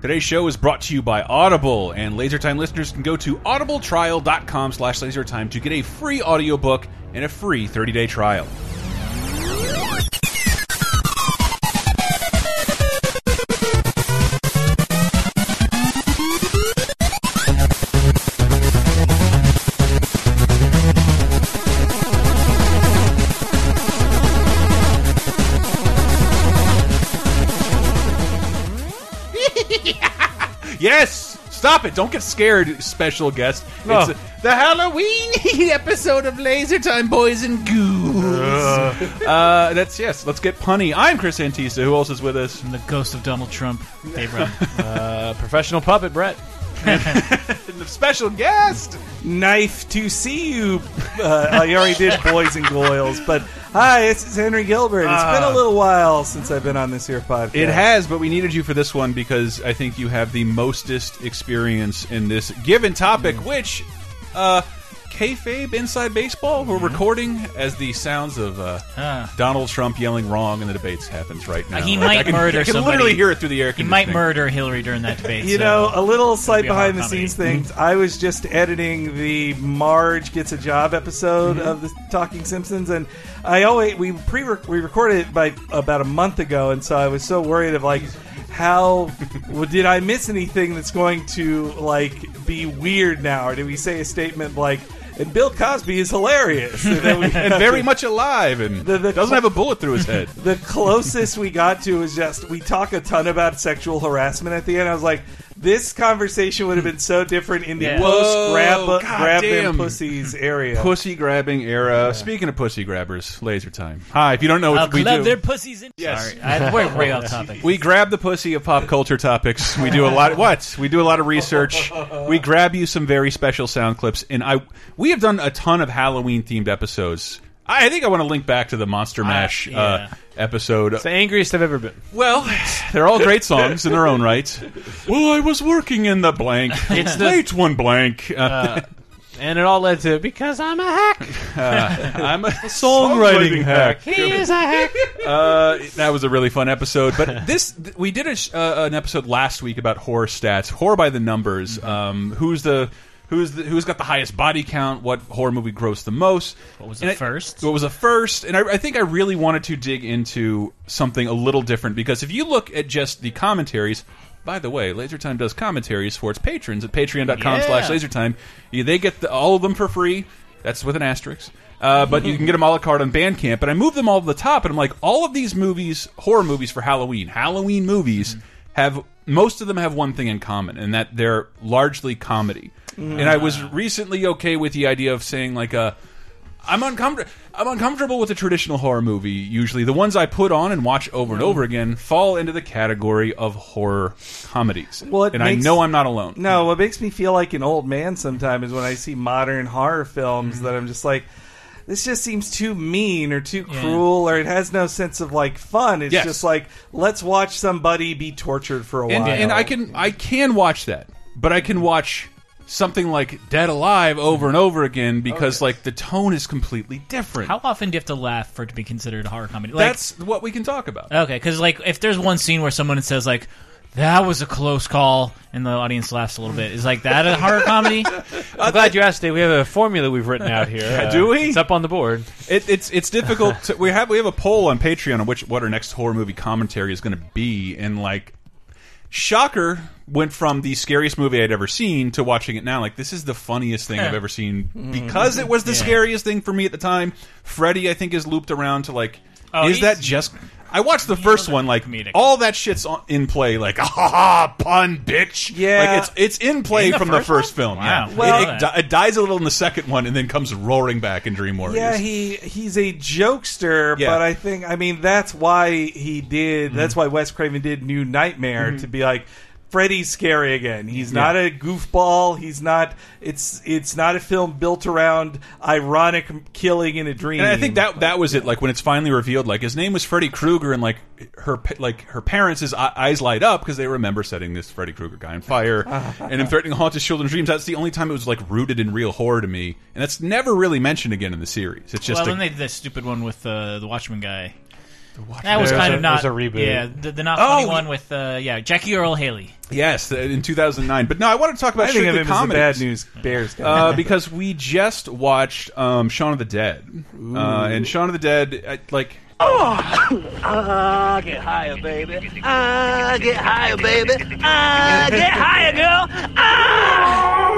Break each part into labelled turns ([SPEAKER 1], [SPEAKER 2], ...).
[SPEAKER 1] Today's show is brought to you by Audible, and LaserTime listeners can go to audibletrial.com slash lasertime to get a free audiobook and a free 30-day trial. Stop it! Don't get scared, special guest.
[SPEAKER 2] No.
[SPEAKER 1] It's uh, the Halloween episode of Laser Time Boys and Ghouls. Uh, that's yes. Let's get punny. I'm Chris Antista. Who else is with us?
[SPEAKER 3] The ghost of Donald Trump, Dave.
[SPEAKER 2] Uh, professional puppet, Brett.
[SPEAKER 1] The special guest.
[SPEAKER 4] Knife to see you. Uh, I already did boys and goils, but hi, this is Henry Gilbert. It's been a little while since I've been on this here podcast.
[SPEAKER 1] It has, but we needed you for this one because I think you have the mostest experience in this given topic, which, uh, kayfabe inside baseball. We're recording as the sounds of uh,
[SPEAKER 3] Ah.
[SPEAKER 1] Donald Trump yelling wrong in the debates happens right now.
[SPEAKER 3] he
[SPEAKER 1] Like,
[SPEAKER 3] might
[SPEAKER 1] I can,
[SPEAKER 3] murder
[SPEAKER 1] I can
[SPEAKER 3] somebody.
[SPEAKER 1] literally hear it through the air
[SPEAKER 3] he might
[SPEAKER 1] conditioning.
[SPEAKER 3] murder Hillary during that debate.
[SPEAKER 4] You
[SPEAKER 3] so-
[SPEAKER 4] know, a little slight
[SPEAKER 3] be a horror
[SPEAKER 4] behind the scenes
[SPEAKER 3] comedy.
[SPEAKER 4] things. I was just editing the Marge gets a job episode of the Talking Simpsons, and I always we pre we recorded it by about a month ago, and so I was so worried of like how well, did I miss anything that's going to like be weird now, or did we say a statement like? And Bill Cosby is hilarious. And then we-
[SPEAKER 1] and very much alive and
[SPEAKER 4] The- the-
[SPEAKER 1] doesn't have a bullet through his head.
[SPEAKER 4] the closest we got to is just we talk a ton about sexual harassment at the end. I was like, this conversation would have been so different in the
[SPEAKER 3] Yeah.
[SPEAKER 4] post grab
[SPEAKER 1] Whoa,
[SPEAKER 4] grab them
[SPEAKER 1] goddamn.
[SPEAKER 4] pussies area.
[SPEAKER 1] Pussy grabbing era. Speaking of pussy grabbers, laser time. Hi, if you don't know what
[SPEAKER 3] I'll
[SPEAKER 1] we
[SPEAKER 3] club
[SPEAKER 1] do,
[SPEAKER 3] their pussies in.
[SPEAKER 1] Yes.
[SPEAKER 3] Sorry, I, we're way off topic.
[SPEAKER 1] we grab the pussy of pop culture topics. We do a lot. what? We do a lot of research. We grab you some very special sound clips, and I we have done a ton of Halloween themed episodes. I I think I want to link back to the Monster Mash
[SPEAKER 3] yeah.
[SPEAKER 1] uh, episode.
[SPEAKER 2] It's the angriest I've ever been.
[SPEAKER 1] Well, they're all great songs in their own right. Well, I was working in the blank.
[SPEAKER 2] It's the-
[SPEAKER 1] late one blank. Uh,
[SPEAKER 2] And it all led to because I'm a hack.
[SPEAKER 1] I'm a
[SPEAKER 2] Songwriting hack.
[SPEAKER 3] he is a hack.
[SPEAKER 1] Uh, that was a really fun episode. But this, th- we did a, sh- uh, an episode last week about horror stats, horror by the numbers.
[SPEAKER 3] Mm-hmm.
[SPEAKER 1] Um, who's the who's the, who's got the highest body count? What horror movie grossed the most?
[SPEAKER 3] What was
[SPEAKER 1] And
[SPEAKER 3] the
[SPEAKER 1] it-
[SPEAKER 3] first?
[SPEAKER 1] What was the first? And I, I think I really wanted to dig into something a little different because if you look at just the commentaries. By the way, LaserTime does commentaries for its patrons at patreon.com
[SPEAKER 3] Yeah.
[SPEAKER 1] slash LaserTime. They get the, all of them for free. That's with an asterisk. Uh, but you can get them a la carte on Bandcamp. And I moved them all to the top, and I'm like, all of these movies, horror movies for Halloween, Halloween movies, have most of them have one thing in common, and that they're largely comedy. And I was recently okay with the idea of saying like a. I'm uncomfortable. I'm uncomfortable with a traditional horror movie. Usually, the ones I put on and watch over and over again fall into the category of horror comedies.
[SPEAKER 4] Well,
[SPEAKER 1] and I know I'm not alone.
[SPEAKER 4] No, what makes me feel like an old man sometimes is when I see modern horror films
[SPEAKER 1] Mm-hmm.
[SPEAKER 4] that I'm just like, this just seems too mean or too cruel or it has no sense of like fun. It's
[SPEAKER 1] Yes.
[SPEAKER 4] just like let's watch somebody be tortured for a
[SPEAKER 1] and,
[SPEAKER 4] while.
[SPEAKER 1] and I can I can watch that, but I can watch something like Dead Alive over and over again because like the tone is completely different.
[SPEAKER 3] How often do you have to laugh for it to be considered a horror comedy? Like,
[SPEAKER 1] That's what we can talk about.
[SPEAKER 3] okay, because like if there's one scene where someone says like. That was a close call, and the audience laughs a little bit. Is like that a horror comedy?
[SPEAKER 2] I'm glad you asked, Dave. We have a formula we've written out here. Uh,
[SPEAKER 1] Do we?
[SPEAKER 2] It's up on the board.
[SPEAKER 1] It, it's it's difficult. To, we have we have a poll on Patreon on which what our next horror movie commentary is going to be, and like, shocker went from the scariest movie I'd ever seen to watching it now. Like this is the funniest thing I've ever seen because it was the scariest thing for me at the time. Freddy, I think, is looped around to like,
[SPEAKER 3] Oh,
[SPEAKER 1] is that just? I watched the first one, like
[SPEAKER 3] comedic.
[SPEAKER 1] all that shit's on, in play, like ah ha, ha, pun, bitch.
[SPEAKER 4] Yeah.
[SPEAKER 1] like it's it's in play
[SPEAKER 3] In the
[SPEAKER 1] from the first film.
[SPEAKER 3] Wow.
[SPEAKER 1] Yeah,
[SPEAKER 4] Well-
[SPEAKER 1] it, it, di- it dies a little in the second one and then comes roaring back in Dream Warriors.
[SPEAKER 4] Yeah, he he's a jokester,
[SPEAKER 1] Yeah.
[SPEAKER 4] but I think I mean that's why he did. That's
[SPEAKER 1] Mm-hmm.
[SPEAKER 4] why Wes Craven did New Nightmare to be like Freddy's scary again. He's not a goofball. He's not. It's it's not a film built around ironic killing in a dream.
[SPEAKER 1] And I think that that was it. Like when it's finally revealed, like his name was Freddy Krueger, and like her like her parents' his eyes light up because they remember setting this Freddy Krueger guy on fire and him threatening to haunt his children's dreams. That's the only time it was like rooted in real horror to me, and that's never really mentioned again in the series. It's just
[SPEAKER 3] well,
[SPEAKER 1] a-
[SPEAKER 3] then they did that stupid one with uh, the Watchmen guy.
[SPEAKER 1] Watch
[SPEAKER 3] That was kind of not
[SPEAKER 2] there's a reboot.
[SPEAKER 3] Yeah, the, the not
[SPEAKER 1] Oh,
[SPEAKER 3] funny one with uh, yeah Jackie Earle Haley.
[SPEAKER 1] Yes, in 2009. But no, I want to talk about
[SPEAKER 4] I think of
[SPEAKER 1] strictly
[SPEAKER 4] him as the
[SPEAKER 1] comedies.
[SPEAKER 4] bad news bears guy.
[SPEAKER 1] uh, because we just watched um, Shaun of the Dead, uh, and Shaun of the Dead, uh, like
[SPEAKER 5] Ah, get higher, baby. Ah, get higher, baby. Ah, get higher, girl. Ah.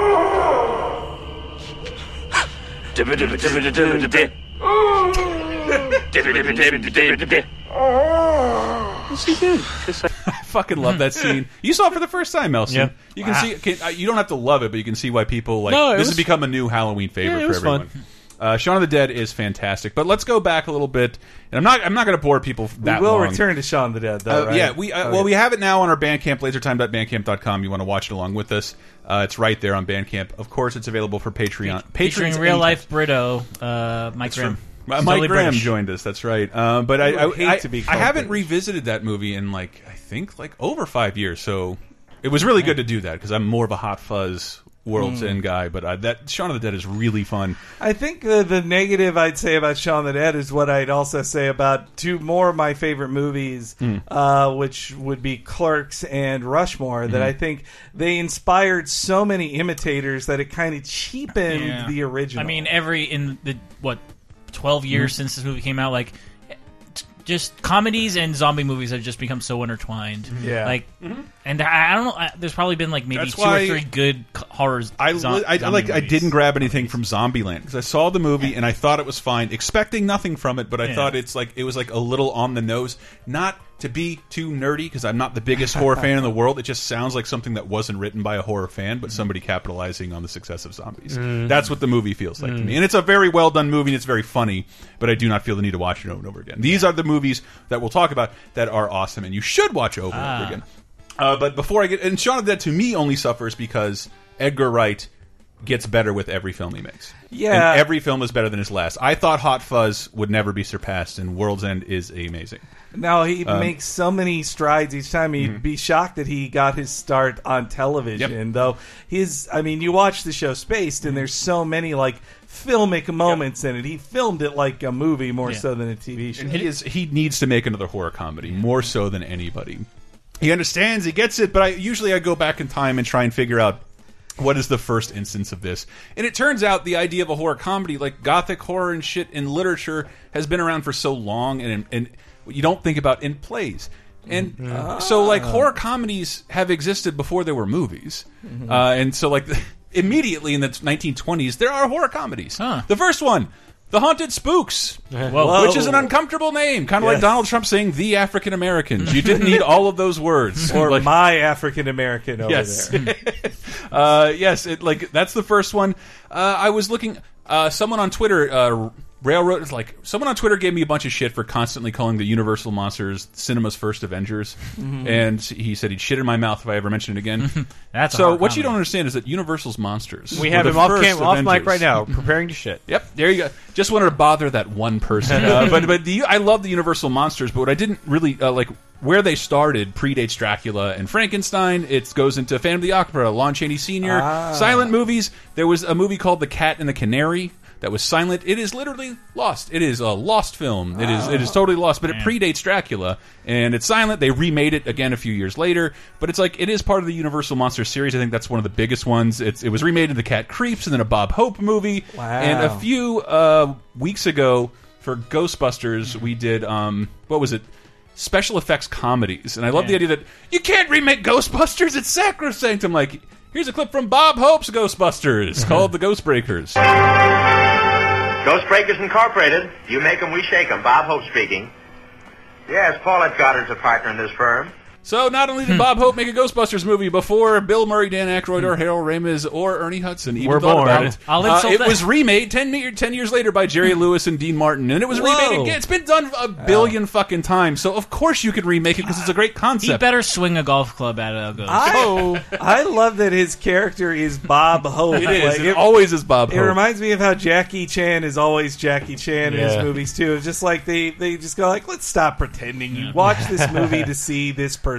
[SPEAKER 5] Just like
[SPEAKER 1] I fucking love that scene. You saw it for the first time, Elson.
[SPEAKER 2] Yeah.
[SPEAKER 1] You can see. Can, uh, you don't have to love it, but you can see why people like
[SPEAKER 2] No, it
[SPEAKER 1] this
[SPEAKER 2] was-
[SPEAKER 1] has become a new Halloween favorite
[SPEAKER 2] Yeah, it
[SPEAKER 1] for
[SPEAKER 2] was
[SPEAKER 1] everyone.
[SPEAKER 2] fun.
[SPEAKER 1] Uh, Shaun of the Dead is fantastic, but let's go back a little bit, and I'm not. I'm not going to bore people
[SPEAKER 4] We'll
[SPEAKER 1] long.
[SPEAKER 4] return to Shaun of the Dead, though,
[SPEAKER 1] Uh,
[SPEAKER 4] right?
[SPEAKER 1] Yeah, we uh,
[SPEAKER 4] Okay.
[SPEAKER 1] well we have it now on our Bandcamp, lasertime.bandcamp.com. You want to watch it along with us? Uh, it's right there on Bandcamp. Of course, it's available for Patreon.
[SPEAKER 3] Featuring
[SPEAKER 1] Patrons
[SPEAKER 3] real life Brito, uh, Mike Grimm. He's
[SPEAKER 1] Mike
[SPEAKER 3] totally
[SPEAKER 1] Graham
[SPEAKER 3] British.
[SPEAKER 1] joined us. That's right. Uh, but I,
[SPEAKER 4] I
[SPEAKER 1] I,
[SPEAKER 4] hate
[SPEAKER 1] I,
[SPEAKER 4] to be
[SPEAKER 1] I haven't
[SPEAKER 4] British.
[SPEAKER 1] revisited that movie in like I think like over five years. So it was really good to do that because I'm more of a Hot Fuzz World's
[SPEAKER 4] Hmm.
[SPEAKER 1] End guy. But uh, that Shaun of the Dead is really fun.
[SPEAKER 4] I think the the negative I'd say about Shaun of the Dead is what I'd also say about two more of my favorite movies,
[SPEAKER 1] Hmm.
[SPEAKER 4] uh, which would be Clerks and Rushmore.
[SPEAKER 1] Hmm.
[SPEAKER 4] That I think they inspired so many imitators that it kind of cheapened
[SPEAKER 3] Yeah.
[SPEAKER 4] the original.
[SPEAKER 3] I mean, every in the what twelve years
[SPEAKER 1] Mm-hmm.
[SPEAKER 3] since this movie came out, like t- just comedies and zombie movies have just become so intertwined.
[SPEAKER 4] Yeah.
[SPEAKER 3] like, and I, I don't know. I, there's probably been like maybe
[SPEAKER 1] Mm-hmm. That's
[SPEAKER 3] two or three good horrors.
[SPEAKER 1] I,
[SPEAKER 3] zo-
[SPEAKER 1] I, I
[SPEAKER 3] zombie
[SPEAKER 1] like I didn't grab anything from Zombieland because I saw the movie and I thought it was fine, expecting nothing from it. But I
[SPEAKER 3] Yeah.
[SPEAKER 1] thought it's like it was like a little on the nose, not to be too nerdy because I'm not the biggest horror fan in the world. It just sounds like something that wasn't written by a horror fan, but somebody capitalizing on the success of zombies. Mm. That's what the movie feels like to mm. me, and it's a very well done movie. and It's very funny, but I do not feel the need to watch it over and over again. These are the movies that we'll talk about that are awesome, and you should watch over and over ah. again. Uh, but before I get and Shaun of the Dead to me only suffers because Edgar Wright gets better with every film he makes.
[SPEAKER 4] Yeah.
[SPEAKER 1] and every film is better than his last. I thought Hot Fuzz would never be surpassed, and World's End is amazing.
[SPEAKER 4] Now he
[SPEAKER 1] um,
[SPEAKER 4] makes so many strides each time.
[SPEAKER 1] mm-hmm.
[SPEAKER 4] He'd be shocked that he got his start on television. Though his, I mean, you watch the show Spaced,
[SPEAKER 1] Mm-hmm.
[SPEAKER 4] and there's so many like filmic moments in it. He filmed it like a movie more
[SPEAKER 3] Yeah.
[SPEAKER 4] so than a TV show.
[SPEAKER 1] And he is he needs to make another horror comedy more so than anybody. He understands, he gets it, but I usually I go back in time and try and figure out what is the first instance of this. And it turns out the idea of a horror comedy, like gothic horror and shit in literature, has been around for so long, and and you don't think about in plays. And so, like horror comedies have existed before there were movies, uh, and so like immediately in the 1920s there are horror comedies.
[SPEAKER 3] Huh.
[SPEAKER 1] The first one, The Haunted Spooks,
[SPEAKER 3] Whoa.
[SPEAKER 1] which is an uncomfortable name, kind of like Donald Trump saying "the African Americans." You didn't need all of those words.
[SPEAKER 4] or
[SPEAKER 1] Like-
[SPEAKER 4] my African American over
[SPEAKER 1] yes,
[SPEAKER 4] there.
[SPEAKER 1] uh, yes. It like that's the first one. Uh, I was looking. Uh, someone on Twitter. Railroad is like someone on Twitter gave me a bunch of shit for constantly calling the Universal monsters cinema's first Avengers,
[SPEAKER 3] Mm-hmm.
[SPEAKER 1] and he said he'd shit in my mouth if I ever mentioned it again.
[SPEAKER 3] That's
[SPEAKER 1] so
[SPEAKER 3] horror
[SPEAKER 1] what you don't understand is that Universal's monsters.
[SPEAKER 2] We
[SPEAKER 1] were
[SPEAKER 2] have
[SPEAKER 1] the
[SPEAKER 2] him off,
[SPEAKER 1] first
[SPEAKER 2] cam- off mic right now, preparing to shit.
[SPEAKER 1] Yep, there you go. Just wanted to bother that one person. Uh, but but the, I love the Universal monsters, but what I didn't really uh, like where they started predates Dracula and Frankenstein. It goes into Phantom of the Opera, Lon Chaney Sr., silent movies. There was a movie called The Cat and the Canary that was silent. It is literally lost. It is a lost film. It is it is totally lost, but it predates Dracula and it's silent. They remade it again a few years later, but it's like it is part of the Universal Monster series. I think that's one of the biggest ones. It's, it was remade in The Cat Creeps and then a Bob Hope movie.
[SPEAKER 4] Wow.
[SPEAKER 1] And a few uh, weeks ago for Ghostbusters, we did um, what was it? Special effects comedies, and I love the idea that you can't remake Ghostbusters. It's sacrosanct. I'm like, here's a clip from Bob Hope's Ghostbusters called The Ghostbreakers.
[SPEAKER 6] Ghost Breakers Incorporated. You make 'em, we shake 'em. Bob Hope speaking. Yes, Paulette Goddard's a partner in this firm.
[SPEAKER 1] So not only did hmm. Bob Hope make a Ghostbusters movie before Bill Murray, Dan Aykroyd, or hmm. Harold Ramis, or Ernie Hudson even
[SPEAKER 2] Were
[SPEAKER 1] thought
[SPEAKER 2] born.
[SPEAKER 1] about it,
[SPEAKER 3] Olive
[SPEAKER 1] uh, it
[SPEAKER 3] Sylvester.
[SPEAKER 1] was remade 10, 10 years later by Jerry hmm. Lewis and Dean Martin, and it was remade again. It's been done a billion oh. fucking times, so of course you could remake it because it's a great
[SPEAKER 3] He
[SPEAKER 1] concept.
[SPEAKER 3] better swing a golf club at a ghost.
[SPEAKER 4] I, oh. I love that his character is Bob Hope.
[SPEAKER 1] it is.
[SPEAKER 4] Like,
[SPEAKER 1] it
[SPEAKER 4] it,
[SPEAKER 1] always is Bob
[SPEAKER 4] it reminds me of how Jackie Chan is always Jackie Chan in his movies too. It's just like they they just go like, let's stop pretending. You watch this movie to see this person.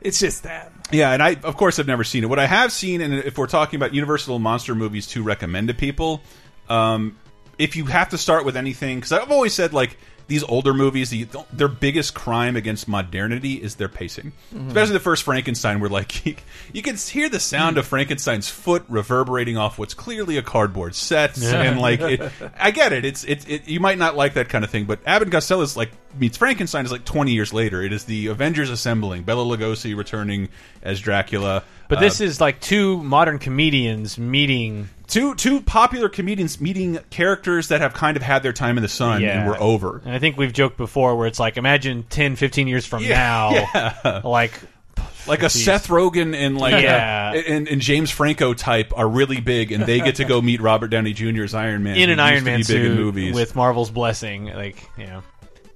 [SPEAKER 4] It's just that.
[SPEAKER 1] Yeah, and I of course I've never seen it. What I have seen, and if we're talking about Universal monster movies to recommend to people, um, if you have to start with anything, because I've always said like these older movies, the, their biggest crime against modernity is their pacing. Especially the first Frankenstein, where like you, you can hear the sound of Frankenstein's foot reverberating off what's clearly a cardboard set, and like it, I get it. It's it, it. You might not like that kind of thing, but Abbott and Costello is like meets Frankenstein is like 20 years later. It is the Avengers assembling, Bela Lugosi returning as Dracula.
[SPEAKER 2] But
[SPEAKER 1] Uh,
[SPEAKER 2] this is like two modern comedians meeting.
[SPEAKER 1] two two popular comedians meeting characters that have kind of had their time in the sun
[SPEAKER 2] Yeah.
[SPEAKER 1] and were over.
[SPEAKER 2] And I think we've joked before where it's like, imagine 10, 15 years from
[SPEAKER 1] Yeah,
[SPEAKER 2] now,
[SPEAKER 1] yeah.
[SPEAKER 2] like
[SPEAKER 1] like a Seth Rogen and like
[SPEAKER 2] Yeah.
[SPEAKER 1] a, and, and James Franco type are really big, and they get to go meet Robert Downey Jr.'s Iron Man
[SPEAKER 2] in an Iron Man
[SPEAKER 1] be big in
[SPEAKER 2] suit
[SPEAKER 1] movies.
[SPEAKER 2] with Marvel's blessing. Like, you know.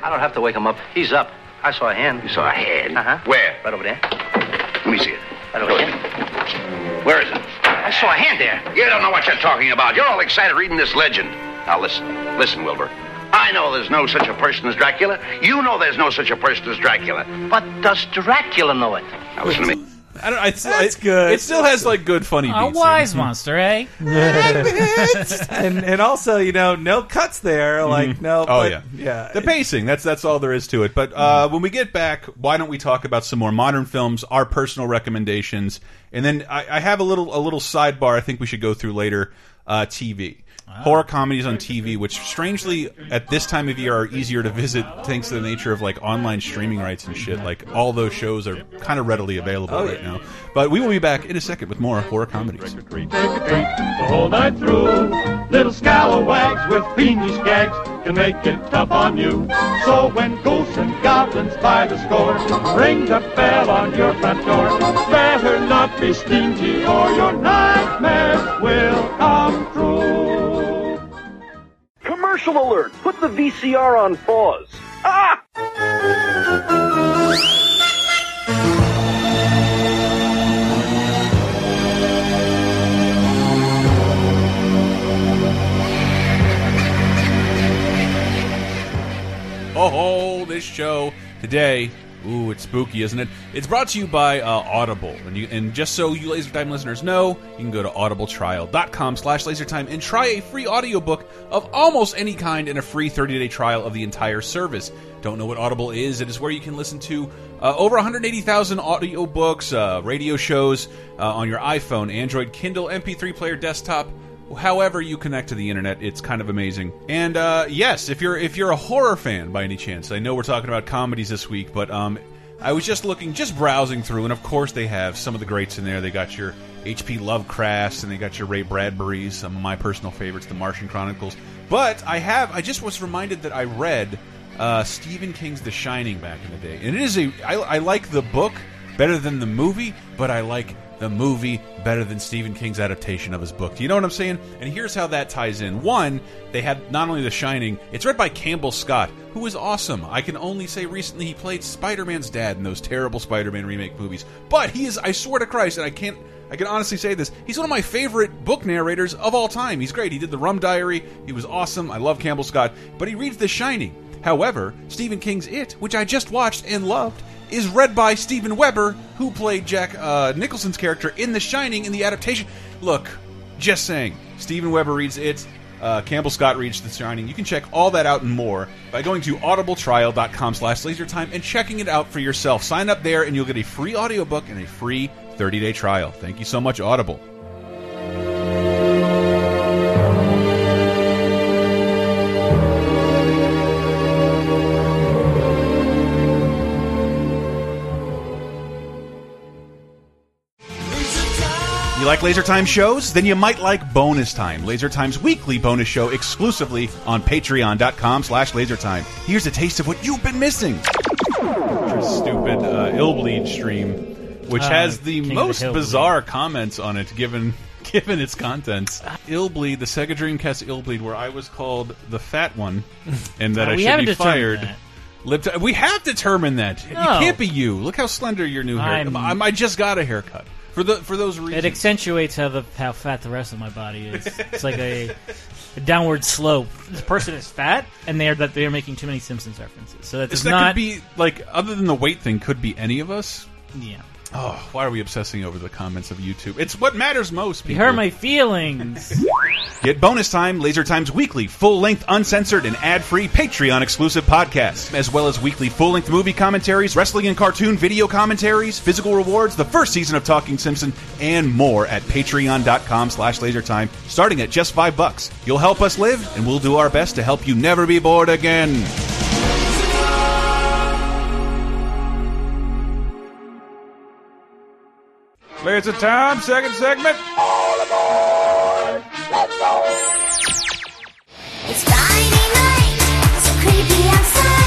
[SPEAKER 5] I don't have to wake him up. He's up. I saw a hand.
[SPEAKER 6] You saw a hand?
[SPEAKER 5] Uh-huh.
[SPEAKER 6] Where?
[SPEAKER 5] Right over there.
[SPEAKER 6] Let me see it.
[SPEAKER 5] Right over there.
[SPEAKER 6] Where is it?
[SPEAKER 5] I saw a hand there.
[SPEAKER 6] You don't know what you're talking about. You're all excited reading this legend. Now listen, listen, Wilbur. I know there's no such a person as Dracula. You know there's no such a person as Dracula.
[SPEAKER 5] But does Dracula know it?
[SPEAKER 6] Now listen to me.
[SPEAKER 1] I don't. It's,
[SPEAKER 4] That's
[SPEAKER 1] it,
[SPEAKER 4] good.
[SPEAKER 1] It still has like good funny
[SPEAKER 3] A
[SPEAKER 1] beats.
[SPEAKER 3] wise monster, eh?
[SPEAKER 4] and and also you know no cuts there like no.
[SPEAKER 1] Oh
[SPEAKER 4] but,
[SPEAKER 1] yeah,
[SPEAKER 4] yeah.
[SPEAKER 1] The pacing. That's that's all there is to it. But uh, when we get back, why don't we talk about some more modern films, our personal recommendations, and then I, I have a little a little sidebar. I think we should go through later. Uh, TV. Horror comedies on TV, which strangely at this time of year are easier to visit thanks to the nature of like online streaming rights and shit. Like all those shows are kind of readily available
[SPEAKER 4] Oh,
[SPEAKER 1] right
[SPEAKER 4] yeah.
[SPEAKER 1] now. But we will be back in a second with more horror comedies.
[SPEAKER 7] Take a treat the whole night through. Little scalawags with fiendish gags can make it tough on you. So when ghosts and goblins by the score ring the bell on your front door, better not be stingy or your nightmares will come true.
[SPEAKER 8] Commercial alert! Put the VCR on pause. Ah!
[SPEAKER 1] Oh, this show today. Ooh, it's spooky, isn't it? It's brought to you by uh, Audible, and you, and just so you Laser Time listeners know, you can go to audibletrial.com/slash LaserTime and try a free audiobook of almost any kind and a free 30-day trial of the entire service. Don't know what Audible is? It is where you can listen to uh, over 180,000 audiobooks, uh, radio shows uh, on your iPhone, Android, Kindle, MP3 player, desktop however you connect to the internet it's kind of amazing. And uh, yes if you're if you're a horror fan by any chance i know we're talking about comedies this week but um i was just looking just browsing through and of course they have some of the greats in there. They got your hp lovecrafts and they got your ray bradbury's some of my personal favorites the martian chronicles. But i have i just was reminded that i read uh, stephen king's the shining back in the day. And it is a I, I like the book better than the movie, but I like the movie better than Stephen King's adaptation of his book. Do you know what I'm saying? And here's how that ties in. One, they had not only The Shining, it's read by Campbell Scott, who is awesome. I can only say recently he played Spider-Man's dad in those terrible Spider-Man remake movies. But he is, I swear to Christ, and I can't I can honestly say this. He's one of my favorite book narrators of all time. He's great. He did The Rum Diary. He was awesome. I love Campbell Scott. But he reads The Shining. However, Stephen King's It, which I just watched and loved, is read by Steven Weber, who played Jack uh, Nicholson's character in The Shining in the adaptation. Look, just saying, Steven Weber reads It. Uh, Campbell Scott reads The Shining. You can check all that out and more by going to audibletrial.com slash lasertime and checking it out for yourself. Sign up there and you'll get a free audiobook and a free 30-day trial. Thank you so much, Audible. Like Laser Time shows? Then you might like Bonus Time, Laser Time's weekly bonus show exclusively on patreon.com slash lasertime. Here's a taste of what you've been missing. Stupid uh, Illbleed stream, which
[SPEAKER 3] Uh,
[SPEAKER 1] has the
[SPEAKER 3] King of the
[SPEAKER 1] most bizarre comments on it given given its contents. Illbleed, the Sega Dreamcast Illbleed, where I was called the fat one and that
[SPEAKER 3] Uh,
[SPEAKER 1] I should be fired.
[SPEAKER 3] that.
[SPEAKER 1] Lip we have determined that. You can't be you. Look how slender your new hair.
[SPEAKER 3] I'm,
[SPEAKER 1] I just got a haircut. For the for those reasons.
[SPEAKER 3] It accentuates how the how fat the rest of my body is. It's like a, a downward slope. This person is fat, and they're that they're making too many Simpsons references. So that does
[SPEAKER 1] that
[SPEAKER 3] not.
[SPEAKER 1] could be like other than the weight thing, could be any of us.
[SPEAKER 3] yeah.
[SPEAKER 1] Oh, why are we obsessing over the comments of YouTube? It's what matters most.
[SPEAKER 3] You
[SPEAKER 1] People.
[SPEAKER 3] hurt my feelings.
[SPEAKER 1] Get bonus time, Laser Time's weekly, full length, uncensored, and ad free Patreon exclusive podcasts, as well as weekly full length movie commentaries, wrestling and cartoon video commentaries, physical rewards, the first season of Talking Simpson, and more at patreon.com slash lasertime, starting at just five bucks. You'll help us live, and we'll do our best to help you never be bored again. Laser Time, second segment.
[SPEAKER 9] It's Friday night, so creepy outside.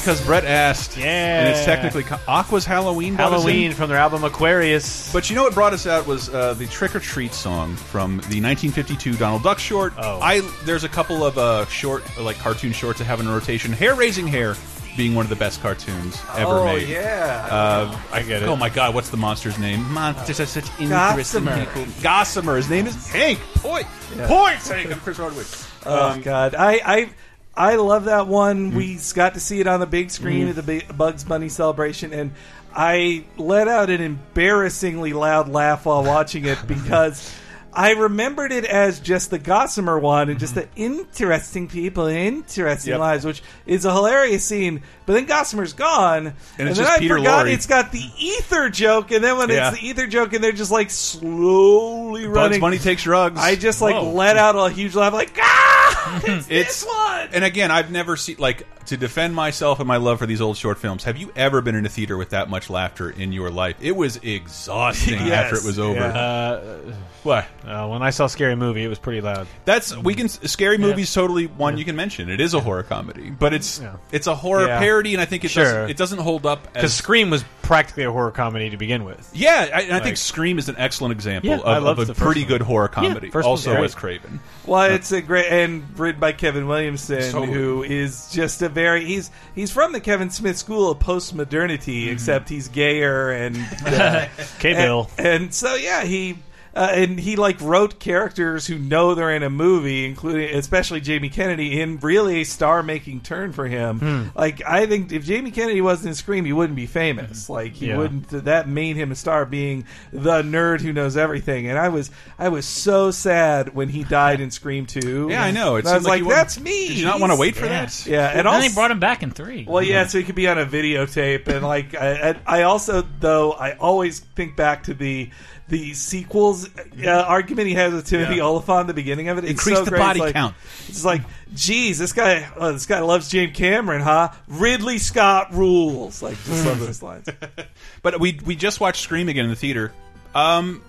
[SPEAKER 1] Because Brett asked,
[SPEAKER 2] Yeah.
[SPEAKER 1] and it's technically Aqua's Halloween. brought us in.
[SPEAKER 2] Halloween from their album Aquarius.
[SPEAKER 1] But you know what brought us out was uh, the Trick or Treat song from the 1952 Donald Duck short.
[SPEAKER 2] Oh.
[SPEAKER 1] I there's a couple of uh, short like cartoon shorts that have in rotation. Hair Raising Hare being one of the best cartoons ever
[SPEAKER 4] oh
[SPEAKER 1] made.
[SPEAKER 4] yeah.
[SPEAKER 1] Uh,
[SPEAKER 2] I get it.
[SPEAKER 1] Oh my God! What's the monster's name? Monsters are such interesting
[SPEAKER 4] Gossamer.
[SPEAKER 1] people. Gossamer. His name is Hank. Point. Point. Hank. I'm Chris Hardwick.
[SPEAKER 4] Oh
[SPEAKER 1] Um,
[SPEAKER 4] God, I I I love that one. We hmm. got to see it on the big screen hmm. at the Bugs Bunny celebration, and I let out an embarrassingly loud laugh while watching it because. I remembered it as just the Gossamer one and just the interesting people, interesting
[SPEAKER 1] Yep.
[SPEAKER 4] lives, which is a hilarious scene. But then Gossamer's gone, and,
[SPEAKER 1] And it's
[SPEAKER 4] then
[SPEAKER 1] just
[SPEAKER 4] I
[SPEAKER 1] Peter
[SPEAKER 4] forgot
[SPEAKER 1] Lorre.
[SPEAKER 4] it's got the ether joke, and then when
[SPEAKER 1] Yeah.
[SPEAKER 4] it's the ether joke, and they're just like slowly
[SPEAKER 1] Bugs
[SPEAKER 4] running.
[SPEAKER 1] Bunny takes drugs.
[SPEAKER 4] I just like
[SPEAKER 1] Whoa.
[SPEAKER 4] let out a huge laugh, like ah, it's,
[SPEAKER 1] It's
[SPEAKER 4] this one.
[SPEAKER 1] And again, I've never seen like to defend myself and my love for these old short films. Have you ever been in a theater with that much laughter in your life? It was exhausting
[SPEAKER 4] Yes,
[SPEAKER 1] after it was over.
[SPEAKER 4] yeah.
[SPEAKER 2] Uh,
[SPEAKER 1] What?
[SPEAKER 2] Uh, when I saw Scary Movie, it was pretty loud.
[SPEAKER 1] That's we can scary movies totally one you can mention. It is a horror comedy, but it's
[SPEAKER 2] Yeah.
[SPEAKER 1] it's a horror
[SPEAKER 2] Yeah.
[SPEAKER 1] parody, and I think it
[SPEAKER 2] Sure.
[SPEAKER 1] doesn't it doesn't hold up
[SPEAKER 2] Because Scream was practically a horror comedy to begin with.
[SPEAKER 1] yeah. I, and I think Scream is an excellent example
[SPEAKER 2] Yeah,
[SPEAKER 1] of,
[SPEAKER 2] loved
[SPEAKER 1] of a pretty
[SPEAKER 2] one.
[SPEAKER 1] good horror comedy.
[SPEAKER 2] first one's
[SPEAKER 1] also
[SPEAKER 2] great.
[SPEAKER 1] Wes Craven.
[SPEAKER 4] Well, it's a great and written by Kevin Williamson,
[SPEAKER 1] Totally.
[SPEAKER 4] who is just a very he's he's from the Kevin Smith school of postmodernity,
[SPEAKER 1] Mm-hmm.
[SPEAKER 4] except he's gayer and uh,
[SPEAKER 2] K. Bill.
[SPEAKER 4] and, and so yeah he. Uh, and he like wrote characters who know they're in a movie, including especially Jamie Kennedy, in really a star-making turn for him.
[SPEAKER 2] Hmm.
[SPEAKER 4] Like I think if Jamie Kennedy wasn't in Scream, he wouldn't be famous. Like he
[SPEAKER 2] Yeah.
[SPEAKER 4] wouldn't. That made him a star, being the nerd who knows everything. And I was I was so sad when he died in Scream Two.
[SPEAKER 1] Yeah, I know. It
[SPEAKER 4] I was
[SPEAKER 1] like
[SPEAKER 4] like, that's me.
[SPEAKER 1] Did you not want to wait for
[SPEAKER 3] Yeah.
[SPEAKER 1] that?
[SPEAKER 4] Yeah, and
[SPEAKER 3] and
[SPEAKER 4] also
[SPEAKER 3] then they brought him back in three.
[SPEAKER 4] well, yeah, so he could be on a videotape, and like I, I I also though I always think back to the the sequels uh, argument he has with Timothy
[SPEAKER 1] Yeah.
[SPEAKER 4] Olyphant at the beginning of it. It's
[SPEAKER 1] Increase
[SPEAKER 4] so
[SPEAKER 1] the
[SPEAKER 4] great.
[SPEAKER 1] body
[SPEAKER 4] it's like,
[SPEAKER 1] count.
[SPEAKER 4] It's like, geez, this guy, oh, this guy loves James Cameron, huh? Ridley Scott rules. Like, just love those lines.
[SPEAKER 1] But we we just watched Scream again in the theater. Um,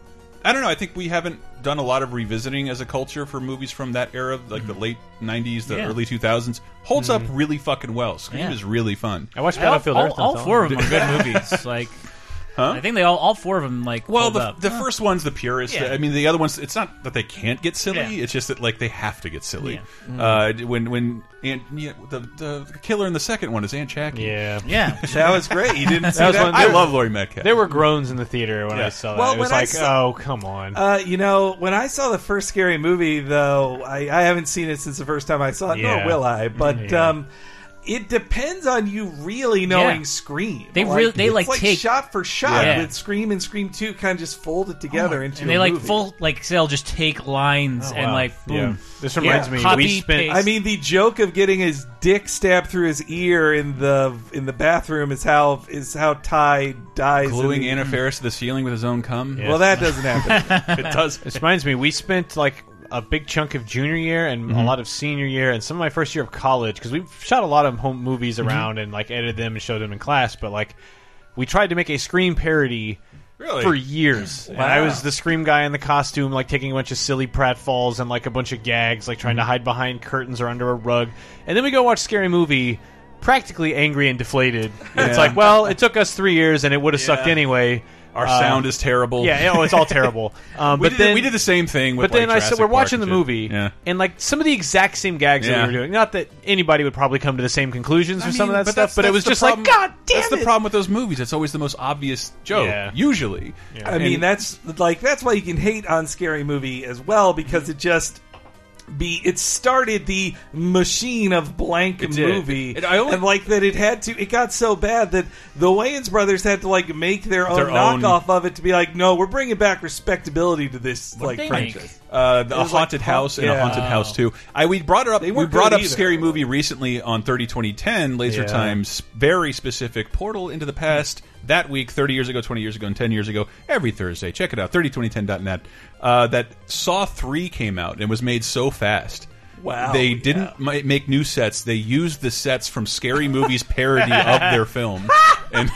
[SPEAKER 1] I don't know. I think we haven't done a lot of revisiting as a culture for movies from that era, like the late '90s, the
[SPEAKER 3] Yeah.
[SPEAKER 1] early 2000s. Holds up really fucking well. Scream
[SPEAKER 3] Yeah.
[SPEAKER 1] is really fun.
[SPEAKER 2] I watched Battlefield
[SPEAKER 3] all,
[SPEAKER 2] Earth.
[SPEAKER 3] all
[SPEAKER 2] that's
[SPEAKER 3] four of them are good movies. Like,
[SPEAKER 1] Huh?
[SPEAKER 3] I think they all all four of them like
[SPEAKER 1] Well,
[SPEAKER 3] hold
[SPEAKER 1] the,
[SPEAKER 3] up.
[SPEAKER 1] the first one's the purest.
[SPEAKER 3] Yeah.
[SPEAKER 1] I mean, the other ones. It's not that they can't get silly.
[SPEAKER 3] Yeah.
[SPEAKER 1] It's just that like they have to get silly.
[SPEAKER 3] Yeah.
[SPEAKER 1] Uh, when when Aunt, yeah, the, the killer in the second one is Aunt Jackie.
[SPEAKER 2] Yeah.
[SPEAKER 3] yeah.
[SPEAKER 4] That was great. You didn't see
[SPEAKER 2] That
[SPEAKER 4] that?
[SPEAKER 2] was one-
[SPEAKER 1] I love Laurie Metcalf.
[SPEAKER 2] There were groans in the theater when
[SPEAKER 1] Yeah.
[SPEAKER 2] I saw that.
[SPEAKER 4] Well,
[SPEAKER 2] it was
[SPEAKER 4] when I
[SPEAKER 2] like,
[SPEAKER 4] saw-
[SPEAKER 2] oh, come on.
[SPEAKER 4] Uh, you know, when I saw the first scary movie, though, I, I haven't seen it since the first time I saw it,
[SPEAKER 2] Yeah.
[SPEAKER 4] nor will I. But
[SPEAKER 2] Yeah.
[SPEAKER 4] um, it depends on you really knowing
[SPEAKER 3] Yeah.
[SPEAKER 4] Scream.
[SPEAKER 3] They really- they,
[SPEAKER 4] it's
[SPEAKER 3] like, take-
[SPEAKER 4] shot for shot
[SPEAKER 3] Yeah.
[SPEAKER 4] with Scream and Scream Two, kind of just folded together oh, into.
[SPEAKER 3] and they
[SPEAKER 4] a
[SPEAKER 3] like
[SPEAKER 4] movie.
[SPEAKER 3] full like they'll just take lines
[SPEAKER 2] Oh,
[SPEAKER 3] and
[SPEAKER 2] wow.
[SPEAKER 3] like boom.
[SPEAKER 2] Yeah. This reminds
[SPEAKER 3] Yeah.
[SPEAKER 2] me.
[SPEAKER 3] Copy,
[SPEAKER 2] we spent.
[SPEAKER 3] paste.
[SPEAKER 4] I mean, the joke of getting his dick stabbed through his ear in the in the bathroom is how is how Ty dies. in
[SPEAKER 1] gluing
[SPEAKER 4] the-
[SPEAKER 1] Anna Faris to the ceiling with his own cum.
[SPEAKER 2] Yeah.
[SPEAKER 4] Well, that doesn't happen.
[SPEAKER 1] it does.
[SPEAKER 2] This reminds me, we spent like a big chunk of junior year and
[SPEAKER 1] Mm-hmm.
[SPEAKER 2] a lot of senior year and some of my first year of college because we shot a lot of home movies
[SPEAKER 1] Mm-hmm.
[SPEAKER 2] around and like edited them and showed them in class. But like, we tried to make a Scream parody
[SPEAKER 1] Really?
[SPEAKER 2] for years. And I was the Scream guy in the costume, like taking a bunch of silly pratfalls and like a bunch of gags, like
[SPEAKER 1] Mm-hmm.
[SPEAKER 2] trying to hide behind curtains or under a rug. And then we go watch Scary Movie. Practically angry and deflated. And It's like, well, it took us three years and it would have sucked anyway.
[SPEAKER 1] Our
[SPEAKER 2] Uh,
[SPEAKER 1] sound is terrible.
[SPEAKER 2] Yeah, oh, it's all terrible. Um,
[SPEAKER 1] we
[SPEAKER 2] but
[SPEAKER 1] did,
[SPEAKER 2] then
[SPEAKER 1] we did the same thing. With
[SPEAKER 2] but then
[SPEAKER 1] like,
[SPEAKER 2] I said
[SPEAKER 1] Jurassic
[SPEAKER 2] we're watching the movie,
[SPEAKER 1] Yeah.
[SPEAKER 2] and like some of the exact same gags that we were doing. Not that anybody would probably come to the same conclusions or
[SPEAKER 1] I
[SPEAKER 2] some
[SPEAKER 1] mean,
[SPEAKER 2] of that
[SPEAKER 1] but
[SPEAKER 2] stuff,
[SPEAKER 1] that's-
[SPEAKER 2] but it was just
[SPEAKER 1] problem-
[SPEAKER 2] like, God damn
[SPEAKER 1] That's
[SPEAKER 2] it!
[SPEAKER 1] the problem with those movies. It's always the most obvious joke.
[SPEAKER 2] Yeah.
[SPEAKER 1] Usually.
[SPEAKER 4] I mean,
[SPEAKER 1] And-
[SPEAKER 4] that's like that's why you can hate on Scary Movie as well because it just be it started the machine of blank
[SPEAKER 1] It
[SPEAKER 4] movie,
[SPEAKER 1] It- I only-
[SPEAKER 4] and like that it had to. It got so bad that the Wayans brothers had to like make their own
[SPEAKER 1] Their own-
[SPEAKER 4] knockoff of it to be like, no, we're bringing back respectability to this
[SPEAKER 3] What
[SPEAKER 4] like
[SPEAKER 3] did make?
[SPEAKER 4] franchise.
[SPEAKER 1] Uh, the, a
[SPEAKER 4] was like
[SPEAKER 1] haunted
[SPEAKER 4] punk-
[SPEAKER 1] house and a
[SPEAKER 4] yeah.
[SPEAKER 1] haunted house too. I we brought it up.
[SPEAKER 4] They
[SPEAKER 1] We brought up
[SPEAKER 4] either.
[SPEAKER 1] scary movie recently on 30 2010 Laser
[SPEAKER 2] Yeah.
[SPEAKER 1] Times very specific portal into the past that week 30 years ago 20 years ago and 10 years ago every Thursday check it out 302010.net uh, that Saw 3 came out and was made so fast
[SPEAKER 4] Wow,
[SPEAKER 1] they didn't ma- make new sets they used the sets from Scary Movie's parody of their film and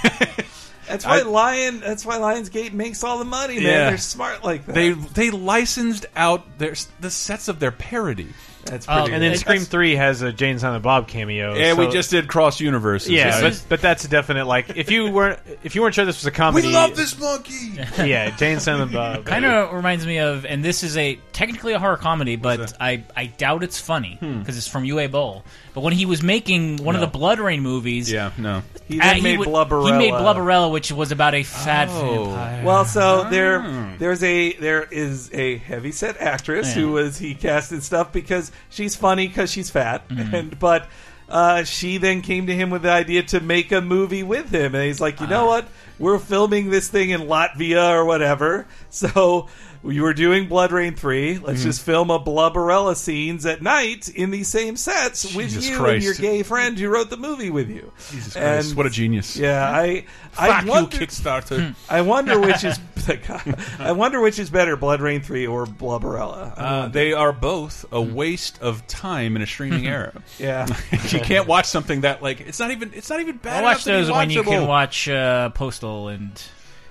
[SPEAKER 4] That's why
[SPEAKER 1] I-
[SPEAKER 4] Lion. That's why Lionsgate makes all the money, man.
[SPEAKER 1] Yeah.
[SPEAKER 4] They're smart like that.
[SPEAKER 1] they they licensed out their the sets of their parody
[SPEAKER 4] that's
[SPEAKER 3] Oh,
[SPEAKER 4] pretty.
[SPEAKER 2] And then Scream
[SPEAKER 3] that's-
[SPEAKER 2] Three has a Jay and Silent Bob cameo.
[SPEAKER 1] and we just did cross universes
[SPEAKER 2] yeah, but, but that's a definite like if you weren't if you weren't sure this was a comedy, We love this
[SPEAKER 1] monkey
[SPEAKER 2] yeah, Jay and Silent Bob.
[SPEAKER 3] Kind of reminds me of, and this is a technically a horror comedy, but I, I doubt it's funny because it's from Uwe Boll. But when he was making one
[SPEAKER 1] No.
[SPEAKER 3] of the BloodRayne movies,
[SPEAKER 1] yeah no
[SPEAKER 4] he
[SPEAKER 3] uh,
[SPEAKER 4] then
[SPEAKER 3] he
[SPEAKER 4] made
[SPEAKER 3] would-
[SPEAKER 4] Blubberella.
[SPEAKER 3] He made Blubberella, which was about a fat
[SPEAKER 1] Oh.
[SPEAKER 3] vampire.
[SPEAKER 4] Well, so
[SPEAKER 1] Ah.
[SPEAKER 4] there, there's a there is a heavyset actress
[SPEAKER 3] Yeah.
[SPEAKER 4] who was he cast and stuff because she's funny because she's fat,
[SPEAKER 3] Mm-hmm.
[SPEAKER 4] and but uh, she then came to him with the idea to make a movie with him, and he's like, you
[SPEAKER 3] Ah.
[SPEAKER 4] know what, we're filming this thing in Latvia or whatever, so. We were doing BloodRayne 3. Let's
[SPEAKER 1] Mm-hmm.
[SPEAKER 4] just film a Blubberella scenes at night in these same sets with
[SPEAKER 1] Jesus
[SPEAKER 4] you and your gay friend who wrote the movie with you.
[SPEAKER 1] Jesus Christ, what a genius!
[SPEAKER 4] Yeah, I I
[SPEAKER 1] Fuck you, Kickstarter.
[SPEAKER 4] I wonder which is I wonder which is better, BloodRayne three or Blubberella.
[SPEAKER 1] Uh, they are both a waste of time in a streaming era.
[SPEAKER 4] yeah,
[SPEAKER 1] you can't watch something that like it's not even it's not even bad.
[SPEAKER 3] I
[SPEAKER 1] enough
[SPEAKER 3] watch those when you can watch uh, Postal and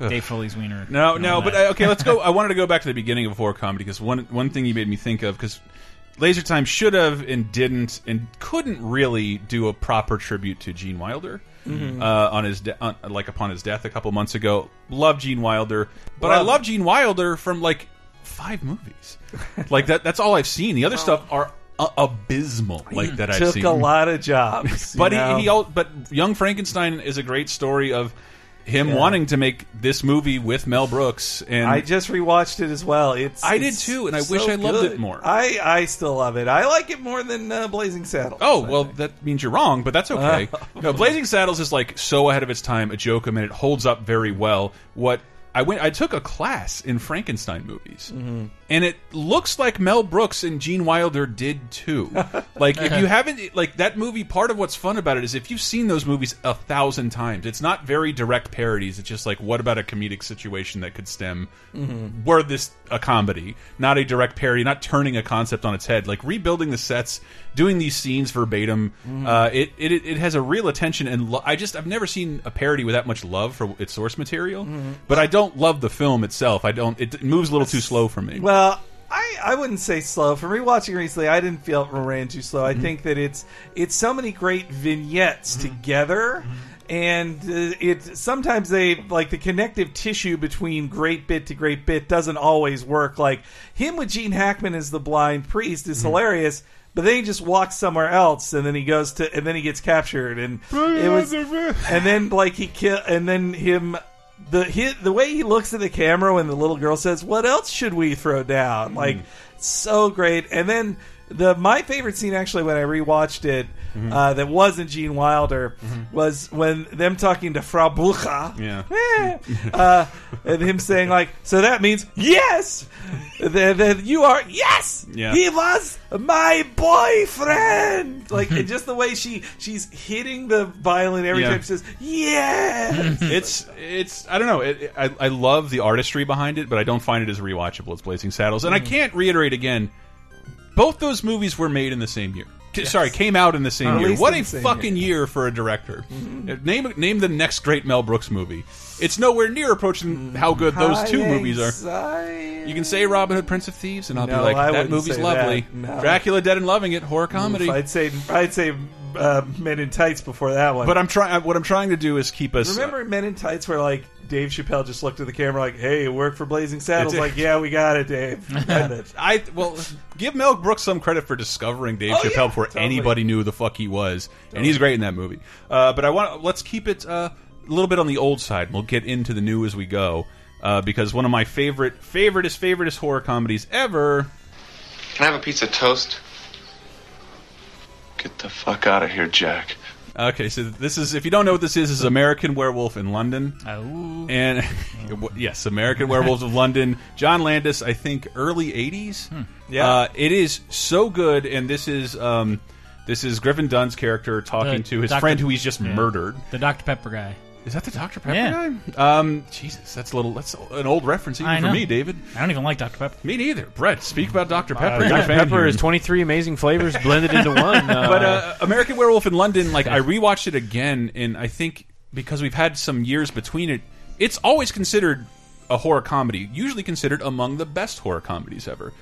[SPEAKER 3] Dave Foley's Wiener.
[SPEAKER 1] No, no,
[SPEAKER 3] all
[SPEAKER 1] but
[SPEAKER 3] that.
[SPEAKER 1] uh, okay, let's go. I wanted to go back to the beginning of horror comedy because one one thing you made me think of because Laser Time should have and didn't and couldn't really do a proper tribute to Gene Wilder.
[SPEAKER 3] Mm-hmm.
[SPEAKER 1] Uh, on his de on, like upon his death a couple months ago, love Gene Wilder, but I
[SPEAKER 4] Love-
[SPEAKER 1] love Gene Wilder from like five movies, like that. That's all I've seen. The other stuff are uh, abysmal, like that I've
[SPEAKER 4] took
[SPEAKER 1] seen.
[SPEAKER 4] a lot of jobs,
[SPEAKER 1] But he, he, but Young Frankenstein is a great story of him
[SPEAKER 4] Yeah.
[SPEAKER 1] wanting to make this movie with Mel Brooks, and
[SPEAKER 4] I just rewatched it as well. It's
[SPEAKER 1] I did too, and I
[SPEAKER 4] so
[SPEAKER 1] wish I loved
[SPEAKER 4] good.
[SPEAKER 1] it more.
[SPEAKER 4] I I still love it. I like it more than uh, Blazing Saddles.
[SPEAKER 1] oh
[SPEAKER 4] I
[SPEAKER 1] well,
[SPEAKER 4] think.
[SPEAKER 1] that means you're wrong, but that's okay. no, Blazing Saddles is like so ahead of its time, a joke, I and it holds up very well. What I went, I took a class in Frankenstein movies,
[SPEAKER 4] Mm-hmm.
[SPEAKER 1] And it looks like Mel Brooks and Gene Wilder did too. like if you haven't, like that movie, part of what's fun about it is if you've seen those movies a thousand times, it's not very direct parodies. It's just like, what about a comedic situation that could stem?
[SPEAKER 4] Mm-hmm.
[SPEAKER 1] Were this a comedy, not a direct parody, not turning a concept on its head, like rebuilding the sets, doing these scenes verbatim.
[SPEAKER 4] Mm-hmm.
[SPEAKER 1] Uh, it, it it has a real attention, and lo I just I've never seen a parody with that much love for its source material.
[SPEAKER 4] Mm-hmm.
[SPEAKER 1] But I don't love the film itself. I don't. It, it moves a little too slow for me.
[SPEAKER 4] Well, I, I wouldn't say slow. From rewatching recently, I didn't feel it ran too slow.
[SPEAKER 1] Mm-hmm.
[SPEAKER 4] I think that it's it's so many great vignettes together. And uh, it sometimes they like the connective tissue between great bit to great bit doesn't always work. Like him with Gene Hackman as the blind priest
[SPEAKER 1] Mm-hmm.
[SPEAKER 4] is hilarious, but then he just walks somewhere else, and then he goes to, and then he gets captured, and it was, and then like he kill, and then him the hit the way he looks at the camera when the little girl says, "What else should we throw down?" Like hmm. so great. And then the my favorite scene actually when I rewatched it uh, that wasn't Gene Wilder was when them talking to Frau Bucha.
[SPEAKER 1] Yeah.
[SPEAKER 4] Eh, uh, and him saying like, "So that means yes, that, that you are yes,
[SPEAKER 1] Yeah.
[SPEAKER 4] he was my boyfriend." Like and just the way she she's hitting the violin every
[SPEAKER 1] Yeah.
[SPEAKER 4] time she says yes.
[SPEAKER 1] it's it's I don't know. It, I I love the artistry behind it, but I don't find it as rewatchable as Blazing Saddles. And I can't reiterate again. Both those movies were made in the same year. K- Sorry, came out in the same year. What a fucking year. for a director. Uh, Name name the next great Mel Brooks movie. It's nowhere near approaching how good those two
[SPEAKER 4] High
[SPEAKER 1] movies are. You can say Robin Hood, Prince of Thieves, and I'll
[SPEAKER 4] No,
[SPEAKER 1] be like, that movie's lovely.
[SPEAKER 4] that. No.
[SPEAKER 1] Dracula, Dead and Loving It, horror comedy.
[SPEAKER 4] I'd say I'd say uh, Men in Tights before that one.
[SPEAKER 1] But I'm trying. What I'm trying to do is keep us.
[SPEAKER 4] remember Men in Tights where like Dave Chappelle just looked at the camera like, "Hey, work for Blazing Saddles." Like, yeah, we got it, Dave. Got it.
[SPEAKER 1] I well give Mel Brooks some credit for discovering Dave
[SPEAKER 4] Oh,
[SPEAKER 1] Chappelle
[SPEAKER 4] yeah,
[SPEAKER 1] before
[SPEAKER 4] totally.
[SPEAKER 1] anybody knew who the fuck he was, and he's great in that movie. Uh, but I want let's keep it uh, a little bit on the old side. We'll get into the new as we go uh, because one of my favorite favoriteest favoriteest horror comedies ever.
[SPEAKER 10] Can I have a piece of toast? Get the fuck out of here, Jack.
[SPEAKER 1] Okay, so this is if you don't know what this is, this is American Werewolf in London.
[SPEAKER 3] Oh.
[SPEAKER 1] And yes, American Werewolves of London. John Landis, I think early '80s.
[SPEAKER 4] Yeah.
[SPEAKER 1] uh, it is so good, and this is um, this is Griffin Dunne's character talking
[SPEAKER 3] The
[SPEAKER 1] to his
[SPEAKER 3] Dr.
[SPEAKER 1] friend who he's just
[SPEAKER 3] Yeah.
[SPEAKER 1] murdered.
[SPEAKER 3] The Dr. Pepper guy.
[SPEAKER 1] Is that the Dr Pepper
[SPEAKER 3] Yeah.
[SPEAKER 1] guy? Um, Jesus, that's a little that's an old reference even
[SPEAKER 3] I
[SPEAKER 1] for
[SPEAKER 3] know.
[SPEAKER 1] me, David.
[SPEAKER 3] I don't even like Dr. Pepper.
[SPEAKER 1] Me neither. Brett, speak about Dr Pepper.
[SPEAKER 2] Uh,
[SPEAKER 1] You're a
[SPEAKER 2] Dr.
[SPEAKER 1] fan
[SPEAKER 2] Pepper
[SPEAKER 1] here.
[SPEAKER 2] is 23 amazing flavors blended into one. Uh,
[SPEAKER 1] but uh, American Werewolf in London, like I rewatched it again, and I think because we've had some years between it, it's always considered a horror comedy. Usually considered among the best horror comedies ever.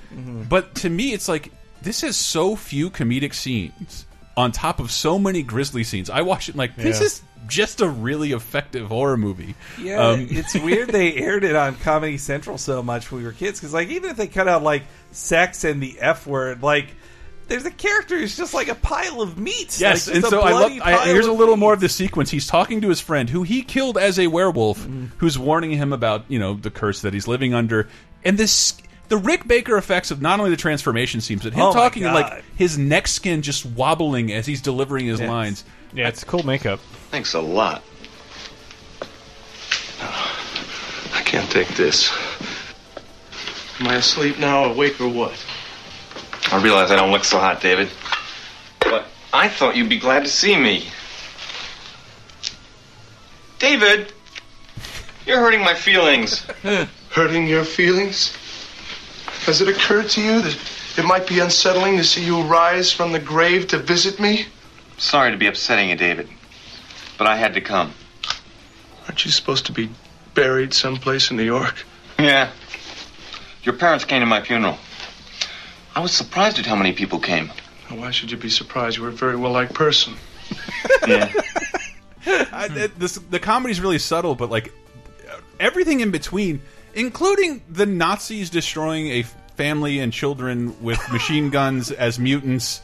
[SPEAKER 1] But to me, it's like this has so few comedic scenes on top of so many grisly scenes. I watch it like this
[SPEAKER 2] Yeah.
[SPEAKER 1] is just a really effective horror movie.
[SPEAKER 4] Yeah,
[SPEAKER 1] Um,
[SPEAKER 4] it's weird they aired it on Comedy Central so much when we were kids because, like, even if they cut out like sex and the F word, like, there's a character who's just like a pile of meat.
[SPEAKER 1] Yes,
[SPEAKER 4] like,
[SPEAKER 1] and so I love. I, here's a little
[SPEAKER 4] meat.
[SPEAKER 1] more of the sequence. He's talking to his friend who he killed as a werewolf,
[SPEAKER 4] Mm-hmm.
[SPEAKER 1] who's warning him about you know the curse that he's living under, and this. The Rick Baker effects of not only the transformation scenes, but him
[SPEAKER 4] Oh
[SPEAKER 1] talking and like his neck skin just wobbling as he's delivering his
[SPEAKER 4] Yes.
[SPEAKER 1] lines.
[SPEAKER 2] yeah, it's cool makeup.
[SPEAKER 10] Thanks a lot. I can't take this.
[SPEAKER 11] Am I asleep now, awake, or what?
[SPEAKER 10] I realize I don't look so hot, David. But I thought you'd be glad to see me. David! You're hurting my feelings.
[SPEAKER 11] Hurting your feelings? Has it occurred to you that it might be unsettling to see you rise from the grave to visit me?
[SPEAKER 10] Sorry to be upsetting you, David. But I had to come.
[SPEAKER 11] Aren't you supposed to be buried someplace in New York?
[SPEAKER 10] Yeah. Your parents came to my funeral. I was surprised at how many people came.
[SPEAKER 11] Now, Why should you be surprised? You were a very well liked person.
[SPEAKER 10] Yeah.
[SPEAKER 1] I, it- this, the comedy's really subtle, but like everything in between, including the Nazis destroying a family and children with machine guns as mutants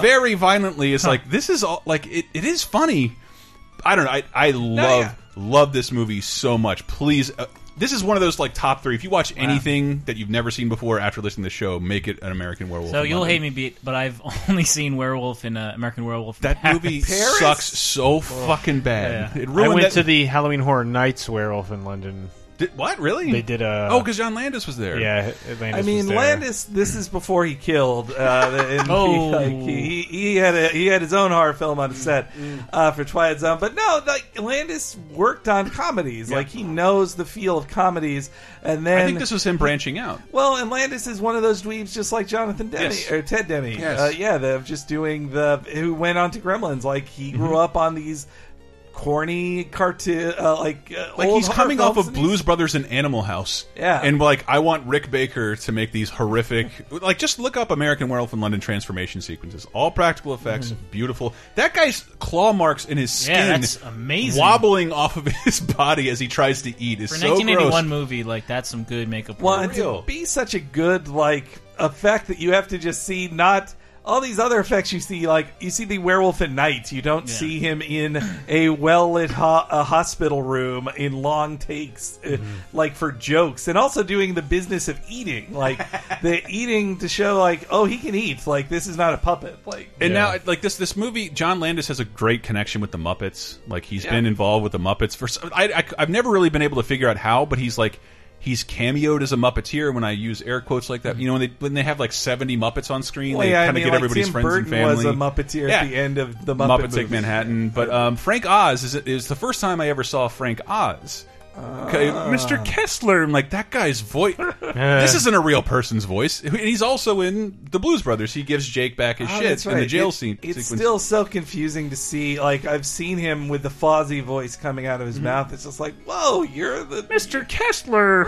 [SPEAKER 1] very violently. It's like this is all like it, it is funny. I don't know. I I love
[SPEAKER 4] yeah.
[SPEAKER 1] love this movie so much. Please. Uh, this is one of those like top three. If you watch anything that you've never seen before after listening to the show, make it an American Werewolf.
[SPEAKER 3] So
[SPEAKER 1] in
[SPEAKER 3] you'll
[SPEAKER 1] London.
[SPEAKER 3] hate me, beat, but I've only seen Werewolf in uh, American Werewolf.
[SPEAKER 1] That
[SPEAKER 3] Paris.
[SPEAKER 1] movie sucks so fucking bad.
[SPEAKER 3] Yeah.
[SPEAKER 1] It
[SPEAKER 2] I went
[SPEAKER 1] that-
[SPEAKER 2] to the Halloween Horror Nights werewolf in London.
[SPEAKER 1] Did, what really?
[SPEAKER 2] They did a
[SPEAKER 1] Oh, because John Landis was there.
[SPEAKER 2] yeah. Landis
[SPEAKER 4] I mean,
[SPEAKER 2] was there.
[SPEAKER 4] Landis. This is before he killed. Uh, and
[SPEAKER 3] Oh.
[SPEAKER 4] he, like, he, he had a, he had his own horror film on set uh, for Twilight Zone. But no, like Landis worked on comedies. Like he knows the feel of comedies. And then
[SPEAKER 1] I think this was him branching out.
[SPEAKER 4] Well, and Landis is one of those dweebs, just like Jonathan Demme
[SPEAKER 1] Yes.
[SPEAKER 4] or Ted Demme.
[SPEAKER 1] Yes.
[SPEAKER 4] Uh, yeah, they're just doing the who went on to Gremlins. Like he grew
[SPEAKER 1] Mm-hmm.
[SPEAKER 4] up on these corny cartoon, uh, like uh,
[SPEAKER 1] Like he's coming off of
[SPEAKER 4] and
[SPEAKER 1] Blues Brothers and Animal House.
[SPEAKER 4] Yeah.
[SPEAKER 1] And like I want Rick Baker to make these horrific like just look up American Werewolf in London transformation sequences. All practical effects, beautiful. That guy's claw marks in his skin
[SPEAKER 3] Yeah, that's amazing.
[SPEAKER 1] wobbling off of his body as he tries to eat is
[SPEAKER 3] For
[SPEAKER 1] so
[SPEAKER 3] 1981
[SPEAKER 1] gross.
[SPEAKER 3] movie, like that's some good makeup.
[SPEAKER 4] Well, to be such a good like effect that you have to just see not all these other effects you see like you see the werewolf at night you don't
[SPEAKER 3] Yeah.
[SPEAKER 4] see him in a well lit ho- a hospital room in long takes uh,
[SPEAKER 1] Mm-hmm.
[SPEAKER 4] like for jokes and also doing the business of eating like the eating to show like oh he can eat like this is not a puppet like
[SPEAKER 1] And now, like this, this movie, John Landis has a great connection with the Muppets. Like he's
[SPEAKER 4] Yeah.
[SPEAKER 1] been involved with the Muppets for. some- I, I, I've never really been able to figure out how, but he's like he's cameoed as a Muppeteer. When I use air quotes like that, you know, when they when they have like seventy Muppets on screen,
[SPEAKER 4] Well,
[SPEAKER 1] they
[SPEAKER 4] yeah,
[SPEAKER 1] kind of
[SPEAKER 4] mean,
[SPEAKER 1] get
[SPEAKER 4] like
[SPEAKER 1] everybody's
[SPEAKER 4] Tim
[SPEAKER 1] friends
[SPEAKER 4] Burton
[SPEAKER 1] and family.
[SPEAKER 4] was a Muppeteer
[SPEAKER 1] Yeah.
[SPEAKER 4] at the end of the Muppet
[SPEAKER 1] Muppets Take. Manhattan. But um, Frank Oz is is the first time I ever saw Frank Oz. Okay,
[SPEAKER 4] Ah.
[SPEAKER 1] Mr. Kessler. I'm like that guy's voice. this isn't a real person's voice. And he's also in the Blues Brothers. He gives Jake back his
[SPEAKER 4] Oh,
[SPEAKER 1] shit
[SPEAKER 4] that's
[SPEAKER 1] in the
[SPEAKER 4] right.
[SPEAKER 1] jail
[SPEAKER 4] It-
[SPEAKER 1] scene.
[SPEAKER 4] It's
[SPEAKER 1] sequence.
[SPEAKER 4] still so confusing to see. Like I've seen him with the Fozzie voice coming out of
[SPEAKER 1] Mm-hmm.
[SPEAKER 4] his mouth. It's just like, whoa, you're the
[SPEAKER 1] Mr. Kessler.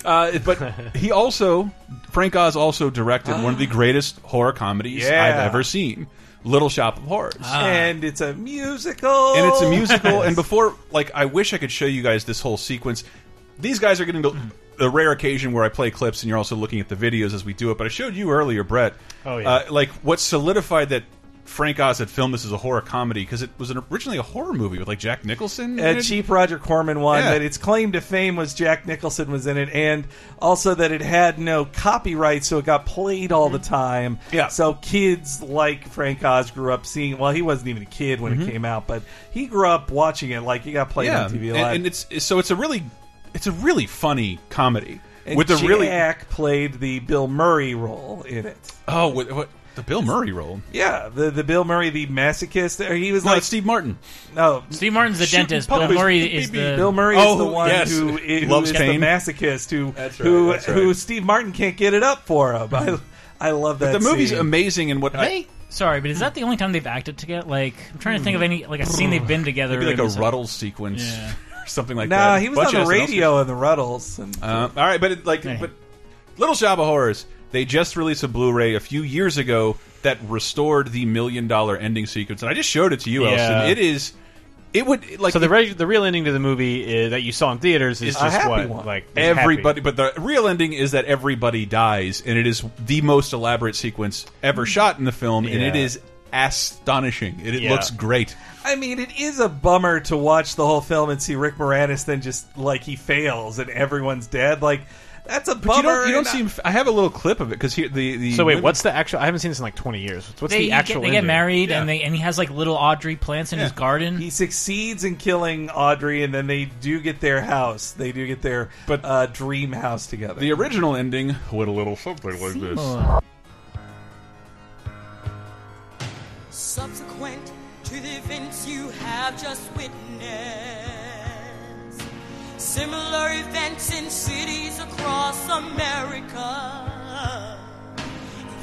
[SPEAKER 1] Uh, but he also, Frank Oz also directed one of the greatest horror comedies
[SPEAKER 4] Yeah.
[SPEAKER 1] I've ever seen. Little Shop of Horrors.
[SPEAKER 4] and it's a musical.
[SPEAKER 1] and it's a musical. and before, like, I wish I could show you guys this whole sequence. These guys are getting to the rare occasion where I play clips, and you're also looking at the videos as we do it. But I showed you earlier, Brett.
[SPEAKER 2] Oh, yeah.
[SPEAKER 1] Uh, like what solidified that Frank Oz had filmed this as a horror comedy because it was an, originally a horror movie with like Jack Nicholson.
[SPEAKER 4] a cheap Roger Corman one
[SPEAKER 1] Yeah.
[SPEAKER 4] that its claim to fame was Jack Nicholson was in it, and also that it had no copyright, so it got played all the time.
[SPEAKER 1] Yeah.
[SPEAKER 4] So kids like Frank Oz grew up seeing. Well, he wasn't even a kid when it mm-hmm. came out, but he grew up watching it. Like he got played
[SPEAKER 1] yeah,
[SPEAKER 4] on TV a
[SPEAKER 1] and,
[SPEAKER 4] lot.
[SPEAKER 1] and it's so it's a really it's a really funny comedy
[SPEAKER 4] And
[SPEAKER 1] with a really
[SPEAKER 4] Jack played the Bill Murray role in it.
[SPEAKER 1] oh what, what the Bill Murray role.
[SPEAKER 4] Yeah, the the Bill Murray, the masochist. Or he was
[SPEAKER 1] No,
[SPEAKER 4] like
[SPEAKER 1] it's Steve Martin.
[SPEAKER 4] no.
[SPEAKER 3] Steve Martin's the
[SPEAKER 1] Shooting
[SPEAKER 3] dentist. Bill
[SPEAKER 1] puppies
[SPEAKER 3] Murray
[SPEAKER 1] with
[SPEAKER 3] is
[SPEAKER 1] BB.
[SPEAKER 3] the
[SPEAKER 4] Bill Murray
[SPEAKER 1] Oh,
[SPEAKER 4] is the one
[SPEAKER 1] yes.
[SPEAKER 4] who, who
[SPEAKER 1] Loves
[SPEAKER 4] is
[SPEAKER 1] pain.
[SPEAKER 4] the masochist who
[SPEAKER 1] That's right,
[SPEAKER 4] who
[SPEAKER 1] that's right.
[SPEAKER 4] who Steve Martin can't get it up for him. I I love that.
[SPEAKER 1] the movie's
[SPEAKER 4] scene.
[SPEAKER 1] amazing and what I,
[SPEAKER 3] They, sorry, but is that the only time they've acted together? Like, I'm trying to think of any like a scene they've been together.
[SPEAKER 1] maybe like
[SPEAKER 3] in
[SPEAKER 1] a
[SPEAKER 3] this-
[SPEAKER 1] Rutles sequence
[SPEAKER 3] Yeah.
[SPEAKER 1] or something like
[SPEAKER 4] Nah,
[SPEAKER 1] that.
[SPEAKER 4] he was
[SPEAKER 1] Bunch
[SPEAKER 4] on
[SPEAKER 1] of
[SPEAKER 4] the
[SPEAKER 1] SNL
[SPEAKER 4] radio in the Rutles. And,
[SPEAKER 1] Uh, all right, but it, like,
[SPEAKER 3] Hey.
[SPEAKER 1] but Little Shop of Horrors, they just released a Blu-ray a few years ago that restored the million dollar ending sequence, and I just showed it to you,
[SPEAKER 2] Yeah.
[SPEAKER 1] Elston. It is, it would like
[SPEAKER 2] So the
[SPEAKER 1] it-
[SPEAKER 2] re the real ending to the movie is, that you saw in theaters is
[SPEAKER 1] Is
[SPEAKER 2] just what
[SPEAKER 4] one.
[SPEAKER 2] like is happy.
[SPEAKER 1] everybody, but the real ending is that everybody dies, and it is the most elaborate sequence ever mm. shot in the film, and it
[SPEAKER 2] Yeah.
[SPEAKER 1] is astonishing. It, it
[SPEAKER 2] Yeah.
[SPEAKER 1] looks great.
[SPEAKER 4] I mean, it is a bummer to watch the whole film and see Rick Moranis then just like he fails and everyone's dead. Like that's a
[SPEAKER 1] But
[SPEAKER 4] bummer.
[SPEAKER 1] you don't, you don't seem. I have a little clip of it because here the the.
[SPEAKER 2] So wait,
[SPEAKER 1] women-
[SPEAKER 2] what's the actual? I haven't seen this in like twenty years. What's
[SPEAKER 3] They,
[SPEAKER 2] the actual?
[SPEAKER 3] get, they get married
[SPEAKER 1] Yeah.
[SPEAKER 3] and they and he has like little Audrey plants in his garden.
[SPEAKER 4] He succeeds in killing Audrey, and then they do get their house. They do get their
[SPEAKER 1] But-
[SPEAKER 4] uh, dream house together.
[SPEAKER 1] the original ending went a little something like this.
[SPEAKER 12] Subsequent to the events you have just witnessed. Similar events in cities across America.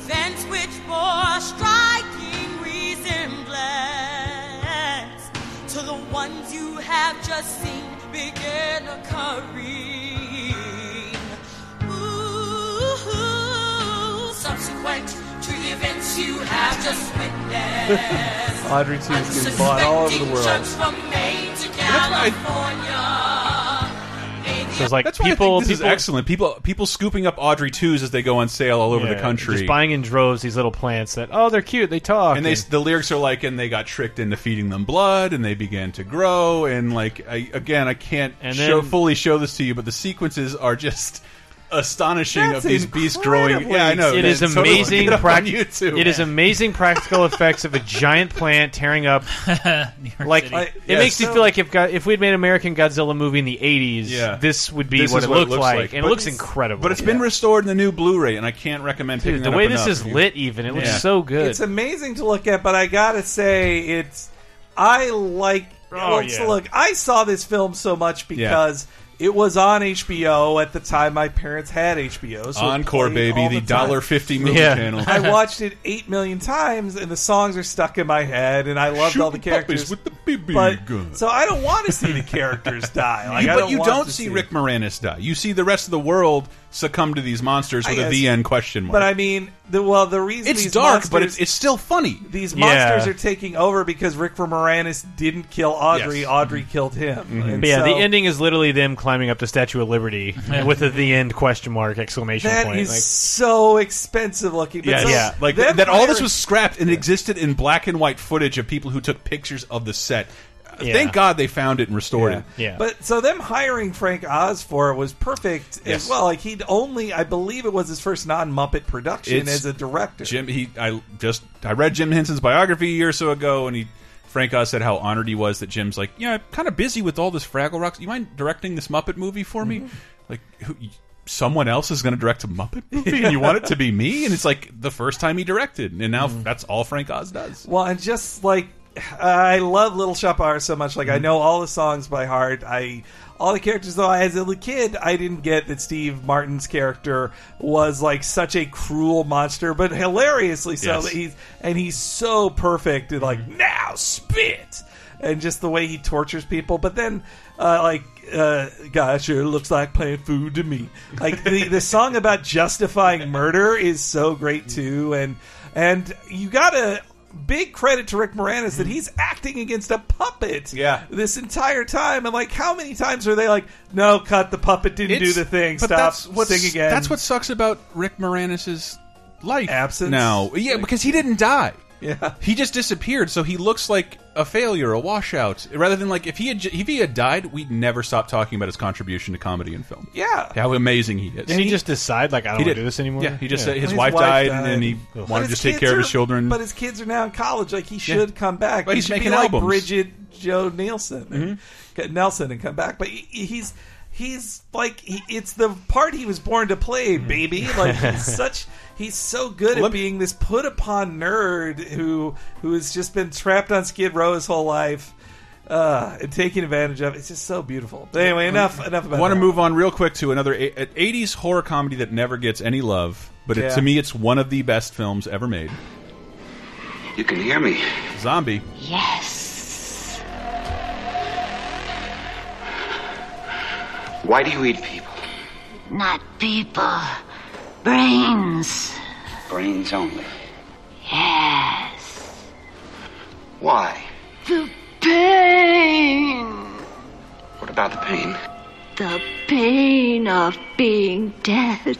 [SPEAKER 12] Events which bore striking resemblance to the ones you have just seen begin occurring. Ooh, subsequent to the events you have just witnessed.
[SPEAKER 4] Audrey too is getting bought all over the world.
[SPEAKER 12] Unsuspecting From Maine to
[SPEAKER 1] why-
[SPEAKER 12] California.
[SPEAKER 2] So it's like
[SPEAKER 1] That's why
[SPEAKER 2] people
[SPEAKER 1] I think this
[SPEAKER 2] people
[SPEAKER 1] is excellent. People people scooping up Audrey twos as they go on sale all over
[SPEAKER 2] yeah,
[SPEAKER 1] the country.
[SPEAKER 2] just buying in droves these little plants that oh they're cute they talk
[SPEAKER 1] and they the lyrics are like, and they got tricked into feeding them blood, and they began to grow, and like I, again, I can't
[SPEAKER 2] And
[SPEAKER 1] show
[SPEAKER 2] then-
[SPEAKER 1] fully show this to you, but the sequences are just astonishing
[SPEAKER 4] That's
[SPEAKER 1] of these beasts growing. Yeah, I know.
[SPEAKER 2] It is
[SPEAKER 1] man, totally look
[SPEAKER 2] amazing.
[SPEAKER 1] it up
[SPEAKER 2] prac-
[SPEAKER 1] on YouTube.
[SPEAKER 2] It is amazing practical effects of a giant plant tearing up.
[SPEAKER 3] New York
[SPEAKER 2] Like
[SPEAKER 3] City.
[SPEAKER 4] I-
[SPEAKER 2] it
[SPEAKER 1] Yes.
[SPEAKER 2] makes you
[SPEAKER 4] So-
[SPEAKER 2] feel like if God, if we'd made an American Godzilla movie in the '80s,
[SPEAKER 1] Yeah.
[SPEAKER 2] this would be
[SPEAKER 1] This
[SPEAKER 2] what
[SPEAKER 1] is
[SPEAKER 2] it
[SPEAKER 1] what it
[SPEAKER 2] looked
[SPEAKER 1] looks
[SPEAKER 2] like,
[SPEAKER 1] like.
[SPEAKER 2] and
[SPEAKER 1] But
[SPEAKER 2] it looks incredible.
[SPEAKER 1] but it's been restored in the new Blu-ray, and I can't recommend picking
[SPEAKER 2] Dude,
[SPEAKER 1] that
[SPEAKER 2] the way
[SPEAKER 1] up
[SPEAKER 2] this
[SPEAKER 1] enough.
[SPEAKER 2] is
[SPEAKER 1] You-
[SPEAKER 2] lit, even it looks
[SPEAKER 1] Yeah.
[SPEAKER 2] so good.
[SPEAKER 4] It's amazing to look at, but I gotta say, it's I like.
[SPEAKER 2] Oh,
[SPEAKER 4] well,
[SPEAKER 2] yeah.
[SPEAKER 4] look, I saw this film so much because it was on HBO at the time. My parents had HBO. So it
[SPEAKER 1] Encore,
[SPEAKER 4] played
[SPEAKER 1] baby,
[SPEAKER 4] all
[SPEAKER 1] the
[SPEAKER 4] time.
[SPEAKER 1] dollar fifty movie
[SPEAKER 2] Yeah.
[SPEAKER 1] channel.
[SPEAKER 4] I watched it eight million times, and the songs are stuck in my head, and I loved all the
[SPEAKER 1] Shooting puppies
[SPEAKER 4] characters.
[SPEAKER 1] with the BB
[SPEAKER 4] but
[SPEAKER 1] gun.
[SPEAKER 4] so I don't want to see the characters die. Like,
[SPEAKER 1] You- but
[SPEAKER 4] don't
[SPEAKER 1] you don't
[SPEAKER 4] to
[SPEAKER 1] see Rick Moranis die. You see the rest of the world succumb to these monsters with a
[SPEAKER 4] guess.
[SPEAKER 1] the end question mark.
[SPEAKER 4] But I mean, the well, the reason
[SPEAKER 1] it's
[SPEAKER 4] these
[SPEAKER 1] dark,
[SPEAKER 4] monsters,
[SPEAKER 1] but it's, it's still funny.
[SPEAKER 4] these
[SPEAKER 2] Yeah.
[SPEAKER 4] monsters are taking over because Rick Moranis didn't kill Audrey.
[SPEAKER 1] Yes.
[SPEAKER 4] Audrey mm-hmm. killed him. Mm-hmm. And
[SPEAKER 2] But yeah,
[SPEAKER 4] so
[SPEAKER 2] the ending is literally them climbing up the Statue of Liberty with a "the end" question mark exclamation
[SPEAKER 4] That
[SPEAKER 2] point.
[SPEAKER 4] is
[SPEAKER 2] Like,
[SPEAKER 4] so expensive looking. But
[SPEAKER 1] Yeah,
[SPEAKER 4] so
[SPEAKER 1] yeah. Like
[SPEAKER 4] them
[SPEAKER 1] that. All this was scrapped and existed in black and white footage of people who took pictures of the set.
[SPEAKER 2] Yeah.
[SPEAKER 1] Thank God they found it and restored
[SPEAKER 4] Yeah.
[SPEAKER 1] it.
[SPEAKER 2] Yeah.
[SPEAKER 4] But so them hiring Frank Oz for it was perfect
[SPEAKER 1] Yes.
[SPEAKER 4] as well. Like he'd only, I believe it was his first non Muppet production
[SPEAKER 1] It's-
[SPEAKER 4] as a director.
[SPEAKER 1] Jim, he, I just, I read Jim Henson's biography a year or so ago, and he, Frank Oz said how honored he was that Jim's like, yeah, I'm kind of busy with all this Fraggle Rocks. You mind directing this Muppet movie for me? Mm-hmm. Like, who, someone else is going to direct a Muppet movie, and you want it to be me? And it's like the first time he directed, and now mm. that's all Frank Oz does.
[SPEAKER 4] Well, and just like I love Little Shop of Horrors so much. Like
[SPEAKER 1] Mm-hmm.
[SPEAKER 4] I know all the songs by heart. I all the characters though. As a kid, I didn't get that Steve Martin's character was like such a cruel monster, but hilariously so.
[SPEAKER 1] Yes.
[SPEAKER 4] That he's and he's so perfect. And like now spit. And just the way he tortures people, but then, uh, like, uh, God, sure looks like playing food to me. Like the the song about justifying murder is so great too, and and you gotta big credit to Rick Moranis that mm-hmm. he's acting against a puppet.
[SPEAKER 1] Yeah.
[SPEAKER 4] this entire time, and like, how many times are they like, "No, cut the puppet didn't do the thing. Stop,
[SPEAKER 1] that's what's-
[SPEAKER 4] sing again."
[SPEAKER 1] That's what sucks about Rick Moranis's life
[SPEAKER 4] Absence?
[SPEAKER 1] now. Yeah, because he didn't die.
[SPEAKER 4] Yeah.
[SPEAKER 1] he just disappeared. So he looks like a failure, a washout. Rather than like if he had if he had died, we'd never stop talking about his contribution to comedy and film.
[SPEAKER 4] Yeah.
[SPEAKER 1] how amazing he is.
[SPEAKER 2] Did he just decide like I don't want to do this anymore?
[SPEAKER 1] Yeah, he just said his,
[SPEAKER 4] His
[SPEAKER 1] wife,
[SPEAKER 4] wife
[SPEAKER 1] died,
[SPEAKER 4] died.
[SPEAKER 1] and he
[SPEAKER 4] But
[SPEAKER 1] wanted to just take
[SPEAKER 4] kids
[SPEAKER 1] care of his children.
[SPEAKER 4] But his kids are now in college. Like he should come back.
[SPEAKER 1] But
[SPEAKER 4] he
[SPEAKER 1] he's
[SPEAKER 4] should
[SPEAKER 1] making
[SPEAKER 4] be like
[SPEAKER 1] albums. Mm-hmm.
[SPEAKER 4] Bridget Joe Nielsen, and, Nelson, and come back. But he, he's he's like he, it's the part he was born to play,
[SPEAKER 1] Mm-hmm.
[SPEAKER 4] baby. Like he's such. He's so good at
[SPEAKER 1] Let-
[SPEAKER 4] being this put upon nerd who who has just been trapped on Skid Row his whole life. Uh, and taking advantage of it. It's just so beautiful. But anyway, enough enough
[SPEAKER 1] I want to move on real quick to another a- 80s horror comedy that never gets any love, but it,
[SPEAKER 4] Yeah.
[SPEAKER 1] to me, it's one of the best films ever made.
[SPEAKER 6] You can hear me.
[SPEAKER 1] Zombie.
[SPEAKER 9] Yes.
[SPEAKER 6] Why do you eat people?
[SPEAKER 9] Not people. Brains.
[SPEAKER 6] Brains only.
[SPEAKER 9] Yes.
[SPEAKER 6] Why?
[SPEAKER 9] The pain.
[SPEAKER 6] What about the pain?
[SPEAKER 9] The pain of being dead.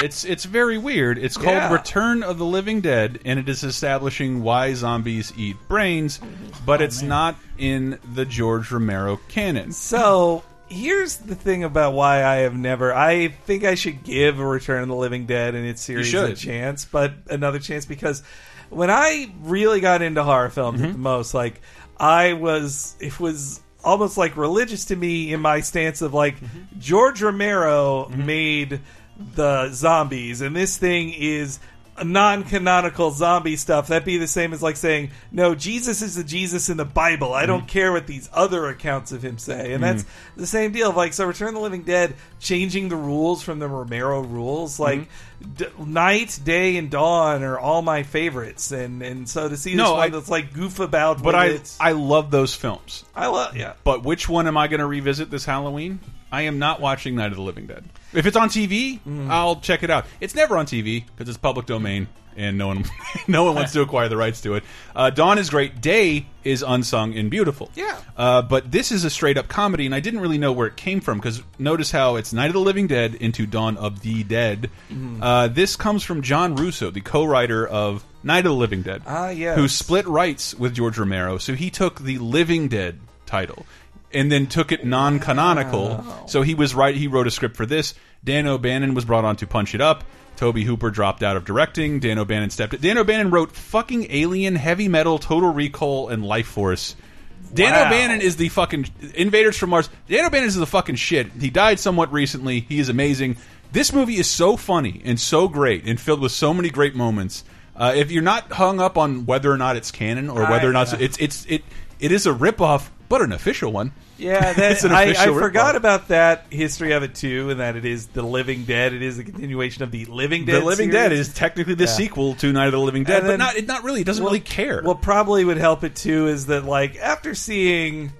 [SPEAKER 1] It's it's very weird. It's called
[SPEAKER 4] Yeah.
[SPEAKER 1] Return of the Living Dead, and it is establishing why zombies eat brains, mm-hmm. but it's oh, not in the George Romero canon.
[SPEAKER 4] So here's the thing about why I have never. I think I should give a Return of the Living Dead and its series a chance, but another chance because when I really got into horror films
[SPEAKER 1] Mm-hmm.
[SPEAKER 4] the most, like I was, it was almost like religious to me in my stance of like
[SPEAKER 1] Mm-hmm.
[SPEAKER 4] George Romero made the zombies, and this thing is non-canonical zombie stuff. That'd be the same as like saying, "No, Jesus is the Jesus in the Bible. I
[SPEAKER 1] Mm-hmm.
[SPEAKER 4] don't care what these other accounts of him say." And that's the same deal. Like, so Return of the Living Dead changing the rules from the Romero rules, like
[SPEAKER 1] Mm-hmm.
[SPEAKER 4] d- night, day, and dawn are all my favorites. And and so to see this
[SPEAKER 1] No,
[SPEAKER 4] one
[SPEAKER 1] I-
[SPEAKER 4] that's like goof about,
[SPEAKER 1] But I I love those films.
[SPEAKER 4] I love yeah.
[SPEAKER 1] But which one am I going to revisit this Halloween? I am not watching Night of the Living Dead. If it's on TV,
[SPEAKER 4] Mm.
[SPEAKER 1] I'll check it out. It's never on TV because it's public domain and no one no one wants to acquire the rights to it. Uh, Dawn is great. Day is unsung and beautiful.
[SPEAKER 4] Yeah.
[SPEAKER 1] Uh, but this is a straight up comedy, and I didn't really know where it came from because notice how it's Night of the Living Dead into Dawn of the Dead.
[SPEAKER 4] Mm.
[SPEAKER 1] Uh, this comes from John Russo, the co-writer of Night of the Living Dead,
[SPEAKER 4] Ah, yes.
[SPEAKER 1] who split rights with George Romero. So he took the Living Dead title and then took it non-canonical. So he was right. He wrote a script for this. Dan O'Bannon was brought on to punch it up. Tobe Hooper dropped out of directing. Dan O'Bannon stepped in. Dan O'Bannon wrote fucking Alien, Heavy Metal, Total Recall, and Life Force. Dan
[SPEAKER 4] Wow.
[SPEAKER 1] O'Bannon is the fucking Invaders from Mars. Dan O'Bannon is the fucking shit. He died somewhat recently. He is amazing. This movie is so funny and so great and filled with so many great moments. Uh, if you're not hung up on whether or not it's canon or whether or not
[SPEAKER 4] I-
[SPEAKER 1] it's it's it it is a ripoff, but an official one.
[SPEAKER 4] Yeah,
[SPEAKER 1] It's
[SPEAKER 4] that,
[SPEAKER 1] an
[SPEAKER 4] I, I forgot about that history of it too, and that it is the Living Dead. It is a continuation of the Living Dead.
[SPEAKER 1] the Living
[SPEAKER 4] series.
[SPEAKER 1] Dead is technically the
[SPEAKER 4] Yeah.
[SPEAKER 1] sequel to Night of the Living Dead,
[SPEAKER 4] And
[SPEAKER 1] but
[SPEAKER 4] then-
[SPEAKER 1] not it not really. It doesn't
[SPEAKER 4] Well-
[SPEAKER 1] really care.
[SPEAKER 4] What probably would help it too is that like after seeing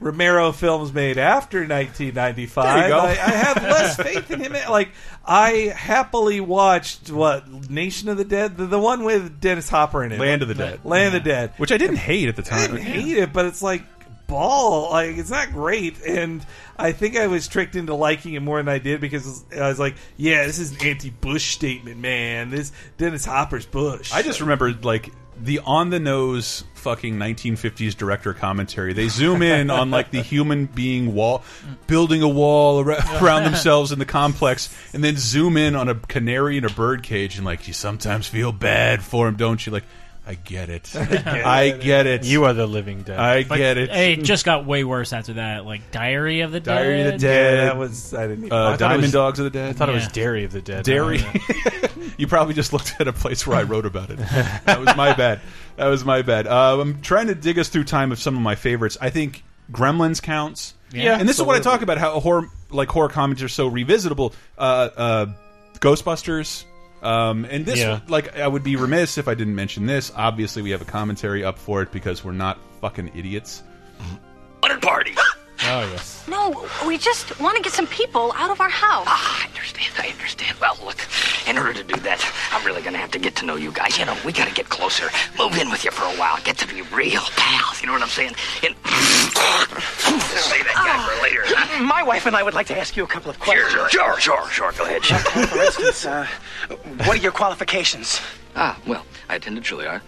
[SPEAKER 4] Romero films made after 1995,
[SPEAKER 1] There you go.
[SPEAKER 4] I, I have less faith in him. Like I happily watched what Nation of the Dead, the, the one with Dennis Hopper in it,
[SPEAKER 1] Land of the Dead.
[SPEAKER 4] Land of the Dead,
[SPEAKER 1] which I didn't hate at the time.
[SPEAKER 4] I didn't hate it, but it's like ball. Like it's not great, and I think I was tricked into liking it more than I did because I was like, "Yeah, this is an anti-Bush statement, man. This Dennis Hopper's Bush."
[SPEAKER 1] I just remember like the on the nose fucking 1950s director commentary. They zoom in on like the human being wall building a wall around themselves in the complex and then zoom in on a canary in a bird cage and like you sometimes feel bad for him, don't you? Like I get it. I get it.
[SPEAKER 2] You are the living dead.
[SPEAKER 1] I
[SPEAKER 3] But
[SPEAKER 1] get it.
[SPEAKER 3] It just got way worse after that. Like Diary of the Dead.
[SPEAKER 1] Diary of the
[SPEAKER 3] Dead.
[SPEAKER 1] Dead.
[SPEAKER 4] Yeah, that was I didn't. Even,
[SPEAKER 1] uh,
[SPEAKER 2] I
[SPEAKER 1] Diamond
[SPEAKER 2] was-
[SPEAKER 1] Dogs of the Dead.
[SPEAKER 2] I thought it was
[SPEAKER 3] Yeah.
[SPEAKER 2] Dairy of the Dead.
[SPEAKER 1] Dairy. you probably just looked at a place where I wrote about it. That was my bad. That was my bad. Uh, I'm trying to dig us through time of some of my favorites. I think Gremlins counts.
[SPEAKER 3] Yeah,
[SPEAKER 1] and this is what I talk about how horror like horror comedies are so revisitable. Uh, uh, Ghostbusters. Um, and this,
[SPEAKER 2] Yeah.
[SPEAKER 1] like, I would be remiss if I didn't mention this. Obviously, we have a commentary up for it because we're not fucking idiots.
[SPEAKER 6] Butter party.
[SPEAKER 2] Oh yes.
[SPEAKER 13] No, we just want to get some people out of our house.
[SPEAKER 6] Ah, I understand.
[SPEAKER 13] understand. I understand. Well, look, in order to do that, I'm really gonna have to get to know you guys. You know, we gotta get closer. Move in with you for a while. Get to be real pals. You know what I'm saying? And save that guy for later. Huh?
[SPEAKER 14] My wife and I would like to ask you a couple of questions.
[SPEAKER 13] Sure, sure, sure, sure. Go ahead. Sure.
[SPEAKER 14] For instance, uh, what are your qualifications?
[SPEAKER 13] Ah, well, I attended Juilliard.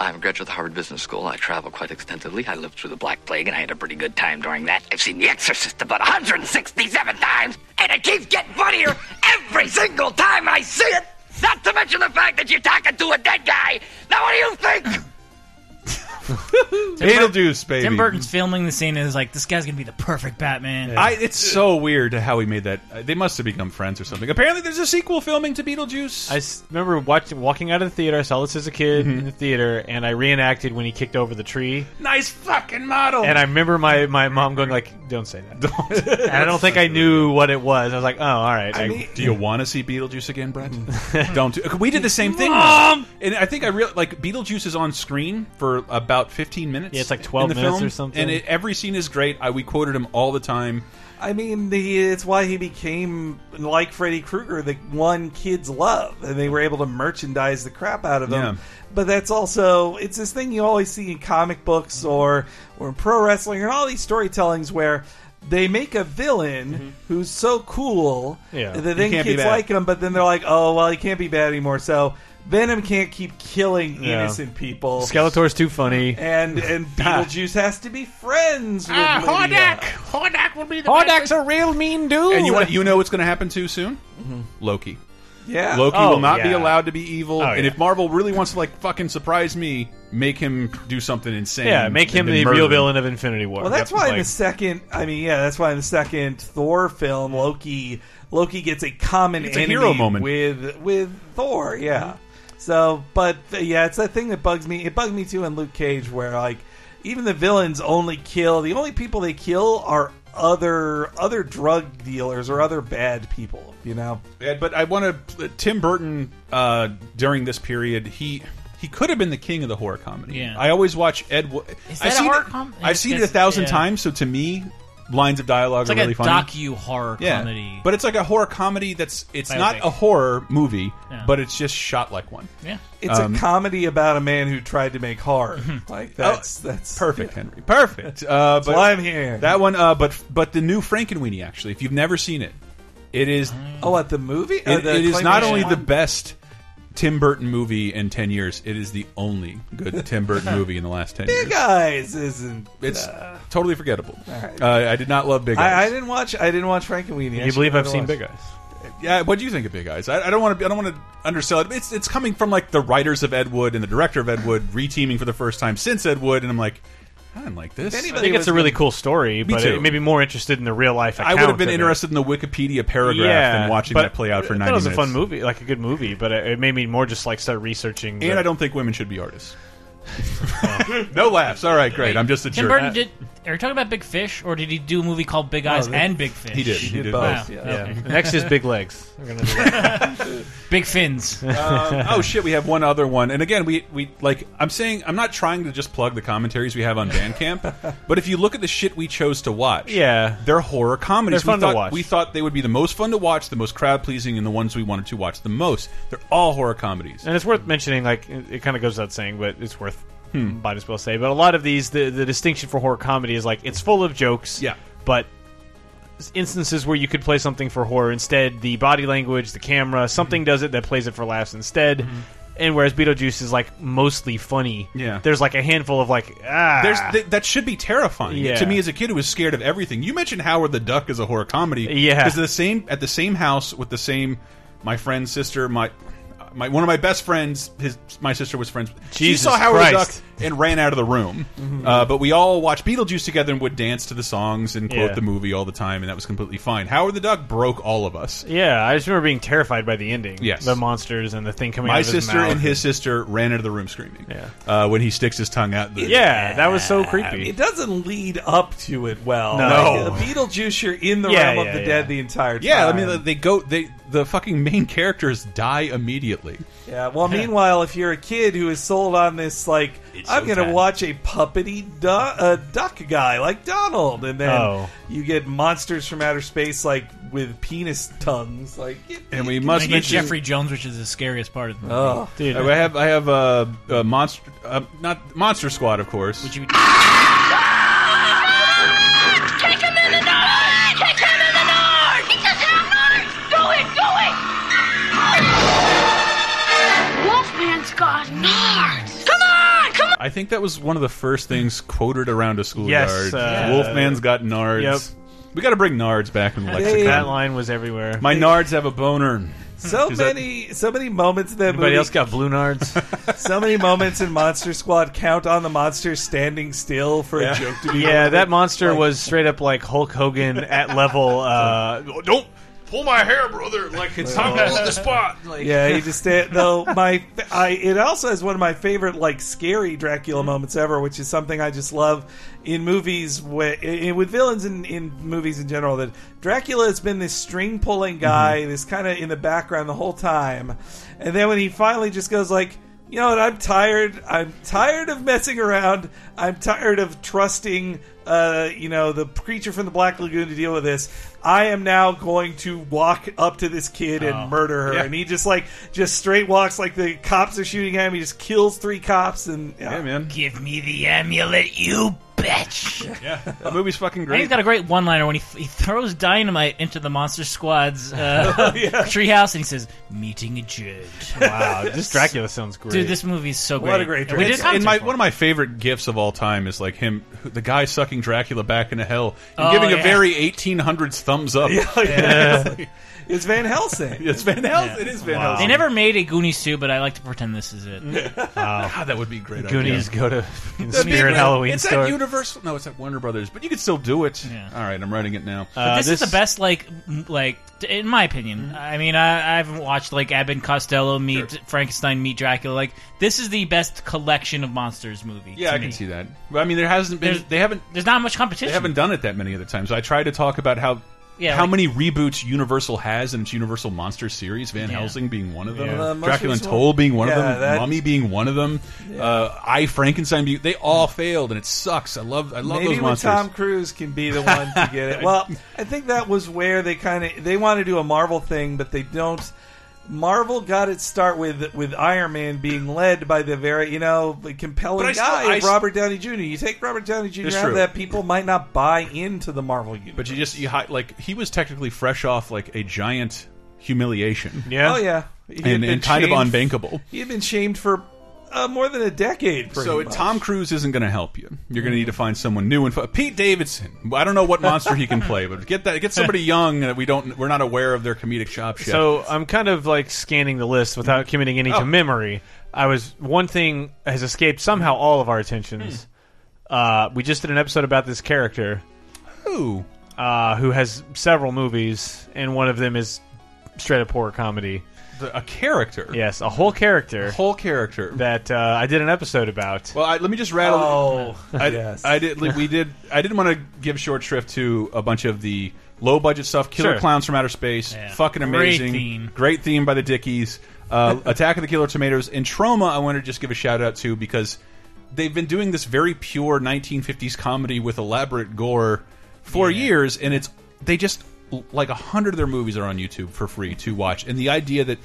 [SPEAKER 13] I'm a graduate of the Harvard Business School. I travel quite extensively. I lived through the Black Plague, and I had a pretty good time during that. I've seen The Exorcist about 167 times, and it keeps getting funnier every single time I see it. Not to mention the fact that you're talking to a dead guy. Now, what do you think?
[SPEAKER 1] Beetlejuice, baby.
[SPEAKER 3] Tim Burton's filming the scene and is like, this guy's gonna be the perfect Batman.
[SPEAKER 1] I, it's so weird how he made that. uh, They must have become friends or something. Apparently, there's a sequel filming to Beetlejuice.
[SPEAKER 2] I s- remember watching, walking out of the theater. I saw this as a kid
[SPEAKER 1] Mm-hmm.
[SPEAKER 2] in the theater, and I reenacted when he kicked over the tree.
[SPEAKER 1] nice fucking model.
[SPEAKER 2] And I remember my, my mom going like, "Don't say that." and I don't think I knew what it was. I was like, "Oh, all right." I,
[SPEAKER 1] Do you want to see Beetlejuice again, Brett? Don't. Do, we did the same thing,
[SPEAKER 2] Mom!
[SPEAKER 1] and I think I real like Beetlejuice is on screen for about 15 minutes.
[SPEAKER 2] Yeah, it's like 12
[SPEAKER 1] in the
[SPEAKER 2] minutes
[SPEAKER 1] film,
[SPEAKER 2] or something.
[SPEAKER 1] and it, every scene is great. I, we quoted him all the time.
[SPEAKER 4] I mean, the, it's why he became like Freddy Krueger, the one kids love, and they were able to merchandise the crap out of him.
[SPEAKER 1] Yeah.
[SPEAKER 4] But that's also it's this thing you always see in comic books or or in pro wrestling and all these storytellings where they make a villain mm-hmm. who's so cool
[SPEAKER 2] Yeah.
[SPEAKER 4] that then kids like him, but then they're like, oh well, he can't be bad anymore. So Venom can't keep killing
[SPEAKER 2] Yeah.
[SPEAKER 4] innocent people.
[SPEAKER 2] Skeletor's too funny.
[SPEAKER 4] and and Beetlejuice has to be friends with
[SPEAKER 2] Ah,
[SPEAKER 4] Lydia.
[SPEAKER 2] Hordak will be the Hordak's a real mean dude.
[SPEAKER 1] And you want you know what's going to happen too soon? Loki.
[SPEAKER 4] Yeah.
[SPEAKER 1] Loki
[SPEAKER 2] Oh,
[SPEAKER 1] will not be
[SPEAKER 2] yeah.
[SPEAKER 1] allowed to be evil.
[SPEAKER 2] Oh,
[SPEAKER 1] and
[SPEAKER 2] yeah.
[SPEAKER 1] if Marvel really wants to like fucking surprise me, make him do something insane.
[SPEAKER 2] Yeah, make him
[SPEAKER 1] and then
[SPEAKER 2] the
[SPEAKER 1] murder
[SPEAKER 2] real villain of Infinity War.
[SPEAKER 4] Well, that's
[SPEAKER 2] Yep.
[SPEAKER 4] why in
[SPEAKER 2] Like-
[SPEAKER 4] the second, I mean, yeah, that's why in the second Thor film, Loki Loki gets a common
[SPEAKER 1] It's a
[SPEAKER 4] enemy
[SPEAKER 1] hero moment.
[SPEAKER 4] with with Thor. Yeah. So, but yeah, it's that thing that bugs me. It bugged me too in Luke Cage, where like even the villains only kill the only people they kill are other other drug dealers or other bad people. You know.
[SPEAKER 1] Yeah, but I want to. Tim Burton uh, during this period, he he could have been the king of the horror comedy.
[SPEAKER 3] Yeah.
[SPEAKER 1] I always watch Ed. Wood.
[SPEAKER 3] Is
[SPEAKER 1] I've
[SPEAKER 3] that a
[SPEAKER 1] seen
[SPEAKER 3] horror
[SPEAKER 1] it,
[SPEAKER 3] com-
[SPEAKER 1] I've seen it a thousand
[SPEAKER 3] yeah.
[SPEAKER 1] times. So to me, lines of dialogue
[SPEAKER 3] It's
[SPEAKER 1] are
[SPEAKER 3] like
[SPEAKER 1] really
[SPEAKER 3] a
[SPEAKER 1] funny.
[SPEAKER 3] docu horror
[SPEAKER 1] yeah,
[SPEAKER 3] comedy.
[SPEAKER 1] but it's like a horror comedy that's it's not a horror movie,
[SPEAKER 3] Yeah.
[SPEAKER 1] but it's just shot like one.
[SPEAKER 3] Yeah.
[SPEAKER 4] It's
[SPEAKER 1] Um,
[SPEAKER 4] a comedy about a man who tried to make horror. Like that's that's
[SPEAKER 1] Perfect, Henry. Perfect. Uh,
[SPEAKER 4] That's
[SPEAKER 1] but
[SPEAKER 4] why I'm here.
[SPEAKER 1] That one, uh, but but the new Frankenweenie. Actually, if you've never seen it, it is.
[SPEAKER 4] Oh, what the movie?
[SPEAKER 1] It,
[SPEAKER 4] Uh, the
[SPEAKER 1] it is not
[SPEAKER 4] claymation
[SPEAKER 1] only the best Tim Burton movie in ten years. It is the only good Tim Burton movie in the last ten
[SPEAKER 4] Big
[SPEAKER 1] years.
[SPEAKER 4] Eyes isn't.
[SPEAKER 1] It's
[SPEAKER 4] uh,
[SPEAKER 1] totally forgettable.
[SPEAKER 4] right.
[SPEAKER 1] Uh, I did not love Big Eyes.
[SPEAKER 4] I, I didn't watch. I didn't watch Frankenweenie.
[SPEAKER 2] Can
[SPEAKER 4] I
[SPEAKER 2] you believe I've seen
[SPEAKER 4] watch.
[SPEAKER 2] Big Eyes?
[SPEAKER 1] Yeah, what do you think of Big Eyes? I, I don't want to. I don't want to undersell it. It's it's coming from like the writers of Ed Wood and the director of Ed Wood reteaming for the first time since Ed Wood, and I'm like, I didn't like this.
[SPEAKER 2] I think it's a really cool story, but
[SPEAKER 1] too.
[SPEAKER 2] it made me more interested in the real life.
[SPEAKER 1] I would have been
[SPEAKER 2] account of it.
[SPEAKER 1] interested in the Wikipedia paragraph
[SPEAKER 2] yeah,
[SPEAKER 1] than watching
[SPEAKER 2] but
[SPEAKER 1] that play out for
[SPEAKER 2] I thought
[SPEAKER 1] ninety
[SPEAKER 2] It was
[SPEAKER 1] minutes.
[SPEAKER 2] a fun movie, like a good movie, but it, it made me more just like start researching.
[SPEAKER 1] And
[SPEAKER 2] the-
[SPEAKER 1] I don't think women should be artists. no laughs. All right, great. I'm just a
[SPEAKER 3] Tim
[SPEAKER 1] jerk.
[SPEAKER 3] Burton did. Are you talking about Big Fish, or did he do a movie called Big Eyes
[SPEAKER 1] Oh,
[SPEAKER 3] and Big Fish?
[SPEAKER 1] he did. He did
[SPEAKER 3] Wow.
[SPEAKER 1] both, yeah.
[SPEAKER 3] Okay.
[SPEAKER 2] Next is Big Legs. We're gonna do that.
[SPEAKER 3] Big fins.
[SPEAKER 1] um, oh shit, we have one other one. And again, we we like I'm saying I'm not trying to just plug the commentaries we have on Bandcamp, but if you look at the shit we chose to watch,
[SPEAKER 2] Yeah.
[SPEAKER 1] they're horror comedies.
[SPEAKER 2] They're fun
[SPEAKER 1] we
[SPEAKER 2] to
[SPEAKER 1] thought,
[SPEAKER 2] watch.
[SPEAKER 1] We thought they would be the most fun to watch, the most crowd pleasing, and the ones we wanted to watch the most. They're all horror comedies.
[SPEAKER 2] And it's worth mentioning, like it, it kind of goes without saying, but it's worth
[SPEAKER 1] Hmm.
[SPEAKER 2] might as well say. But a lot of these, the the distinction for horror comedy is like it's full of jokes.
[SPEAKER 1] Yeah.
[SPEAKER 2] But instances where you could play something for horror instead, the body language, the camera, something
[SPEAKER 1] Mm-hmm.
[SPEAKER 2] does it that plays it for laughs instead. And whereas Beetlejuice is like mostly funny,
[SPEAKER 1] Yeah.
[SPEAKER 2] There's like a handful of like ah,
[SPEAKER 1] There's th that should be terrifying
[SPEAKER 2] Yeah.
[SPEAKER 1] to me as a kid who was scared of everything. You mentioned Howard the Duck as a horror comedy,
[SPEAKER 2] Yeah.
[SPEAKER 1] because the same at the same house with the same my friend's sister, my my one of my best friends, his my sister was friends.
[SPEAKER 2] Jesus
[SPEAKER 1] she saw Howard the Duck and ran out of the room.
[SPEAKER 2] Mhm.
[SPEAKER 1] Uh, but we all watched Beetlejuice together and would dance to the songs and quote
[SPEAKER 2] Yeah.
[SPEAKER 1] the movie all the time, and that was completely fine. Howard the Duck broke all of us.
[SPEAKER 2] Yeah, I just remember being terrified by the ending.
[SPEAKER 1] Yes.
[SPEAKER 2] the monsters and the thing coming. out
[SPEAKER 1] My
[SPEAKER 2] of his
[SPEAKER 1] sister
[SPEAKER 2] mouth.
[SPEAKER 1] and his sister ran into the room screaming.
[SPEAKER 2] Yeah.
[SPEAKER 1] uh, when he sticks his tongue out. The,
[SPEAKER 2] Yeah, that was so creepy.
[SPEAKER 4] It doesn't lead up to it well.
[SPEAKER 1] No.
[SPEAKER 4] Like, the Beetlejuice, you're in the
[SPEAKER 1] Yeah,
[SPEAKER 4] realm
[SPEAKER 1] yeah,
[SPEAKER 4] of the
[SPEAKER 1] yeah.
[SPEAKER 4] dead the entire time.
[SPEAKER 1] Yeah, I mean they go they the fucking main characters die immediately.
[SPEAKER 4] Yeah. Well, meanwhile, if you're a kid who is sold on this like I'm
[SPEAKER 1] So
[SPEAKER 4] going to
[SPEAKER 1] tad.
[SPEAKER 4] watch a puppety du- uh, duck guy like Donald, and then
[SPEAKER 2] Oh.
[SPEAKER 4] you get monsters from outer space like with penis tongues. Like,
[SPEAKER 1] And we
[SPEAKER 3] And
[SPEAKER 1] must
[SPEAKER 3] you get
[SPEAKER 1] mention
[SPEAKER 3] Jeffrey Jones, which is the scariest part of the movie.
[SPEAKER 4] oh,
[SPEAKER 2] Dude,
[SPEAKER 1] I have I have uh, monster uh, not Monster Squad of course.
[SPEAKER 3] Would you?
[SPEAKER 1] I think that was one of the first things quoted around a schoolyard.
[SPEAKER 2] Yes, uh,
[SPEAKER 1] Wolfman's got nards.
[SPEAKER 2] Yep.
[SPEAKER 1] We got to bring nards back in the lexicon.
[SPEAKER 2] that line was everywhere.
[SPEAKER 1] My nards have a boner.
[SPEAKER 4] so
[SPEAKER 1] Is that-
[SPEAKER 4] many, so many moments in that
[SPEAKER 2] Anybody
[SPEAKER 4] movie.
[SPEAKER 2] else got blue nards?
[SPEAKER 4] so many moments in Monster Squad count on the monster standing still for a joke to be.
[SPEAKER 2] yeah, that monster
[SPEAKER 4] Like-
[SPEAKER 2] was straight up like Hulk Hogan at level. Uh, don't
[SPEAKER 1] Pull my hair, brother. Like it's time to hold the spot. Like,
[SPEAKER 4] Yeah, he just stand, though my I it also has one of my favorite like scary Dracula moments ever, which is something I just love in movies with, in, with villains in, in movies in general. That Dracula has been this string pulling mm-hmm. guy, this kind of in the background the whole time, and then when he finally just goes like. You know what? I'm tired. I'm tired of messing around. I'm tired of trusting, uh, you know, the creature from the Black Lagoon to deal with this. I am now going to walk up to this kid and murder her.
[SPEAKER 1] Yeah.
[SPEAKER 4] And he just like just straight walks like the cops are shooting at him. He just kills three cops and
[SPEAKER 1] yeah, man.
[SPEAKER 3] Give me the amulet, you bitch.
[SPEAKER 1] Yeah, that movie's fucking
[SPEAKER 3] And he's got a great one-liner when he, he throws dynamite into the Monster Squad's uh,
[SPEAKER 4] Oh, yeah.
[SPEAKER 3] treehouse, and he says, "Meeting adjourned."
[SPEAKER 2] wow, this Dracula sounds great.
[SPEAKER 3] Dude, this movie's so great.
[SPEAKER 4] What a great
[SPEAKER 3] And we did
[SPEAKER 1] It's- and my, one of my favorite gifs of all time is like him, the guy sucking Dracula back into hell and
[SPEAKER 3] Oh,
[SPEAKER 1] giving a very 1800s thumbs up.
[SPEAKER 4] yeah, yeah. It's Van Helsing.
[SPEAKER 1] It's Van Helsing. It is Van
[SPEAKER 3] for it.
[SPEAKER 1] Helsing.
[SPEAKER 3] They never made a Goonies 2, but I like to pretend this is it.
[SPEAKER 1] God, that would be great.
[SPEAKER 2] Goonies
[SPEAKER 1] idea.
[SPEAKER 2] go to fucking
[SPEAKER 1] That'd
[SPEAKER 2] Spirit. Halloween
[SPEAKER 1] it's
[SPEAKER 2] store.
[SPEAKER 1] at Universal. No, it's at Warner Brothers. But you could still do it.
[SPEAKER 3] Yeah.
[SPEAKER 1] All right, I'm writing it now.
[SPEAKER 3] But
[SPEAKER 2] Uh,
[SPEAKER 3] this, is the best, like, like in my opinion. I mean, I, I haven't watched like Abbott and Costello meet Frankenstein meet Dracula. Like, this is the best collection of monsters movie.
[SPEAKER 1] yeah,
[SPEAKER 3] to
[SPEAKER 1] I can see that. But I mean, there hasn't been.
[SPEAKER 3] There's-
[SPEAKER 1] they haven't.
[SPEAKER 3] There's not much competition.
[SPEAKER 1] They haven't done it that many other times. I tried to talk about how.
[SPEAKER 3] Yeah,
[SPEAKER 1] how
[SPEAKER 3] like-
[SPEAKER 1] many reboots Universal has in its Universal Monster series? Van
[SPEAKER 3] Yeah.
[SPEAKER 1] Helsing being one of them,
[SPEAKER 4] Yeah. Uh,
[SPEAKER 1] Dracula
[SPEAKER 4] recent
[SPEAKER 1] Untold being one
[SPEAKER 4] yeah,
[SPEAKER 1] of them,
[SPEAKER 4] that-
[SPEAKER 1] Mummy being one of them, uh, I Frankenstein. Being, they all failed, and it sucks. I love. I love
[SPEAKER 4] Maybe
[SPEAKER 1] those
[SPEAKER 4] when
[SPEAKER 1] monsters.
[SPEAKER 4] Tom Cruise can be the one to get it. Well, I think that was where they kind of they want to do a Marvel thing, but they don't. Marvel got its start with with Iron Man being led by the very you know the compelling
[SPEAKER 1] But still-
[SPEAKER 4] guy
[SPEAKER 1] I
[SPEAKER 4] of
[SPEAKER 1] s-
[SPEAKER 4] Robert Downey Jr. You take Robert Downey Jr.
[SPEAKER 1] It's
[SPEAKER 4] out
[SPEAKER 1] true.
[SPEAKER 4] of that, people might not buy into the Marvel universe.
[SPEAKER 1] But you just you hi- like he was technically fresh off like a giant humiliation.
[SPEAKER 2] yeah.
[SPEAKER 4] oh yeah, He had
[SPEAKER 1] And,
[SPEAKER 4] been
[SPEAKER 1] and kind of
[SPEAKER 4] shamed-
[SPEAKER 1] unbankable.
[SPEAKER 4] He had been shamed for uh, more than a decade.
[SPEAKER 1] So
[SPEAKER 4] much.
[SPEAKER 1] Tom Cruise isn't going to help you. You're going to need to find someone new and Pete Davidson. I don't know what monster he can play, but get that get somebody young that we don't we're not aware of their comedic shop. Yet.
[SPEAKER 2] So I'm kind of like scanning the list without committing any
[SPEAKER 1] Oh.
[SPEAKER 2] to memory. I was one thing has escaped somehow all of our attentions. Uh, we just did an episode about this character
[SPEAKER 1] Who?
[SPEAKER 2] uh, who has several movies, and one of them is straight up horror comedy.
[SPEAKER 1] The, a character.
[SPEAKER 2] Yes, a whole character A
[SPEAKER 1] whole character.
[SPEAKER 2] that uh, I did an episode about.
[SPEAKER 1] Well, I, let me just rattle.
[SPEAKER 4] Oh,
[SPEAKER 1] I,
[SPEAKER 4] yes.
[SPEAKER 1] I did. like, We did. I didn't want to give short shrift to a bunch of the low budget stuff. Killer
[SPEAKER 2] Sure.
[SPEAKER 1] Clowns from Outer Space.
[SPEAKER 3] Yeah.
[SPEAKER 1] Fucking
[SPEAKER 3] Great
[SPEAKER 1] amazing.
[SPEAKER 3] theme.
[SPEAKER 1] Great theme by the Dickies. Uh, Attack of the Killer Tomatoes and Troma. I want to just give a shout out to because they've been doing this very pure 1950s comedy with elaborate gore for years, and it's they just like a hundred of their movies are on YouTube for free to watch, and the idea that.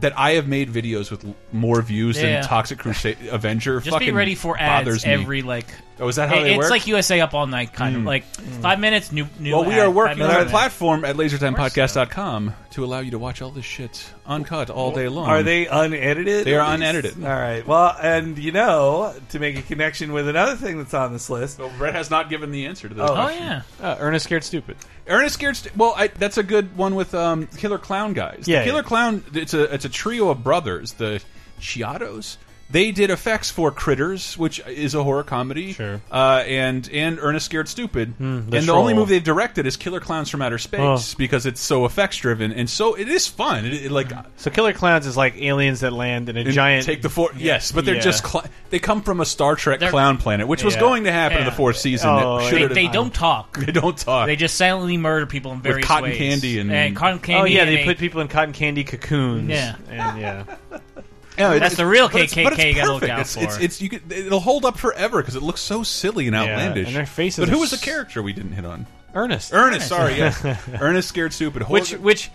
[SPEAKER 1] That I have made videos with more views
[SPEAKER 3] Yeah.
[SPEAKER 1] than Toxic Crusade Avenger.
[SPEAKER 3] Just be ready for ads
[SPEAKER 1] bothers me.
[SPEAKER 3] every like.
[SPEAKER 1] Oh, is that how
[SPEAKER 3] It-
[SPEAKER 1] they
[SPEAKER 3] it's
[SPEAKER 1] work?
[SPEAKER 3] like USA Up All Night kind of like five minutes new. new
[SPEAKER 1] Well, we
[SPEAKER 3] ad,
[SPEAKER 1] are
[SPEAKER 3] five
[SPEAKER 1] working on
[SPEAKER 3] minutes
[SPEAKER 1] a
[SPEAKER 3] ad.
[SPEAKER 1] platform at lasertimepodcast.com to allow you to watch all this shit uncut all day long.
[SPEAKER 4] Are they unedited?
[SPEAKER 1] They are unedited.
[SPEAKER 4] All right. Well, and you know, to make a connection with another thing that's on this list.
[SPEAKER 1] Well, Brett has not given the answer to this.
[SPEAKER 4] Oh.
[SPEAKER 3] Oh
[SPEAKER 1] question.
[SPEAKER 3] yeah,
[SPEAKER 2] Uh, Ernest Scared Stupid.
[SPEAKER 1] Ernest Scared. St well, I, that's a good one with um, Killer Clown guys.
[SPEAKER 2] Yeah,
[SPEAKER 1] the Killer
[SPEAKER 2] yeah.
[SPEAKER 1] Clown. It's a it's a trio of brothers, the Chiodos. They did effects for Critters, which is a horror comedy.
[SPEAKER 2] Sure.
[SPEAKER 1] Uh, and and Ernest Scared Stupid.
[SPEAKER 2] the
[SPEAKER 1] and the only movie they've directed is Killer Clowns from Outer Space
[SPEAKER 2] Oh.
[SPEAKER 1] because it's so effects driven and so it is fun. It, it, like
[SPEAKER 2] So Killer Clowns is like aliens that land in a giant.
[SPEAKER 1] take the four. Yes, but they're
[SPEAKER 2] Yeah.
[SPEAKER 1] just cl they come from a Star Trek
[SPEAKER 3] They're-
[SPEAKER 1] clown planet, which was going to happen in the fourth season.
[SPEAKER 2] Oh, yeah.
[SPEAKER 3] they,
[SPEAKER 1] should've-
[SPEAKER 3] they don't talk.
[SPEAKER 1] They don't talk.
[SPEAKER 3] They just silently murder people in various
[SPEAKER 1] cotton
[SPEAKER 3] ways.
[SPEAKER 1] candy and-
[SPEAKER 3] cotton candy.
[SPEAKER 2] oh yeah, they put people in cotton candy cocoons.
[SPEAKER 3] Yeah.
[SPEAKER 2] and yeah.
[SPEAKER 1] Yeah,
[SPEAKER 3] That's the real
[SPEAKER 1] but it's-
[SPEAKER 3] KKK
[SPEAKER 1] but it's
[SPEAKER 3] you gotta look
[SPEAKER 1] perfect.
[SPEAKER 3] out
[SPEAKER 1] it's, It's,
[SPEAKER 3] for.
[SPEAKER 1] it's you could, it'll hold up forever because it looks so silly and
[SPEAKER 2] Yeah,
[SPEAKER 1] outlandish.
[SPEAKER 2] and their faces
[SPEAKER 1] But
[SPEAKER 2] are
[SPEAKER 1] who was the
[SPEAKER 2] s-
[SPEAKER 1] character we didn't hit on?
[SPEAKER 2] Ernest.
[SPEAKER 1] Ernest. Sorry, yes. Ernest scared stupid.
[SPEAKER 2] which which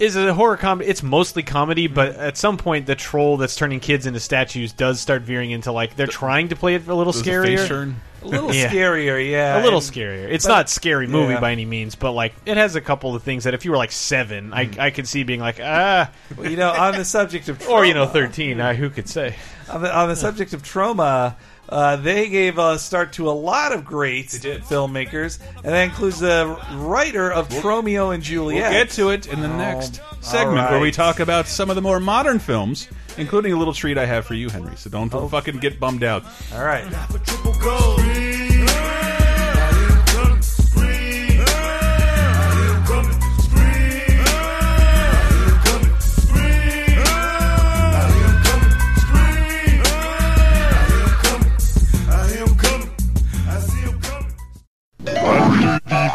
[SPEAKER 2] is a horror comedy. It's mostly comedy, but at some point, the troll that's turning kids into statues does start veering into like they're trying to play it a little
[SPEAKER 1] Does
[SPEAKER 2] scarier.
[SPEAKER 1] face turn?
[SPEAKER 4] A little
[SPEAKER 2] Yeah.
[SPEAKER 4] scarier, yeah.
[SPEAKER 2] a little
[SPEAKER 4] and-
[SPEAKER 2] scarier. It's
[SPEAKER 4] but-
[SPEAKER 2] not scary movie
[SPEAKER 4] yeah.
[SPEAKER 2] by any means, but like it has a couple of things that if you were like seven, I I could see being like ah,
[SPEAKER 4] Well, you know, on the subject of
[SPEAKER 2] or you know thirteen. Uh, who could say?
[SPEAKER 4] on the, on the subject of Troma, uh, they gave a start to a lot of great filmmakers, and that includes the writer of Tromeo and Juliet.
[SPEAKER 1] We'll get to it in the
[SPEAKER 4] Oh,
[SPEAKER 1] next
[SPEAKER 4] all
[SPEAKER 1] segment where we talk about some of the more modern films, including a little treat I have for you, Henry. So don't fucking get bummed out.
[SPEAKER 4] All right.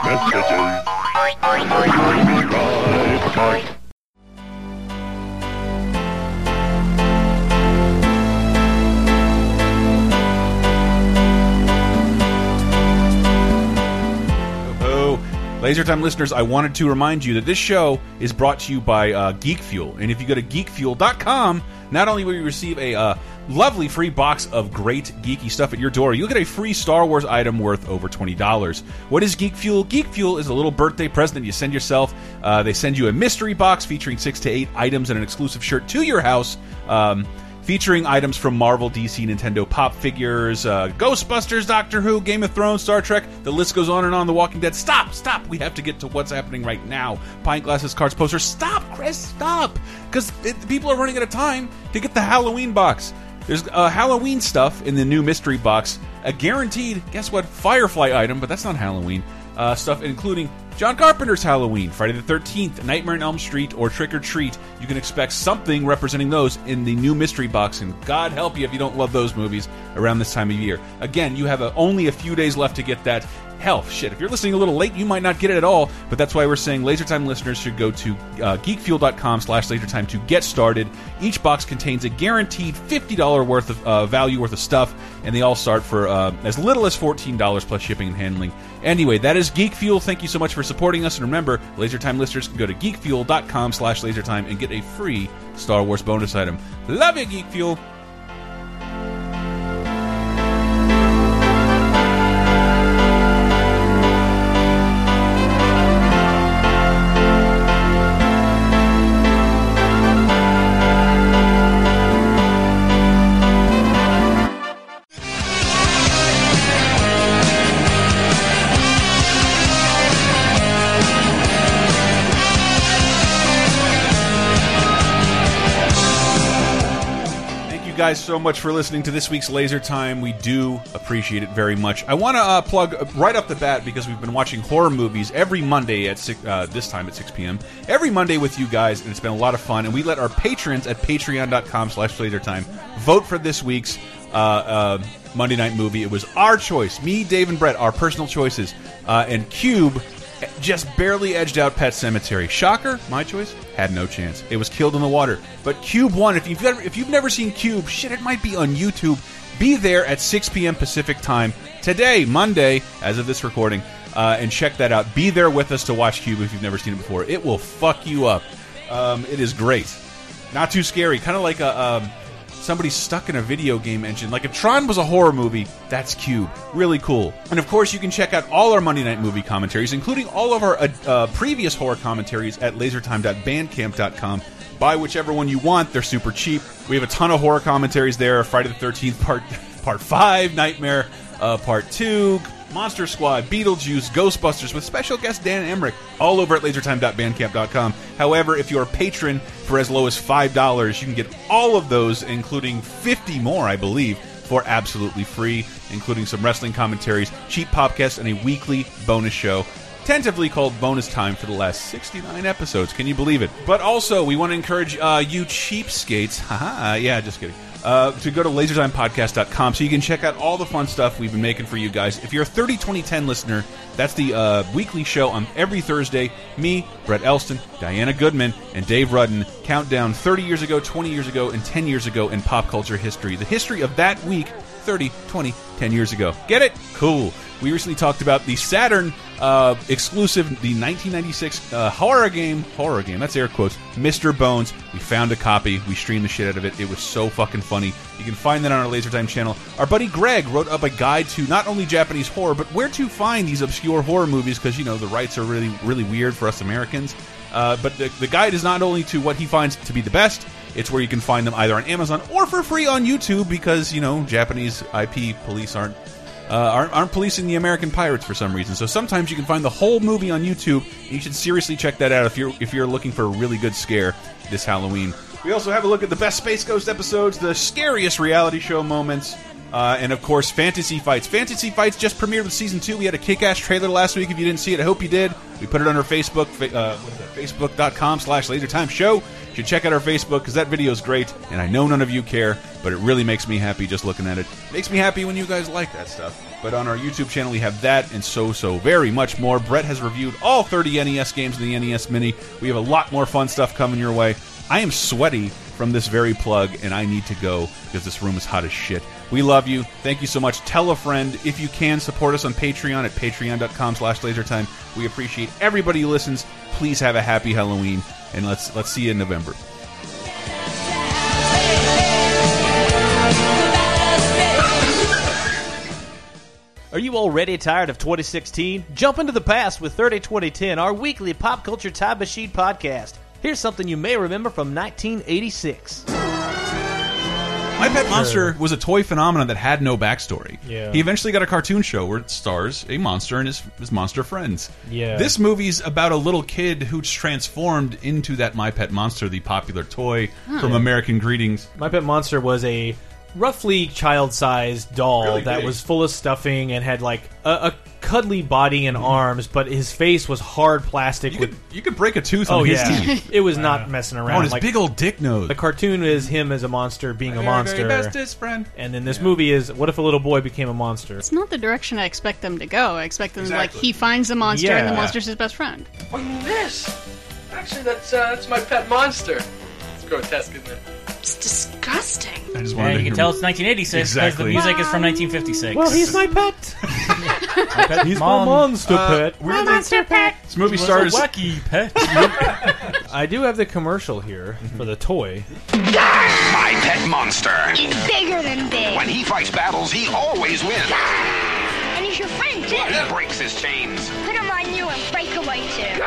[SPEAKER 1] Oh, Laser Time listeners, I wanted to remind you that this show is brought to you by uh, Geek Fuel. And if you go to geekfuel.com, not only will you receive a uh, lovely free box of great geeky stuff at your door, you'll get a free Star Wars item worth over $20. What is Geek Fuel? Geek Fuel is a little birthday present you send yourself. Uh, they send you a mystery box featuring six to eight items and an exclusive shirt to your house. Um, featuring items from Marvel, DC, Nintendo, pop figures, uh, Ghostbusters, Doctor Who, Game of Thrones, Star Trek. The list goes on and on. The Walking Dead. Stop, stop. We have to get to what's happening right now. Pint glasses, cards, posters. Stop, Chris. Stop, because people are running out of time to get the Halloween box. There's uh, Halloween stuff in the new mystery box. A guaranteed, guess what? Firefly item, but that's not Halloween. Uh, stuff including John Carpenter's Halloween, Friday the 13th, Nightmare on Elm Street, or Trick or Treat. You can expect something representing those in the new mystery box, and God help you if you don't love those movies around this time of year. Again, you have a, only a few days left to get that. Hell, shit, if you're listening a little late, you might not get it at all, but that's why we're saying LaserTime listeners should go to uh, geekfuel.com slash lasertime to get started. Each box contains a guaranteed $50 worth of uh, value worth of stuff, and they all start for uh, as little as $14 plus shipping and handling. Anyway, that is Geek Fuel. Thank you so much for supporting us, and remember, LaserTime listeners can go to geekfuel.com slash lasertime and get a free Star Wars bonus item. Love you, Geek Fuel! Guys so much for listening to this week's Laser Time. We do appreciate it very much. I want to uh, plug right off the bat because we've been watching horror movies every Monday at six, uh, this time at 6 p.m. Every Monday with you guys, and it's been a lot of fun. And we let our patrons at patreon.com/slash lasertime vote for this week's uh, uh, Monday night movie. It was our choice, me, Dave, and Brett, our personal choices, uh, and Cube just barely edged out Pet Cemetery. Shocker, my choice had no chance. It was killed in the water. But Cube won. If you've ever, if you've never seen Cube, shit, it might be on YouTube. Be there at 6 p.m. Pacific time today, Monday, as of this recording, uh, and check that out. Be there with us to watch Cube if you've never seen it before. It will fuck you up. Um, it is great. Not too scary. Kind of like a. Um, somebody stuck in a video game engine. Like if Tron was a horror movie, that's Cube. Really cool. And of course, you can check out all our Monday Night Movie commentaries, including all of our uh, uh, previous horror commentaries at lasertime.bandcamp.com. Buy whichever one you want. They're super cheap. We have a ton of horror commentaries there. Friday the 13th, part part 5, Nightmare, uh, part 2, Monster Squad, Beetlejuice, Ghostbusters with special guest Dan Emmerich, all over at lasertime.bandcamp.com. However, if you're a patron for as low as $5, you can get all of those, including 50 more, I believe, for absolutely free, including some wrestling commentaries, cheap podcasts, and a weekly bonus show tentatively called bonus time for the last 69 episodes. Can you believe it? But also, we want to encourage uh, you cheapskates. Haha, yeah, just kidding. Uh, to go to lasertimepodcast.com so you can check out all the fun stuff we've been making for you guys. If you're a 30 2010 listener, that's the uh, weekly show on every Thursday. Me, Brett Elston, Diana Goodman, and Dave Rudden count down 30 years ago, 20 years ago, and 10 years ago in pop culture history. The history of that week 30, 20, 10 years ago. Get it? Cool. We recently talked about the Saturn uh, exclusive, the 1996 uh, horror game, horror game, that's air quotes, Mr. Bones. We found a copy. We streamed the shit out of it. It was so fucking funny. You can find that on our Laser Time channel. Our buddy Greg wrote up a guide to not only Japanese horror, but where to find these obscure horror movies because, you know, the rights are really, really weird for us Americans. Uh, but the, the guide is not only to what he finds to be the best, it's where you can find them either on Amazon or for free on YouTube because you know Japanese IP police aren't uh, aren't, aren't policing the American pirates for some reason. So sometimes you can find the whole movie on YouTube. You should seriously check that out if you're if you're looking for a really good scare this Halloween. We also have a look at the best Space Ghost episodes, the scariest reality show moments. Uh, and of course, Fantasy Fights. Fantasy Fights just premiered with season two. We had a kick-ass trailer last week. If you didn't see it, I hope you did. We put it on our Facebook, uh, facebook.com slash lasertime show. You should check out our Facebook because that video is great, and I know none of you care, but it really makes me happy just looking at it. Makes me happy when you guys like that stuff. But on our YouTube channel, we have that and so, so very much more. Brett has reviewed all 30 NES games in the NES Mini. We have a lot more fun stuff coming your way. I am sweaty from this very plug, and I need to go because this room is hot as shit. We love you. Thank you so much. Tell a friend. If you can, support us on Patreon at patreon.com slash lasertime. We appreciate everybody who listens. Please have a happy Halloween, and let's let's see you in November.
[SPEAKER 15] Are you already tired of 2016? Jump into the past with 30 2010, our weekly pop culture time machine podcast. Here's something you may remember from 1986.
[SPEAKER 1] My Pet Monster was a toy phenomenon that had no backstory.
[SPEAKER 2] Yeah.
[SPEAKER 1] He eventually got a cartoon show where it stars a monster and his, his monster friends.
[SPEAKER 2] Yeah.
[SPEAKER 1] This movie's about a little kid who's transformed into that My Pet Monster, the popular toy from American Greetings.
[SPEAKER 2] My Pet Monster was a roughly child-sized doll
[SPEAKER 1] Really
[SPEAKER 2] that
[SPEAKER 1] big.
[SPEAKER 2] was full of stuffing and had like a, a cuddly body and arms, but his face was hard plastic.
[SPEAKER 1] You
[SPEAKER 2] with,
[SPEAKER 1] could, you could break a tooth
[SPEAKER 2] oh
[SPEAKER 1] on his
[SPEAKER 2] yeah,
[SPEAKER 1] teeth.
[SPEAKER 2] it was not messing around.
[SPEAKER 1] Oh, his
[SPEAKER 2] like,
[SPEAKER 1] big old dick nose.
[SPEAKER 2] The cartoon is him as a monster being a monster,
[SPEAKER 1] very bestest friend.
[SPEAKER 2] and then this movie is what if a little boy became a monster?
[SPEAKER 16] It's not the direction I expect them to go. I expect them to like he finds the monster and the monster's his best friend.
[SPEAKER 17] What do you mean this? Actually, that's uh, that's my pet monster. It's grotesque, isn't it?
[SPEAKER 16] It's disgusting.
[SPEAKER 1] I just
[SPEAKER 3] Yeah,
[SPEAKER 1] to
[SPEAKER 3] you can
[SPEAKER 1] hear-
[SPEAKER 3] tell it's 1986 because
[SPEAKER 1] Exactly.
[SPEAKER 3] the music is from 1956.
[SPEAKER 2] Well, he's my pet. He's my monster
[SPEAKER 1] Uh,
[SPEAKER 2] pet.
[SPEAKER 16] My monster pet.
[SPEAKER 1] This movie
[SPEAKER 3] Was a
[SPEAKER 1] stars.
[SPEAKER 3] wacky pet.
[SPEAKER 2] I do have the commercial here for the toy.
[SPEAKER 6] My pet monster.
[SPEAKER 9] He's bigger than big.
[SPEAKER 6] When he fights battles, he always wins.
[SPEAKER 9] And he's your friend, too.
[SPEAKER 6] He breaks his chains.
[SPEAKER 9] Put him on you and break away, too.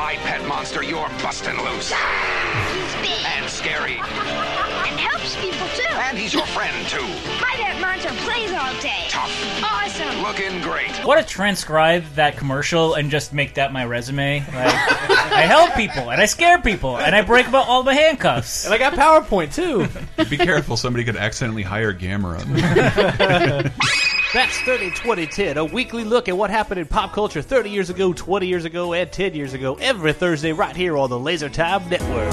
[SPEAKER 6] With my pet monster, you're busting loose.
[SPEAKER 9] Ah, he's big.
[SPEAKER 6] And scary.
[SPEAKER 9] And helps people, too.
[SPEAKER 6] And he's your friend, too.
[SPEAKER 9] My pet monster plays all day.
[SPEAKER 6] Tough.
[SPEAKER 9] Awesome.
[SPEAKER 6] Looking great.
[SPEAKER 3] What want to transcribe that commercial and just make that my resume. Like, I help people and I scare people and I break about all my handcuffs.
[SPEAKER 2] And I got PowerPoint too.
[SPEAKER 1] Be careful, somebody could accidentally hire Gamera.
[SPEAKER 15] That's 30 2010, a weekly look at what happened in pop culture 30 years ago, 20 years ago, and 10 years ago, every Thursday right here on the Laser Time Network.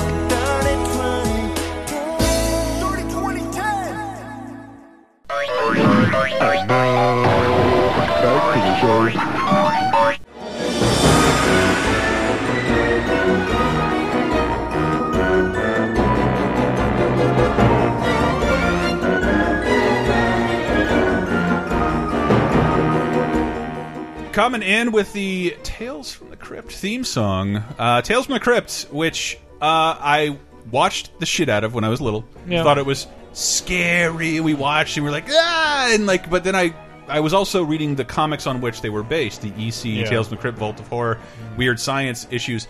[SPEAKER 1] Coming in with the Tales from the Crypt theme song. Uh, Tales from the Crypt, which uh, I watched the shit out of when I was little.
[SPEAKER 2] Yeah.
[SPEAKER 1] Thought it was scary. We watched and we are like, ah! And like, but then I. I was also reading the comics on which they were based, the EC
[SPEAKER 2] Yeah.
[SPEAKER 1] Tales from the Crypt, Vault of Horror, Weird Science issues,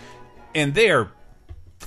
[SPEAKER 1] and they're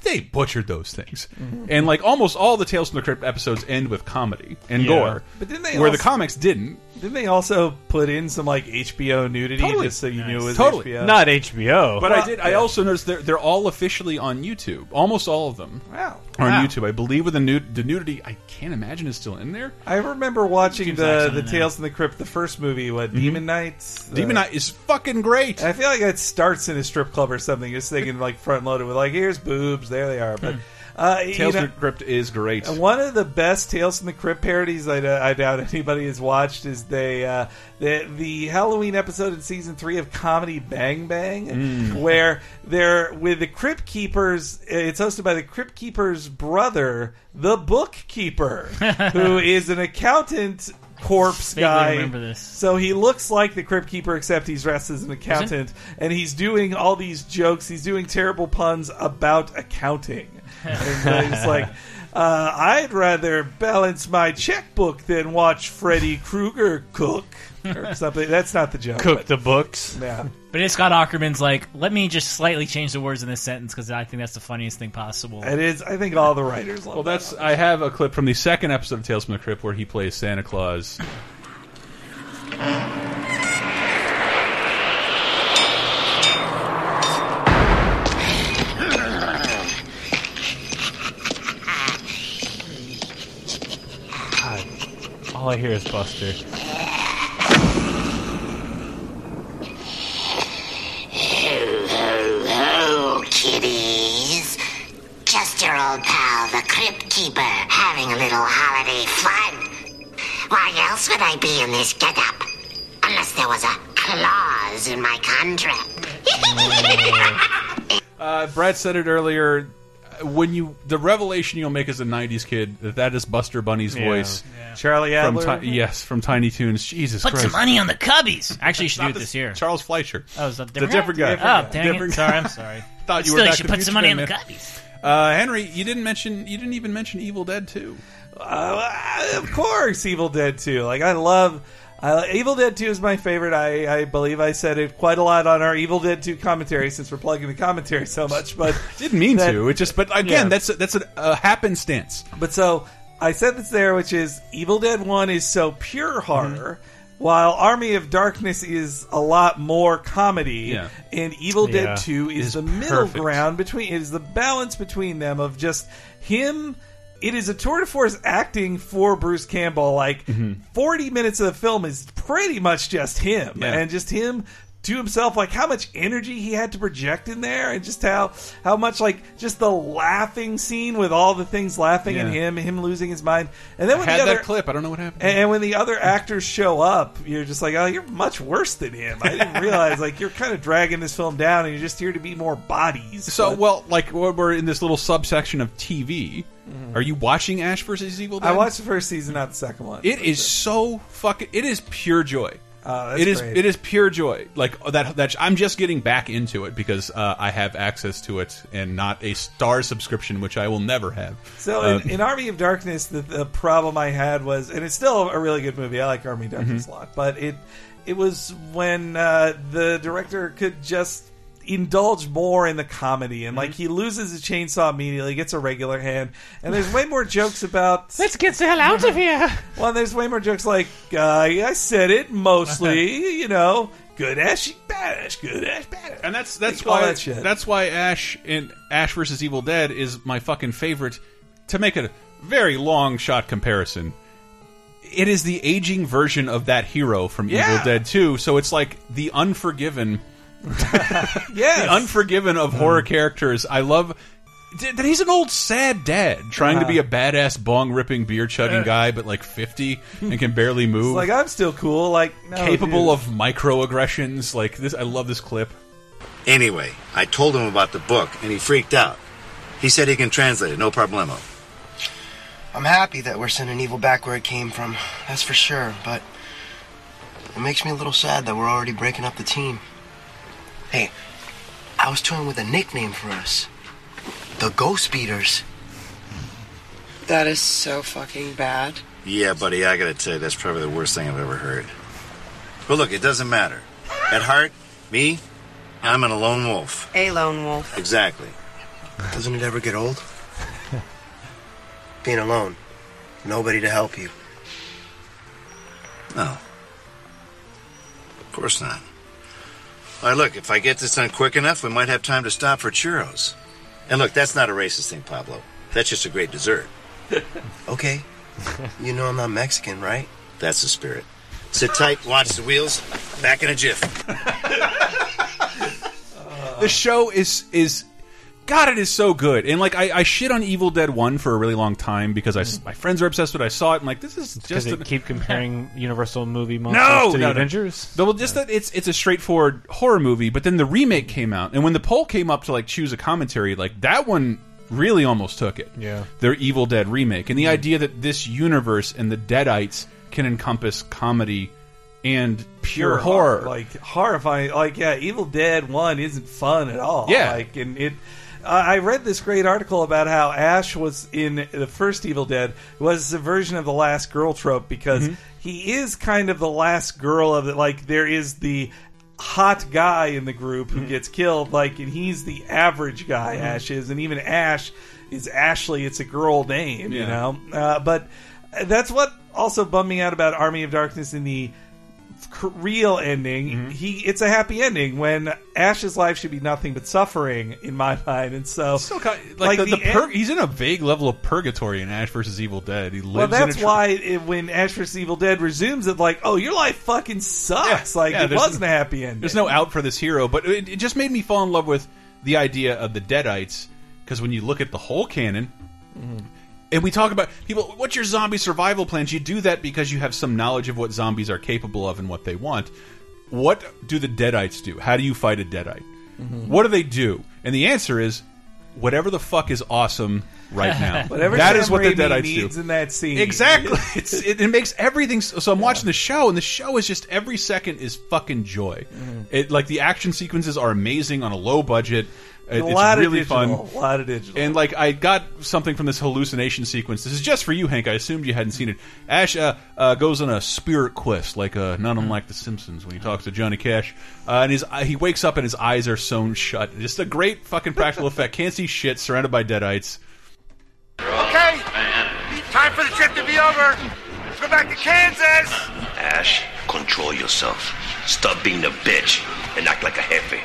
[SPEAKER 1] they butchered those things. And like almost all the Tales from the Crypt episodes end with comedy and
[SPEAKER 4] Yeah.
[SPEAKER 1] gore,
[SPEAKER 4] But didn't they
[SPEAKER 1] where
[SPEAKER 4] also-
[SPEAKER 1] the comics didn't.
[SPEAKER 4] Didn't they also put in some like HBO nudity
[SPEAKER 1] Totally.
[SPEAKER 4] just so you knew it was
[SPEAKER 1] Totally.
[SPEAKER 4] HBO?
[SPEAKER 2] Not HBO.
[SPEAKER 1] But I did. I also noticed they're they're all officially on YouTube. Almost all of them
[SPEAKER 4] Wow.
[SPEAKER 1] are on
[SPEAKER 4] Wow.
[SPEAKER 1] YouTube. I believe with the nud the nudity, I can't imagine is still in there.
[SPEAKER 4] I remember watching
[SPEAKER 1] Seems
[SPEAKER 4] the
[SPEAKER 1] like
[SPEAKER 4] the
[SPEAKER 1] something there.
[SPEAKER 4] Tales from the Crypt, the first movie, what Demon Knights.
[SPEAKER 1] Mm-hmm. Demon Knight is fucking great.
[SPEAKER 4] I feel like it starts in a strip club or something. Just thinking like front loaded with like here's boobs There they are. But uh, you
[SPEAKER 1] Tales
[SPEAKER 4] know-
[SPEAKER 1] from the Crypt is great.
[SPEAKER 4] one of the best Tales from the Crypt parodies I, I doubt anybody has watched is they uh, the the Halloween episode in season three of Comedy Bang Bang,
[SPEAKER 1] Mm.
[SPEAKER 4] where they're with the Crypt Keepers. It's hosted by the Crypt Keeper's brother, the Bookkeeper, who is an accountant corpse
[SPEAKER 3] Vaguely
[SPEAKER 4] guy.
[SPEAKER 3] remember this.
[SPEAKER 4] So he looks like the Crypt Keeper, except he's dressed as an accountant, and he's doing all these jokes. He's doing terrible puns about accounting. and uh, he's like, uh, "I'd rather balance my checkbook than watch Freddy Krueger cook or something." That's not the joke.
[SPEAKER 2] Cook
[SPEAKER 4] but-
[SPEAKER 2] the books.
[SPEAKER 4] Yeah.
[SPEAKER 3] But it's Scott Aukerman's like, let me just slightly change the words in this sentence because I think that's the funniest thing possible.
[SPEAKER 4] It is. I think all the writers love
[SPEAKER 1] Well, that's. I have a clip from the second episode of Tales from the Crypt where he plays Santa Claus.
[SPEAKER 2] All I hear is Buster.
[SPEAKER 18] Just your old pal, the Crypt Keeper, having a little holiday fun. Why else would I be in this getup? Unless there was a clause in my contract.
[SPEAKER 1] Uh, Brad said it earlier. When you the revelation you'll make as a '90s kid that that is Buster Bunny's
[SPEAKER 4] Yeah.
[SPEAKER 1] voice,
[SPEAKER 4] Charlie
[SPEAKER 1] from
[SPEAKER 4] Adler?
[SPEAKER 1] Ti- yes, from Tiny Toons. Jesus
[SPEAKER 3] Put
[SPEAKER 1] Christ!
[SPEAKER 3] some money on the Cubbies. Actually, you should do it this year.
[SPEAKER 1] Charles Fleischer.
[SPEAKER 3] Oh, is that
[SPEAKER 1] The
[SPEAKER 3] different?
[SPEAKER 1] different guy.
[SPEAKER 3] Oh, dang
[SPEAKER 1] Different
[SPEAKER 3] it.
[SPEAKER 1] guy.
[SPEAKER 3] Sorry, I'm sorry.
[SPEAKER 1] Thought you
[SPEAKER 3] still,
[SPEAKER 1] were
[SPEAKER 3] you should put some money on the. Cubbies.
[SPEAKER 1] Uh, Henry, you didn't mention. You didn't even mention Evil Dead 2.
[SPEAKER 4] Uh, of course, Evil Dead 2. Like I love. I, Evil Dead 2 is my favorite. I, I believe I said it quite a lot on our Evil Dead 2 commentary since we're plugging the commentary so much. But
[SPEAKER 1] Didn't mean
[SPEAKER 4] that-
[SPEAKER 1] to. It just. But again,
[SPEAKER 4] Yeah.
[SPEAKER 1] that's a, that's a, a happenstance.
[SPEAKER 4] But so I said this there, which is Evil Dead One is so pure horror, while Army of Darkness is a lot more comedy,
[SPEAKER 1] Yeah.
[SPEAKER 4] and Evil
[SPEAKER 1] Yeah.
[SPEAKER 4] Dead Two is,
[SPEAKER 1] Is
[SPEAKER 4] the middle
[SPEAKER 1] perfect.
[SPEAKER 4] ground between. It is the balance between them of just him. It is a tour de force acting for Bruce Campbell. Like mm-hmm. forty minutes of the film is pretty much just him,
[SPEAKER 1] Yeah.
[SPEAKER 4] and just him to himself like how much energy he had to project in there and just how how much like just the laughing scene with all the things laughing at him him losing his mind and then
[SPEAKER 1] I
[SPEAKER 4] when
[SPEAKER 1] had
[SPEAKER 4] the other
[SPEAKER 1] that clip. I don't know what happened.
[SPEAKER 4] and, and when the other actors show up you're just like oh you're much worse than him i didn't realize like you're kind of dragging this film down and you're just here to be more bodies
[SPEAKER 1] So
[SPEAKER 4] But
[SPEAKER 1] well, like we're in this little subsection of TV. Mm-hmm. Are you watching Ash versus Evil Dead?
[SPEAKER 4] i watched the first season not the second one
[SPEAKER 1] It is so fucking. It is pure joy.
[SPEAKER 4] Oh,
[SPEAKER 1] it is.
[SPEAKER 4] great.
[SPEAKER 1] It is pure joy. Like that. That I'm just getting back into it because uh, I have access to it and not a star subscription, which I will never have.
[SPEAKER 4] So
[SPEAKER 1] Uh,
[SPEAKER 4] in, in Army of Darkness, the, the problem I had was, and it's still a really good movie. I like Army of Darkness
[SPEAKER 1] Mm-hmm.
[SPEAKER 4] a lot, but it it was when uh, the director could just indulge more in the comedy, and
[SPEAKER 1] Mm-hmm.
[SPEAKER 4] like he loses his chainsaw immediately, gets a regular hand, and there's way more jokes about.
[SPEAKER 2] Let's get the hell out of here.
[SPEAKER 4] Well, there's way more jokes like uh, I said it mostly, you know, good ash, bad ash, good ash, bad ash.
[SPEAKER 1] and that's that's
[SPEAKER 4] All
[SPEAKER 1] why
[SPEAKER 4] that shit.
[SPEAKER 1] that's why Ash in Ash versus Evil Dead is my fucking favorite. To make a very long shot comparison, it is the aging version of that hero from
[SPEAKER 4] Yeah.
[SPEAKER 1] Evil Dead 2. So it's like the Unforgiven.
[SPEAKER 4] Yes.
[SPEAKER 1] the Unforgiven of horror mm. characters. I love that he's an old sad dad trying to be uh-huh. a badass bong ripping beer chugging uh. guy, but like fifty and can barely
[SPEAKER 4] It's
[SPEAKER 1] move.
[SPEAKER 4] like I'm still cool, like no,
[SPEAKER 1] capable
[SPEAKER 4] dude.
[SPEAKER 1] of microaggressions. Like this, I love this clip.
[SPEAKER 19] Anyway, I told him about the book and he freaked out. He said he can translate it, no problemo.
[SPEAKER 20] I'm happy that we're sending evil back where it came from. That's for sure. But it makes me a little sad that we're already breaking up the team. Hey, I was toying with a nickname for us. The Ghost Beaters.
[SPEAKER 14] That is so fucking bad.
[SPEAKER 19] Yeah, buddy, I gotta tell you, that's probably the worst thing I've ever heard. But look, it doesn't matter. At heart, me, I'm an lone wolf.
[SPEAKER 14] A lone wolf.
[SPEAKER 19] Exactly.
[SPEAKER 20] Doesn't it ever get old? Being alone. Nobody to help you.
[SPEAKER 19] No. Of course not. All right, look, if I get this done quick enough, we might have time to stop for churros. And look, that's not a racist thing, Pablo. That's just a great dessert.
[SPEAKER 20] Okay. You know I'm not Mexican, right?
[SPEAKER 19] That's the spirit. Sit tight, watch the wheels. Back in a jiff.
[SPEAKER 1] the show is is God, it is so good. And like I, I shit on Evil Dead One for a really long time because I, s- mm. my friends are obsessed with. it. I saw it. and like, this is
[SPEAKER 2] Because
[SPEAKER 1] just
[SPEAKER 2] they
[SPEAKER 1] a-
[SPEAKER 2] keep comparing Universal movie monsters
[SPEAKER 1] no,
[SPEAKER 2] to the
[SPEAKER 1] no, no.
[SPEAKER 2] Avengers.
[SPEAKER 1] Well, just that it's it's a straightforward horror movie, but then the remake came out, and when the poll came up to like choose a commentary, like that one really almost took it.
[SPEAKER 2] Yeah.
[SPEAKER 1] their Evil Dead remake, and the mm. idea that this universe and the Deadites can encompass comedy and pure, horror.
[SPEAKER 4] like horrifying. Like yeah, Evil Dead One isn't fun at all.
[SPEAKER 1] Yeah.
[SPEAKER 4] like and it. Uh, I read this great article about how Ash was in the first Evil Dead was a version of the last girl trope because
[SPEAKER 1] Mhm.
[SPEAKER 4] he is kind of the last girl of it. Like there is the hot guy in the group
[SPEAKER 1] Mm-hmm.
[SPEAKER 4] who gets killed, like, and he's the average guy.
[SPEAKER 1] Mhm.
[SPEAKER 4] Ash is, and even Ash is Ashley. It's a girl name, you know. Uh, but that's what also bummed me out about Army of Darkness in the real ending.
[SPEAKER 1] Mm-hmm.
[SPEAKER 4] He it's a happy ending when Ash's life should be nothing but suffering in my mind, and so
[SPEAKER 1] like, the, the,
[SPEAKER 4] end-
[SPEAKER 1] pur he's in a vague level of purgatory in Ash versus Evil Dead. He lives
[SPEAKER 4] well, that's
[SPEAKER 1] tr-
[SPEAKER 4] why it, when Ash versus Evil Dead resumes it, like, oh, your life fucking sucks. like
[SPEAKER 1] Yeah,
[SPEAKER 4] it wasn't a happy ending.
[SPEAKER 1] There's no out for this hero, but it, it just made me fall in love with the idea of the Deadites because when you look at the whole canon, and we talk about people, what's your zombie survival plans? You do that because you have some knowledge of what zombies are capable of and what they want. What do the Deadites do? How do you fight a Deadite?
[SPEAKER 4] Mhm.
[SPEAKER 1] What do they do? And the answer is whatever the fuck is awesome right now.
[SPEAKER 4] Whatever
[SPEAKER 1] that is what the Deadites
[SPEAKER 4] needs
[SPEAKER 1] do.
[SPEAKER 4] in that scene.
[SPEAKER 1] Exactly. it's, it, it makes everything. So, so I'm watching the show, and the show is just every second is fucking joy.
[SPEAKER 4] Mhm.
[SPEAKER 1] It like the action sequences are amazing on a low budget. It-
[SPEAKER 4] A
[SPEAKER 1] it's
[SPEAKER 4] lot of
[SPEAKER 1] really
[SPEAKER 4] digital,
[SPEAKER 1] fun.
[SPEAKER 4] a lot of digital.
[SPEAKER 1] And like I got something from this hallucination sequence. This is just for you, Hank. I assumed you hadn't seen it. Ash uh, uh, goes on a spirit quest, like uh, not unlike The Simpsons when he talks to Johnny Cash. Uh, and his uh, he wakes up and his eyes are sewn shut. Just a great fucking practical effect. Can't see shit. Surrounded by deadites.
[SPEAKER 6] Okay. Time for the trip to be over. Let's go back to Kansas.
[SPEAKER 21] Ash, control yourself. Stop being a bitch and act like a jefe.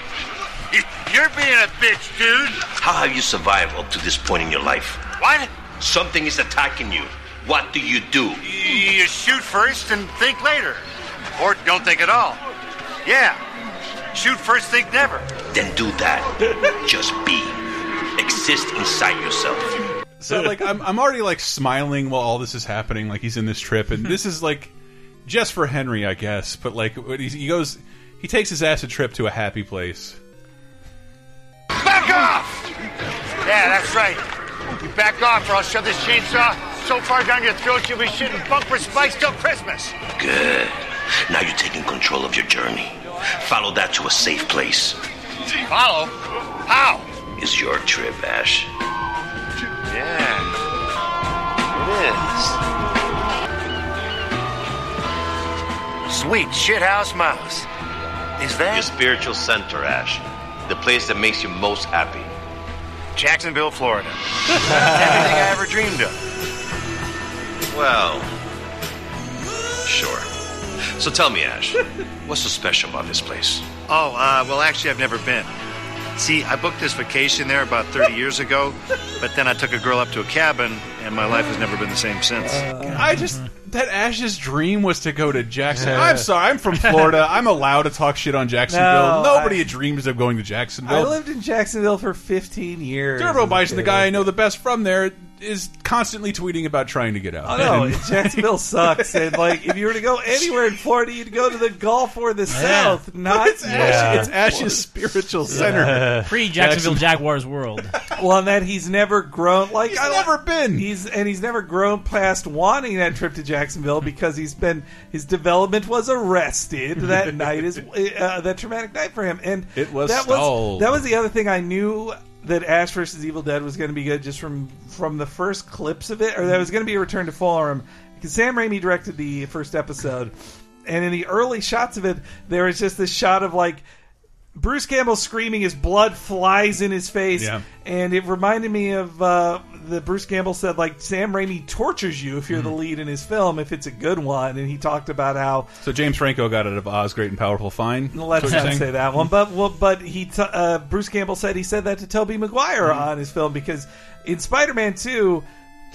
[SPEAKER 6] You're being a bitch, dude.
[SPEAKER 21] How have you survived up to this point in your life?
[SPEAKER 6] What?
[SPEAKER 21] Something is attacking you. What do you do?
[SPEAKER 6] You shoot first and think later. Or don't think at all. Yeah. Shoot first, think never.
[SPEAKER 21] Then do that. Just be. Exist inside yourself.
[SPEAKER 1] So like I'm I'm already like smiling while all this is happening. Like he's in this trip, and this is like just for Henry, I guess. But like he, he goes, he takes his acid trip to a happy place.
[SPEAKER 6] Back off! Yeah, that's right. You back off or I'll shove this chainsaw so far down your throat you'll be shitting bumper spikes till Christmas.
[SPEAKER 21] Good. Now you're taking control of your journey. Follow that to a safe place.
[SPEAKER 6] Follow? How?
[SPEAKER 21] It's your trip, Ash.
[SPEAKER 6] Yeah. It is. Sweet shithouse mouse. Is that?
[SPEAKER 21] Your spiritual center, Ash. The place that makes you most happy.
[SPEAKER 6] Jacksonville, Florida. Everything I ever dreamed of.
[SPEAKER 21] Well, sure. So tell me, Ash, what's so special about this place?
[SPEAKER 6] Oh, uh, well, actually, I've never been. See, I booked this vacation there about 30 years ago, but then I took a girl up to a cabin, and my life has never been the same since.
[SPEAKER 1] I just that Ash's dream was to go to Jacksonville. I'm sorry, I'm from Florida. I'm allowed to talk shit on Jacksonville.
[SPEAKER 4] No,
[SPEAKER 1] Nobody
[SPEAKER 4] I-
[SPEAKER 1] dreams of going to Jacksonville.
[SPEAKER 4] I lived in Jacksonville for 15 years.
[SPEAKER 1] Turbo Bison, the guy I know the best from there, is constantly tweeting about trying to get out.
[SPEAKER 4] Oh no,
[SPEAKER 1] And-
[SPEAKER 4] Jacksonville sucks. And like, if you were to go anywhere in Florida, you'd go to the Gulf or the South, not
[SPEAKER 1] it's, Ash, it's Ash's spiritual center.
[SPEAKER 3] Pre Jacksonville Jaguars world.
[SPEAKER 4] Well, and that he's never grown. Like
[SPEAKER 1] He's
[SPEAKER 4] I
[SPEAKER 1] never been.
[SPEAKER 4] He's and he's never grown past wanting that trip to Jacksonville because he's been his development was arrested that night is uh, that traumatic night for him. And
[SPEAKER 1] It was
[SPEAKER 4] that
[SPEAKER 1] stalled.
[SPEAKER 4] was that was the other thing I knew that Ash versus Evil Dead was going to be good just from from the first clips of it, or that was going to be a return to form because Sam Raimi directed the first episode, and in the early shots of it, there was just this shot of like. Bruce Campbell screaming, his blood flies in his face,
[SPEAKER 1] Yeah.
[SPEAKER 4] and it reminded me of uh, the Bruce Campbell said like Sam Raimi tortures you if you're
[SPEAKER 1] Mm-hmm.
[SPEAKER 4] the lead in his film if it's a good one, and he talked about how
[SPEAKER 1] So James Franco got out of Oz, Great and Powerful, Fine.
[SPEAKER 4] Let's not say that one, but well, but he t- uh, Bruce Campbell said he said that to Tobey Maguire
[SPEAKER 1] Mm-hmm.
[SPEAKER 4] on his film because in Spider-Man Two,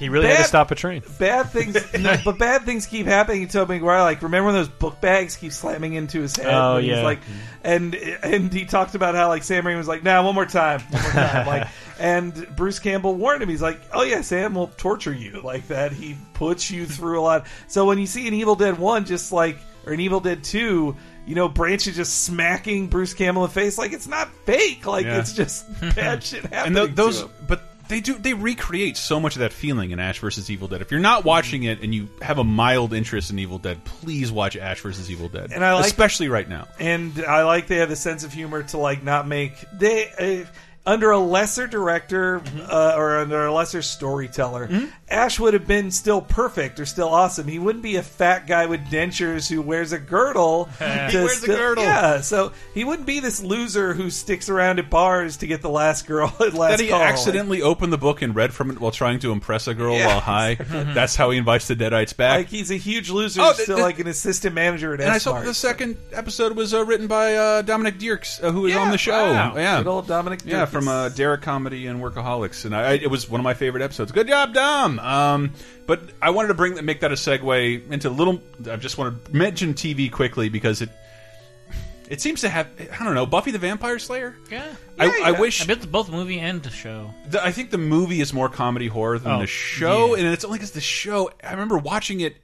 [SPEAKER 2] He really had to stop a train.
[SPEAKER 4] Bad things, no, but bad things keep happening to Tobey Maguire. Like, remember when those book bags keep slamming into his head?
[SPEAKER 2] Oh,
[SPEAKER 4] when he's
[SPEAKER 2] yeah.
[SPEAKER 4] like, and and he talked about how like Sam Raimi was like, "Nah, one more time, one more time." like, and Bruce Campbell warned him. He's like, "Oh yeah, Sam will torture you like that. He puts you through a lot." So when you see an Evil Dead one, just like or an Evil Dead two. You know, Branch is just smacking Bruce Campbell in the face like it's not fake. Like
[SPEAKER 1] Yeah.
[SPEAKER 4] it's just bad shit
[SPEAKER 1] and
[SPEAKER 4] happening.
[SPEAKER 1] tho-
[SPEAKER 4] to
[SPEAKER 1] those
[SPEAKER 4] him.
[SPEAKER 1] but they do they recreate so much of that feeling in Ash versus Evil Dead. If you're not watching it and you have a mild interest in Evil Dead, please watch Ash versus Evil Dead,
[SPEAKER 4] And I like-
[SPEAKER 1] especially right now.
[SPEAKER 4] and I like they have the sense of humor to like not make they uh, under a lesser director
[SPEAKER 1] Mm-hmm.
[SPEAKER 4] uh, or under a lesser storyteller. Ash would have been still perfect or still awesome. He wouldn't be a fat guy with dentures who wears a girdle.
[SPEAKER 1] He
[SPEAKER 4] to
[SPEAKER 1] wears a girdle.
[SPEAKER 4] Yeah, so he wouldn't be this loser who sticks around at bars to get the last girl at last
[SPEAKER 1] that he
[SPEAKER 4] call.
[SPEAKER 1] accidentally opened the book and read from it while trying to impress a girl
[SPEAKER 4] Yeah.
[SPEAKER 1] while high. That's how he invites the Deadites back.
[SPEAKER 4] Like he's a huge loser,
[SPEAKER 1] Oh, th-
[SPEAKER 4] still
[SPEAKER 1] th-
[SPEAKER 4] like an assistant manager at
[SPEAKER 1] and I
[SPEAKER 4] S
[SPEAKER 1] saw the second episode was uh, written by uh, Dominic Dierkes, uh, who was
[SPEAKER 4] Yeah,
[SPEAKER 1] on the show.
[SPEAKER 4] wow.
[SPEAKER 1] Yeah,
[SPEAKER 4] Good old Dominic
[SPEAKER 1] Yeah,
[SPEAKER 4] Dierkes.
[SPEAKER 1] From uh, Derrick Comedy and Workaholics, and I, it was one of my favorite episodes. Good job, Dom. Um, but I wanted to bring that, make that a segue into a little. I just want to mention TV quickly because it. It seems to have, I don't know, Buffy the Vampire Slayer.
[SPEAKER 3] Yeah,
[SPEAKER 1] I, I wish
[SPEAKER 3] I bet both movie and the show.
[SPEAKER 1] the, I think the movie is more comedy horror than
[SPEAKER 3] Oh,
[SPEAKER 1] the show,
[SPEAKER 3] yeah.
[SPEAKER 1] and it's only because the show. I remember watching it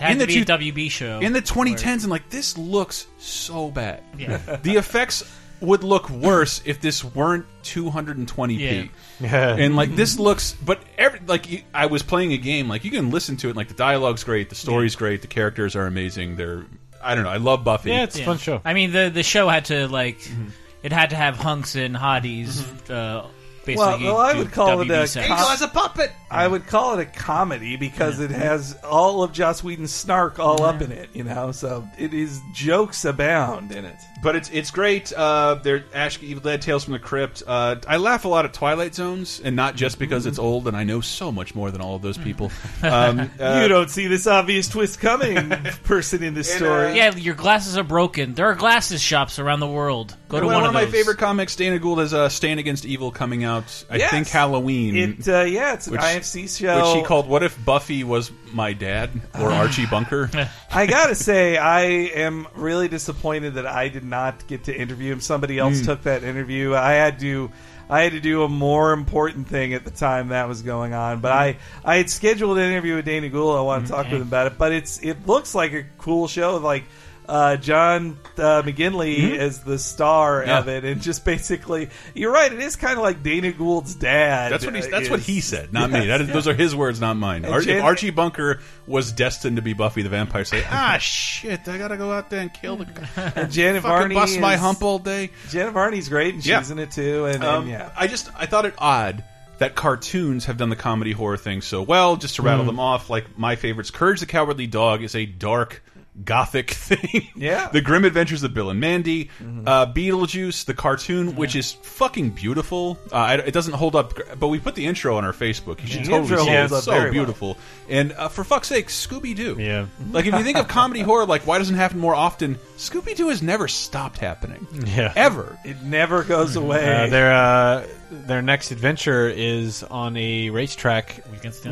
[SPEAKER 1] in the two-
[SPEAKER 3] WB show
[SPEAKER 1] in the 2010s, and like this looks so bad.
[SPEAKER 3] Yeah.
[SPEAKER 1] the effects would look worse if this weren't 220p.
[SPEAKER 2] Yeah.
[SPEAKER 1] and like this looks, but every like I was playing a game, like you can listen to it, like the dialogue's great, the story's great, the characters are amazing. They're I don't know, I love Buffy.
[SPEAKER 3] Yeah. it's fun show. I mean, the the show had to like, it had to have hunks and hotties. Uh, basically,
[SPEAKER 4] well, well, I
[SPEAKER 3] do
[SPEAKER 4] would call it
[SPEAKER 3] WB
[SPEAKER 4] a
[SPEAKER 3] sex.
[SPEAKER 4] com-
[SPEAKER 1] puppet.
[SPEAKER 4] I would call it a comedy because it has all of Joss Whedon's snark all up in it, you know. So it is jokes abound in it.
[SPEAKER 1] But it's it's great. Uh, they're Ash Evil Dead Tales from the Crypt. Uh, I laugh a lot at Twilight Zones, and not just because it's old and I know so much more than all of those people. Um, uh,
[SPEAKER 4] you don't see this obvious twist coming, person in this story.
[SPEAKER 3] Yeah, your glasses are broken. There are glasses shops around the world. Go to
[SPEAKER 1] one,
[SPEAKER 3] one,
[SPEAKER 1] of my favorite comics, Dana Gould, has uh, Stan Against Evil coming out. I
[SPEAKER 4] Yes.
[SPEAKER 1] think Halloween.
[SPEAKER 4] It, uh, yeah, it's an
[SPEAKER 1] which-
[SPEAKER 4] IFC show.
[SPEAKER 1] Which she called "What if Buffy was my dad or Archie Bunker?"
[SPEAKER 4] I gotta say, I am really disappointed that I did not get to interview him. Somebody else
[SPEAKER 1] Mm.
[SPEAKER 4] took that interview. I had to, I had to do a more important thing at the time that was going on. But hmm. I, I had scheduled an interview with Dana Gould. I want to hmm. talk with eh. him about it. But it's, it looks like a cool show. Like. Uh, John uh, McGinley
[SPEAKER 1] Mhm.
[SPEAKER 4] is the star
[SPEAKER 1] Yeah.
[SPEAKER 4] of it, and just basically, you're right. It is kind of like Dana Gould's dad.
[SPEAKER 1] That's what he. That's what
[SPEAKER 4] is-
[SPEAKER 1] he said, not me.
[SPEAKER 4] Yes,
[SPEAKER 1] That is,
[SPEAKER 4] yeah.
[SPEAKER 1] Those are his words, not mine. Ar-
[SPEAKER 4] Jan-
[SPEAKER 1] if Archie Bunker was destined to be Buffy the Vampire Slayer, ah shit, I gotta go out there and kill the guy.
[SPEAKER 4] And Janet
[SPEAKER 1] Fucking
[SPEAKER 4] Varney
[SPEAKER 1] bust my hump all day.
[SPEAKER 4] Janet Varney's great, and she's
[SPEAKER 1] Yeah.
[SPEAKER 4] in it too. And,
[SPEAKER 1] Um,
[SPEAKER 4] and yeah,
[SPEAKER 1] I just I thought it odd that cartoons have done the comedy horror thing so well. Just to rattle
[SPEAKER 4] Mm.
[SPEAKER 1] them off, like my favorites, Courage the Cowardly Dog is a dark. Gothic thing,
[SPEAKER 4] Yeah.
[SPEAKER 1] The Grim Adventures of Bill and Mandy,
[SPEAKER 4] Mm-hmm.
[SPEAKER 1] uh, Beetlejuice, the cartoon, which is fucking beautiful. Uh, it doesn't hold up, but we put the intro on our Facebook. You should
[SPEAKER 4] The
[SPEAKER 1] totally see it. It's so
[SPEAKER 4] very well.
[SPEAKER 1] beautiful. And uh, for fuck's sake, Scooby Doo.
[SPEAKER 2] Yeah.
[SPEAKER 1] Like if you think of comedy horror, like why doesn't it happen more often? Scooby Doo has never stopped happening.
[SPEAKER 2] Yeah.
[SPEAKER 1] Ever.
[SPEAKER 4] it never goes away.
[SPEAKER 2] Uh, their uh, their next adventure is on a racetrack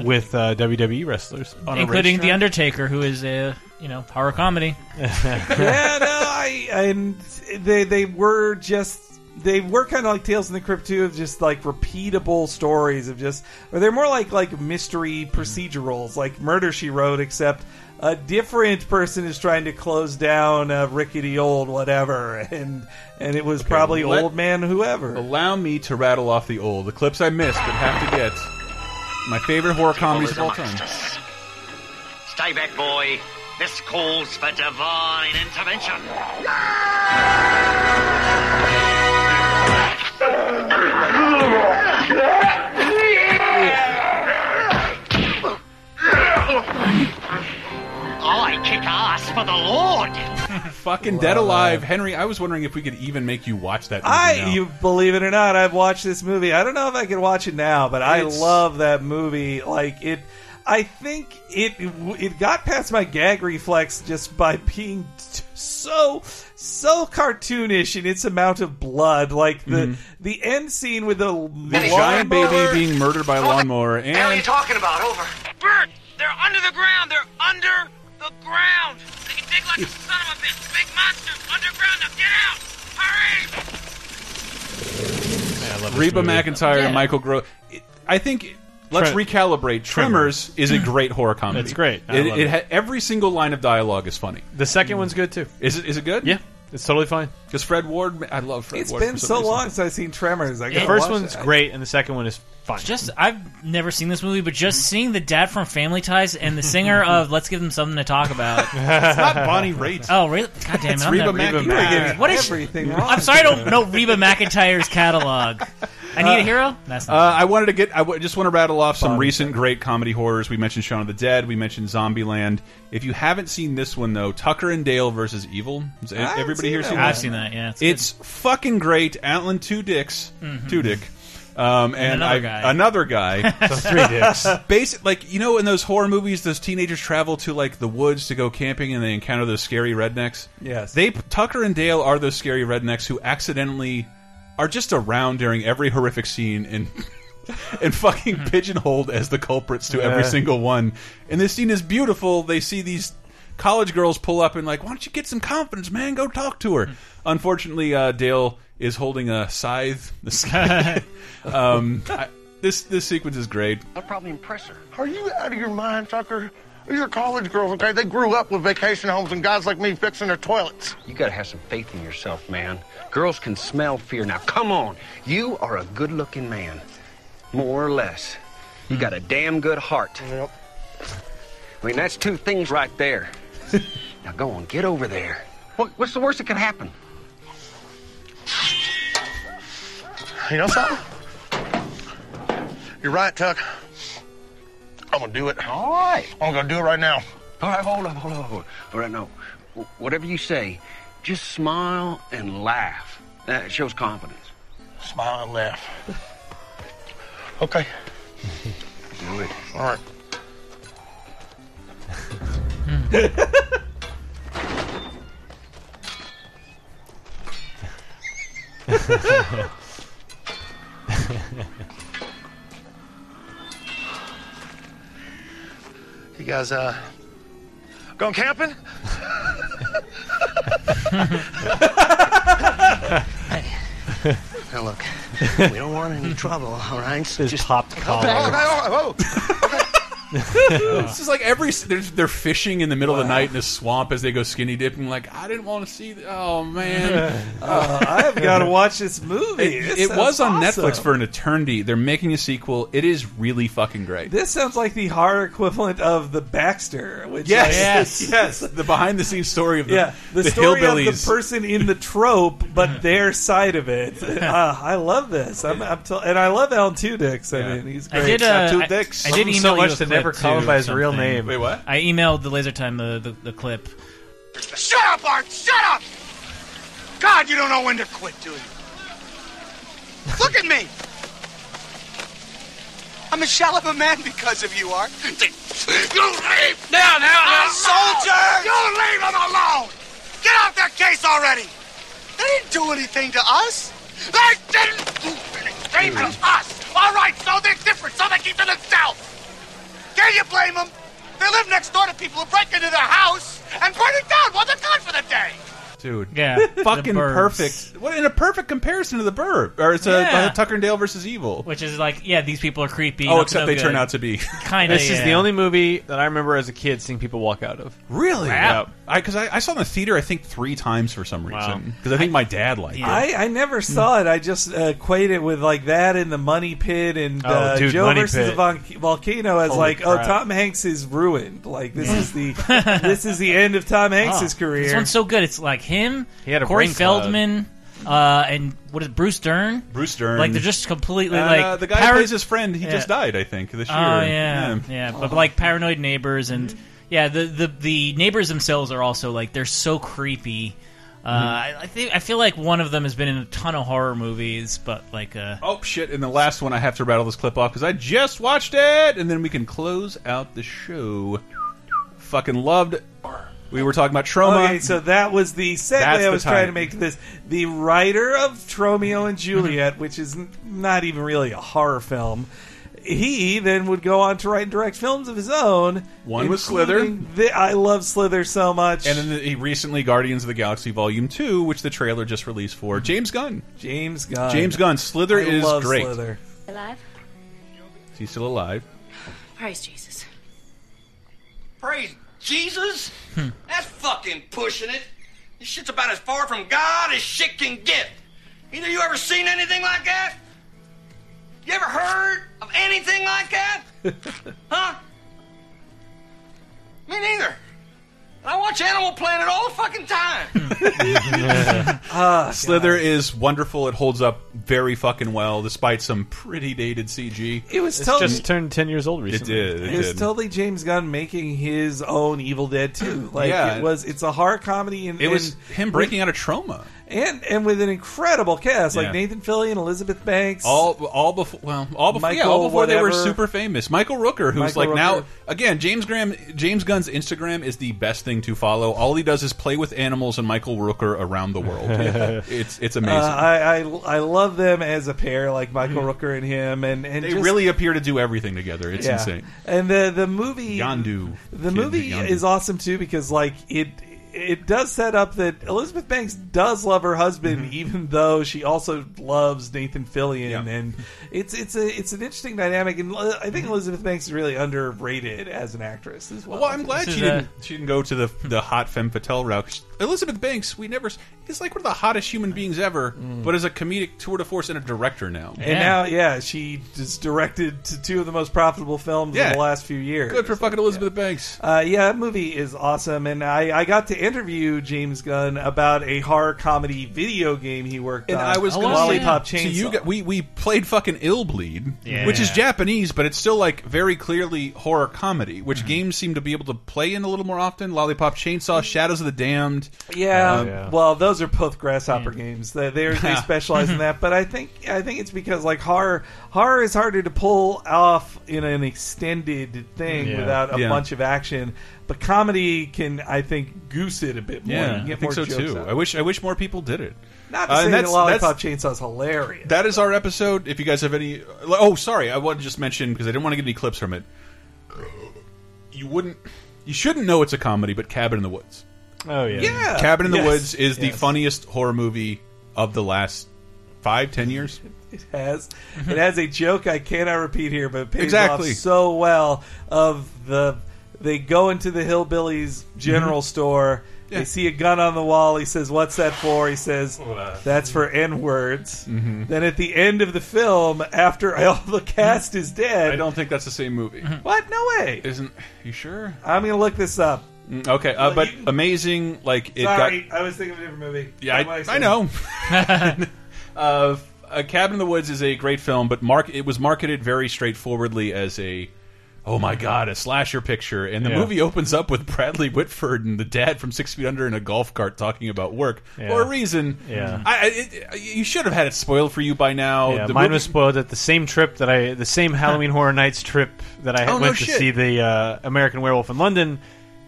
[SPEAKER 2] with uh, WWE wrestlers, on a
[SPEAKER 3] including the. Undertaker, who is a you know horror comedy.
[SPEAKER 4] yeah, no, I and they they were just they were kind of like Tales in the Crypt too, of just like repeatable stories of just, or they're more like like mystery procedurals, like Murder She Wrote, except a different person is trying to close down a rickety old whatever, and and it was probably
[SPEAKER 1] let-
[SPEAKER 4] old man whoever.
[SPEAKER 1] Allow me to rattle off the old, the clips I missed but have to get. My favorite horror comedies of all time.
[SPEAKER 22] Stay back, boy. This calls for divine intervention. Oh, I kick ass for the Lord.
[SPEAKER 1] Fucking Dead Alive, Henry. I was wondering if we could even make you watch that. Movie
[SPEAKER 4] I,
[SPEAKER 1] now.
[SPEAKER 4] you believe it or not, I've watched this movie. I don't know if I can watch it now, but I
[SPEAKER 1] It's-
[SPEAKER 4] love that movie. Like it, I think it it got past my gag reflex just by being t- so so cartoonish in its amount of blood. Like the
[SPEAKER 1] Mhm.
[SPEAKER 4] the end scene with the,
[SPEAKER 1] The giant baby being murdered by a lawnmower,
[SPEAKER 6] What are you
[SPEAKER 1] and
[SPEAKER 6] talking about? Over.
[SPEAKER 9] Bert, they're under the ground. They're under the ground. They can dig like a son of a bitch. Big monsters underground. Now get out. Hurry.
[SPEAKER 1] Reba McEntire and Michael Gro. I think. Let's
[SPEAKER 2] Tre-
[SPEAKER 1] recalibrate. Tremors is a great horror comedy.
[SPEAKER 2] It's great. I
[SPEAKER 1] It,
[SPEAKER 2] love
[SPEAKER 1] it
[SPEAKER 2] it.
[SPEAKER 1] ha- every single line of dialogue is funny.
[SPEAKER 2] The second one's good too.
[SPEAKER 1] Is it? Is it good?
[SPEAKER 2] Yeah, it's totally fine.
[SPEAKER 1] Because Fred Ward, I love Fred
[SPEAKER 4] It's
[SPEAKER 1] Ward.
[SPEAKER 4] been
[SPEAKER 1] for some
[SPEAKER 4] so
[SPEAKER 1] reason.
[SPEAKER 4] long since I've seen Tremors. I
[SPEAKER 2] The first
[SPEAKER 4] watch
[SPEAKER 2] one's
[SPEAKER 4] it.
[SPEAKER 2] great, and the second one is fine.
[SPEAKER 3] Just I've never seen this movie, but just seeing the dad from Family Ties and the singer of "Let's Give Them Something to Talk About."
[SPEAKER 1] It's not Bonnie Raitt.
[SPEAKER 3] Oh, really? God damn it! I'm
[SPEAKER 1] Reba
[SPEAKER 3] not-
[SPEAKER 1] Mac-
[SPEAKER 4] You are getting
[SPEAKER 3] What is
[SPEAKER 4] everything wrong.
[SPEAKER 3] I'm sorry, I don't know Reba McEntire's catalog. I need a hero. That's
[SPEAKER 1] Uh. I wanted to get. I w just want to rattle off some recent great comedy horrors. We mentioned Shaun of the Dead. We mentioned Zombieland. If you haven't seen this one though, Tucker and Dale versus Evil. Has everybody
[SPEAKER 4] seen
[SPEAKER 1] here
[SPEAKER 4] that
[SPEAKER 1] seen that?
[SPEAKER 3] I've seen that. Yeah, it's,
[SPEAKER 1] It's fucking great. Alan Two Dicks,
[SPEAKER 3] Mhm.
[SPEAKER 1] Two Dick, um, and,
[SPEAKER 3] another
[SPEAKER 1] I-
[SPEAKER 3] guy.
[SPEAKER 1] another guy.
[SPEAKER 2] So three dicks.
[SPEAKER 1] Basic, like you know, in those horror movies, those teenagers travel to like the woods to go camping, and they encounter those scary rednecks.
[SPEAKER 4] Yes.
[SPEAKER 1] they Tucker and Dale are those scary rednecks who accidentally are just around during every horrific scene and and fucking pigeonholed as the culprits to every single one. And this scene is beautiful. They see these college girls pull up and like, why don't you get some confidence, man? Go talk to her. Unfortunately, uh, Dale is holding a scythe. um, I, this this sequence is great.
[SPEAKER 6] I'll probably impress her.
[SPEAKER 11] Are you out of your mind, Tucker? These are college girls, okay? They grew up with vacation homes and guys like me fixing their toilets.
[SPEAKER 23] You gotta have some faith in yourself, man. Girls can smell fear. Now, come on. You are a good looking man. More or less. You got a damn good heart.
[SPEAKER 11] Yep.
[SPEAKER 23] I mean, that's two things right there. now, go on, get over there. What, what's the worst that could happen?
[SPEAKER 11] You know something? You're right, Tuck. I'm gonna do it.
[SPEAKER 23] All right.
[SPEAKER 11] I'm gonna do it right now.
[SPEAKER 23] All right, hold up, hold up, hold up. All right, no. Wh- Whatever you say, just smile and laugh. That shows confidence.
[SPEAKER 11] Smile and laugh. Okay.
[SPEAKER 23] Do it.
[SPEAKER 11] All right. You guys, uh, going camping?
[SPEAKER 20] Now look, we don't want any trouble, all right? So just
[SPEAKER 2] popped
[SPEAKER 11] Okay,
[SPEAKER 2] collar.
[SPEAKER 11] okay, oh,
[SPEAKER 1] this is like every they're, they're fishing in the middle of the night in a swamp as they go skinny dipping. Like I didn't want to see. th- Oh man,
[SPEAKER 4] Uh, I've got to watch this movie.
[SPEAKER 1] It,
[SPEAKER 4] This
[SPEAKER 1] it was on
[SPEAKER 4] sounds
[SPEAKER 1] Netflix for an eternity. They're making a sequel. It is really fucking great.
[SPEAKER 4] This sounds like the horror equivalent of the Baxter, which
[SPEAKER 1] Yes,
[SPEAKER 4] like-
[SPEAKER 1] yes, yes. The behind the scenes story of the,
[SPEAKER 4] yeah, the,
[SPEAKER 1] the
[SPEAKER 4] story of the person in the trope, but their side of it. Uh, I love this. I'm, I'm t- and I love Alan Tudyk's. I mean, he's
[SPEAKER 3] I
[SPEAKER 4] great.
[SPEAKER 3] did. Uh,
[SPEAKER 1] two
[SPEAKER 3] I,
[SPEAKER 1] dicks.
[SPEAKER 3] I did
[SPEAKER 2] Love him
[SPEAKER 3] email
[SPEAKER 2] so
[SPEAKER 3] you
[SPEAKER 2] much
[SPEAKER 3] a clip,
[SPEAKER 2] never call him by his real
[SPEAKER 3] something.
[SPEAKER 2] name.
[SPEAKER 1] Wait, what?
[SPEAKER 3] I emailed the Laser Time the, the, the clip.
[SPEAKER 6] Shut up, Art! Shut up! God, you don't know when to quit, do you? Look at me! I'm a shell of a man because of you, Art. You leave! Now, now, now! Soldiers! You leave them alone! Get out their case already! They didn't do anything to us! They didn't do anything to us! All right, so they're different, so they keep to themselves! Can you blame them? They live next door to people who break into their house and burn it down while they're gone for the day!
[SPEAKER 1] Dude,
[SPEAKER 3] Yeah,
[SPEAKER 1] fucking
[SPEAKER 3] the Burbs.
[SPEAKER 1] perfect. What in a perfect comparison to the Burb, or it's a
[SPEAKER 3] Yeah.
[SPEAKER 1] uh, Tucker and Dale versus Evil.
[SPEAKER 3] Which is like, yeah, these people are creepy.
[SPEAKER 1] Oh, except
[SPEAKER 3] no
[SPEAKER 1] they
[SPEAKER 3] good.
[SPEAKER 1] turn out to be
[SPEAKER 3] kind of.
[SPEAKER 2] This is the only movie that I remember as a kid seeing people walk out of.
[SPEAKER 1] really.
[SPEAKER 3] Wow.
[SPEAKER 1] I because I, I saw it in the theater I think three times for some reason because I think my dad liked it.
[SPEAKER 4] I, I never saw it. I just uh, equate it with like that in the Money Pit and
[SPEAKER 2] Oh,
[SPEAKER 4] uh,
[SPEAKER 2] dude,
[SPEAKER 4] Joe
[SPEAKER 2] Money
[SPEAKER 4] versus
[SPEAKER 2] Pit.
[SPEAKER 4] the Von- volcano as
[SPEAKER 2] Holy
[SPEAKER 4] like, oh,
[SPEAKER 2] crap.
[SPEAKER 4] Tom Hanks is ruined. Like this is the this is the end of Tom Hanks's
[SPEAKER 3] Oh,
[SPEAKER 4] career.
[SPEAKER 3] This one's so good. It's like him,
[SPEAKER 2] He had a
[SPEAKER 3] Corey
[SPEAKER 2] brain cloud.
[SPEAKER 3] Feldman, uh, and what is it, Bruce Dern?
[SPEAKER 1] Bruce Dern,
[SPEAKER 3] Like they're just completely like
[SPEAKER 1] uh, the guy who plays his friend. He
[SPEAKER 3] Yeah.
[SPEAKER 1] just died, I think, this year.
[SPEAKER 3] Oh yeah, yeah. But like paranoid neighbors and yeah, the, the the neighbors themselves are also like they're so creepy. Uh, I, I think I feel like one of them has been in a ton of horror movies, but like uh,
[SPEAKER 1] Oh shit! And the last one, I have to rattle this clip off because I just watched it, and then we can close out the show. Fucking loved We were talking about Troma.
[SPEAKER 4] Okay, so that was the segue I
[SPEAKER 1] the
[SPEAKER 4] was trying to make to this. The writer of Tromeo and Juliet,
[SPEAKER 1] Mm-hmm.
[SPEAKER 4] which is not even really a horror film, he then would go on to write and direct films of his own.
[SPEAKER 1] One was Slither.
[SPEAKER 4] The, I love Slither so much.
[SPEAKER 1] And then the, he recently Guardians of the Galaxy Volume Two, which the trailer just released for James Gunn.
[SPEAKER 4] James Gunn.
[SPEAKER 1] James Gunn. Slither
[SPEAKER 4] I
[SPEAKER 1] is
[SPEAKER 4] love
[SPEAKER 1] great.
[SPEAKER 4] Slither.
[SPEAKER 16] Alive?
[SPEAKER 1] Is he still alive?
[SPEAKER 16] Praise Jesus.
[SPEAKER 22] Praise Jesus? Hmm. That's fucking pushing it. This shit's about as far from God as shit can get. Either you ever seen anything like that? You ever heard of anything like that? huh? Me neither. And I watch Animal Planet all the fucking time.
[SPEAKER 4] Ah,
[SPEAKER 1] Slither is wonderful. It holds up very fucking well, despite some pretty dated CG.
[SPEAKER 4] It was
[SPEAKER 2] It's
[SPEAKER 4] totally
[SPEAKER 2] just turned ten years old recently.
[SPEAKER 1] It did. It,
[SPEAKER 4] It was
[SPEAKER 1] did.
[SPEAKER 4] totally James Gunn making his own Evil Dead 2. Like
[SPEAKER 1] Yeah.
[SPEAKER 4] it was it's a horror comedy and
[SPEAKER 1] It was
[SPEAKER 4] and-
[SPEAKER 1] him breaking out of Troma.
[SPEAKER 4] And and with an incredible cast like
[SPEAKER 1] Yeah.
[SPEAKER 4] Nathan Fillion, Elizabeth Banks.
[SPEAKER 1] All, all before, well, all before, yeah, all before they were super famous. Michael Rooker, who's
[SPEAKER 4] Michael
[SPEAKER 1] like now again, James Graham, James Gunn's Instagram is the best thing to follow. All he does is play with animals and Michael Rooker around the world. it's it's amazing.
[SPEAKER 4] Uh, I, I I love them as a pair, like Michael Rooker and him, and and
[SPEAKER 1] they
[SPEAKER 4] just-
[SPEAKER 1] really appear to do everything together. It's
[SPEAKER 4] yeah.
[SPEAKER 1] insane.
[SPEAKER 4] And the the movie
[SPEAKER 1] Yondu.
[SPEAKER 4] the movie
[SPEAKER 1] Yondu.
[SPEAKER 4] is awesome too because like it it does set up that Elizabeth Banks does love her husband,
[SPEAKER 1] Mm-hmm.
[SPEAKER 4] even though she also loves Nathan Fillion, and it's it's a it's an interesting dynamic. And uh, I think Elizabeth Banks is really underrated as an actress as well.
[SPEAKER 1] Well, I'm glad she
[SPEAKER 4] a-
[SPEAKER 1] didn't. She didn't go to the the hot femme fatale route. Elizabeth Banks, we never is like one of the hottest human beings ever, but as a comedic tour de force and a director now.
[SPEAKER 4] And now, yeah, she just directed to two of the most profitable films
[SPEAKER 1] Yeah.
[SPEAKER 4] in the last few years.
[SPEAKER 1] Good for fucking Elizabeth Banks.
[SPEAKER 4] Uh, yeah, that movie is awesome, and I, I got to interview James Gunn about a horror comedy video game he worked
[SPEAKER 1] And
[SPEAKER 4] on.
[SPEAKER 1] I was going to
[SPEAKER 4] Lollipop
[SPEAKER 1] say,
[SPEAKER 4] Chainsaw.
[SPEAKER 1] so you got, we we played fucking Illbleed,
[SPEAKER 4] Yeah.
[SPEAKER 1] which is Japanese, but it's still like very clearly horror comedy, which
[SPEAKER 4] Mm-hmm.
[SPEAKER 1] games seem to be able to play in a little more often. Lollipop Chainsaw, Shadows of the Damned.
[SPEAKER 4] Yeah,
[SPEAKER 1] Um,
[SPEAKER 4] well, those are both grasshopper games. They they they specialize in that, but I think I think it's because like horror horror is harder to pull off in an extended thing
[SPEAKER 1] Yeah.
[SPEAKER 4] without a
[SPEAKER 1] Yeah.
[SPEAKER 4] bunch of action. But comedy can, I think, goose it a bit more. You
[SPEAKER 1] Yeah,
[SPEAKER 4] can
[SPEAKER 1] I think
[SPEAKER 4] more
[SPEAKER 1] so
[SPEAKER 4] jokes
[SPEAKER 1] too.
[SPEAKER 4] out.
[SPEAKER 1] I wish I wish more people did it.
[SPEAKER 4] Not to
[SPEAKER 1] Uh,
[SPEAKER 4] say
[SPEAKER 1] and
[SPEAKER 4] that
[SPEAKER 1] that's-
[SPEAKER 4] Lollipop Chainsaw is hilarious.
[SPEAKER 1] That is our episode. If you guys have any, oh, sorry, I wanted to just mention because I didn't want to get any clips from it. You wouldn't, you shouldn't know it's a comedy, but Cabin in the Woods.
[SPEAKER 2] Oh yeah,
[SPEAKER 4] Yeah.
[SPEAKER 1] Cabin in the
[SPEAKER 4] Yes.
[SPEAKER 1] Woods is the funniest horror movie of the last five, ten years.
[SPEAKER 4] It has it has a joke I cannot repeat here, but it pays
[SPEAKER 1] Exactly.
[SPEAKER 4] off so well. Of the they go into the hillbillies general store.
[SPEAKER 1] Yeah.
[SPEAKER 4] They see a gun on the wall. He says, "What's that for?" He says, "That's for n words."
[SPEAKER 1] Mhm.
[SPEAKER 4] Then at the end of the film, after all the cast is dead,
[SPEAKER 1] I don't think that's the same movie.
[SPEAKER 4] What? No way.
[SPEAKER 1] Isn't you sure?
[SPEAKER 4] I'm gonna look this up.
[SPEAKER 1] Mm, Okay, uh, but amazing. Like it
[SPEAKER 4] Sorry,
[SPEAKER 1] got.
[SPEAKER 4] I was thinking of a different movie.
[SPEAKER 1] Yeah,
[SPEAKER 4] What
[SPEAKER 1] I, I know. uh, a Cabin in the Woods is a great film, but mark it was marketed very straightforwardly as a. Oh my God! A slasher picture, and the
[SPEAKER 2] Yeah.
[SPEAKER 1] movie opens up with Bradley Whitford and the dad from Six Feet Under in a golf cart talking about work
[SPEAKER 2] Yeah.
[SPEAKER 1] for a reason.
[SPEAKER 2] Yeah.
[SPEAKER 1] I, I it, you should have had it spoiled for you by now.
[SPEAKER 2] Yeah,
[SPEAKER 1] The
[SPEAKER 2] mine
[SPEAKER 1] movie-
[SPEAKER 2] was spoiled at the same trip that I, the same Halloween Horror Nights trip that I
[SPEAKER 1] Oh, no
[SPEAKER 2] went to see the uh, American Werewolf in London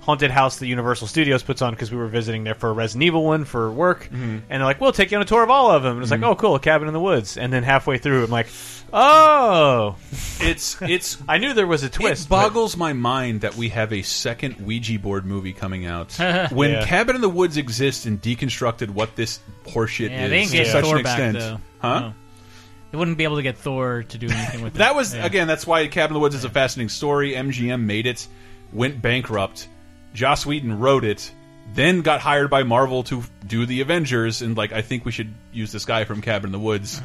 [SPEAKER 2] haunted house that Universal Studios puts on because we were visiting there for a Resident Evil one for work,
[SPEAKER 1] Mm-hmm.
[SPEAKER 2] and they're like, "We'll take you on a tour of all of them." And it's like, "Oh, cool, a cabin in the woods." And then halfway through, I'm like, "Oh,
[SPEAKER 1] it's it's."
[SPEAKER 2] I knew there was a twist.
[SPEAKER 1] It boggles my mind that we have a second Ouija board movie coming out when
[SPEAKER 2] Yeah.
[SPEAKER 1] Cabin in the Woods exists and deconstructed what this horseshit
[SPEAKER 3] Yeah,
[SPEAKER 1] is
[SPEAKER 3] they didn't get
[SPEAKER 1] to such
[SPEAKER 3] Thor
[SPEAKER 1] an
[SPEAKER 3] back
[SPEAKER 1] extent.
[SPEAKER 3] though.
[SPEAKER 1] Huh?
[SPEAKER 3] No. They wouldn't be able to get Thor to do anything with it.
[SPEAKER 1] That was
[SPEAKER 3] Yeah.
[SPEAKER 1] again. That's why Cabin in the Woods is a fascinating story. MGM made it, went bankrupt. Joss Whedon wrote it, then got hired by Marvel to do the Avengers, and like I think we should use this guy from Cabin in the Woods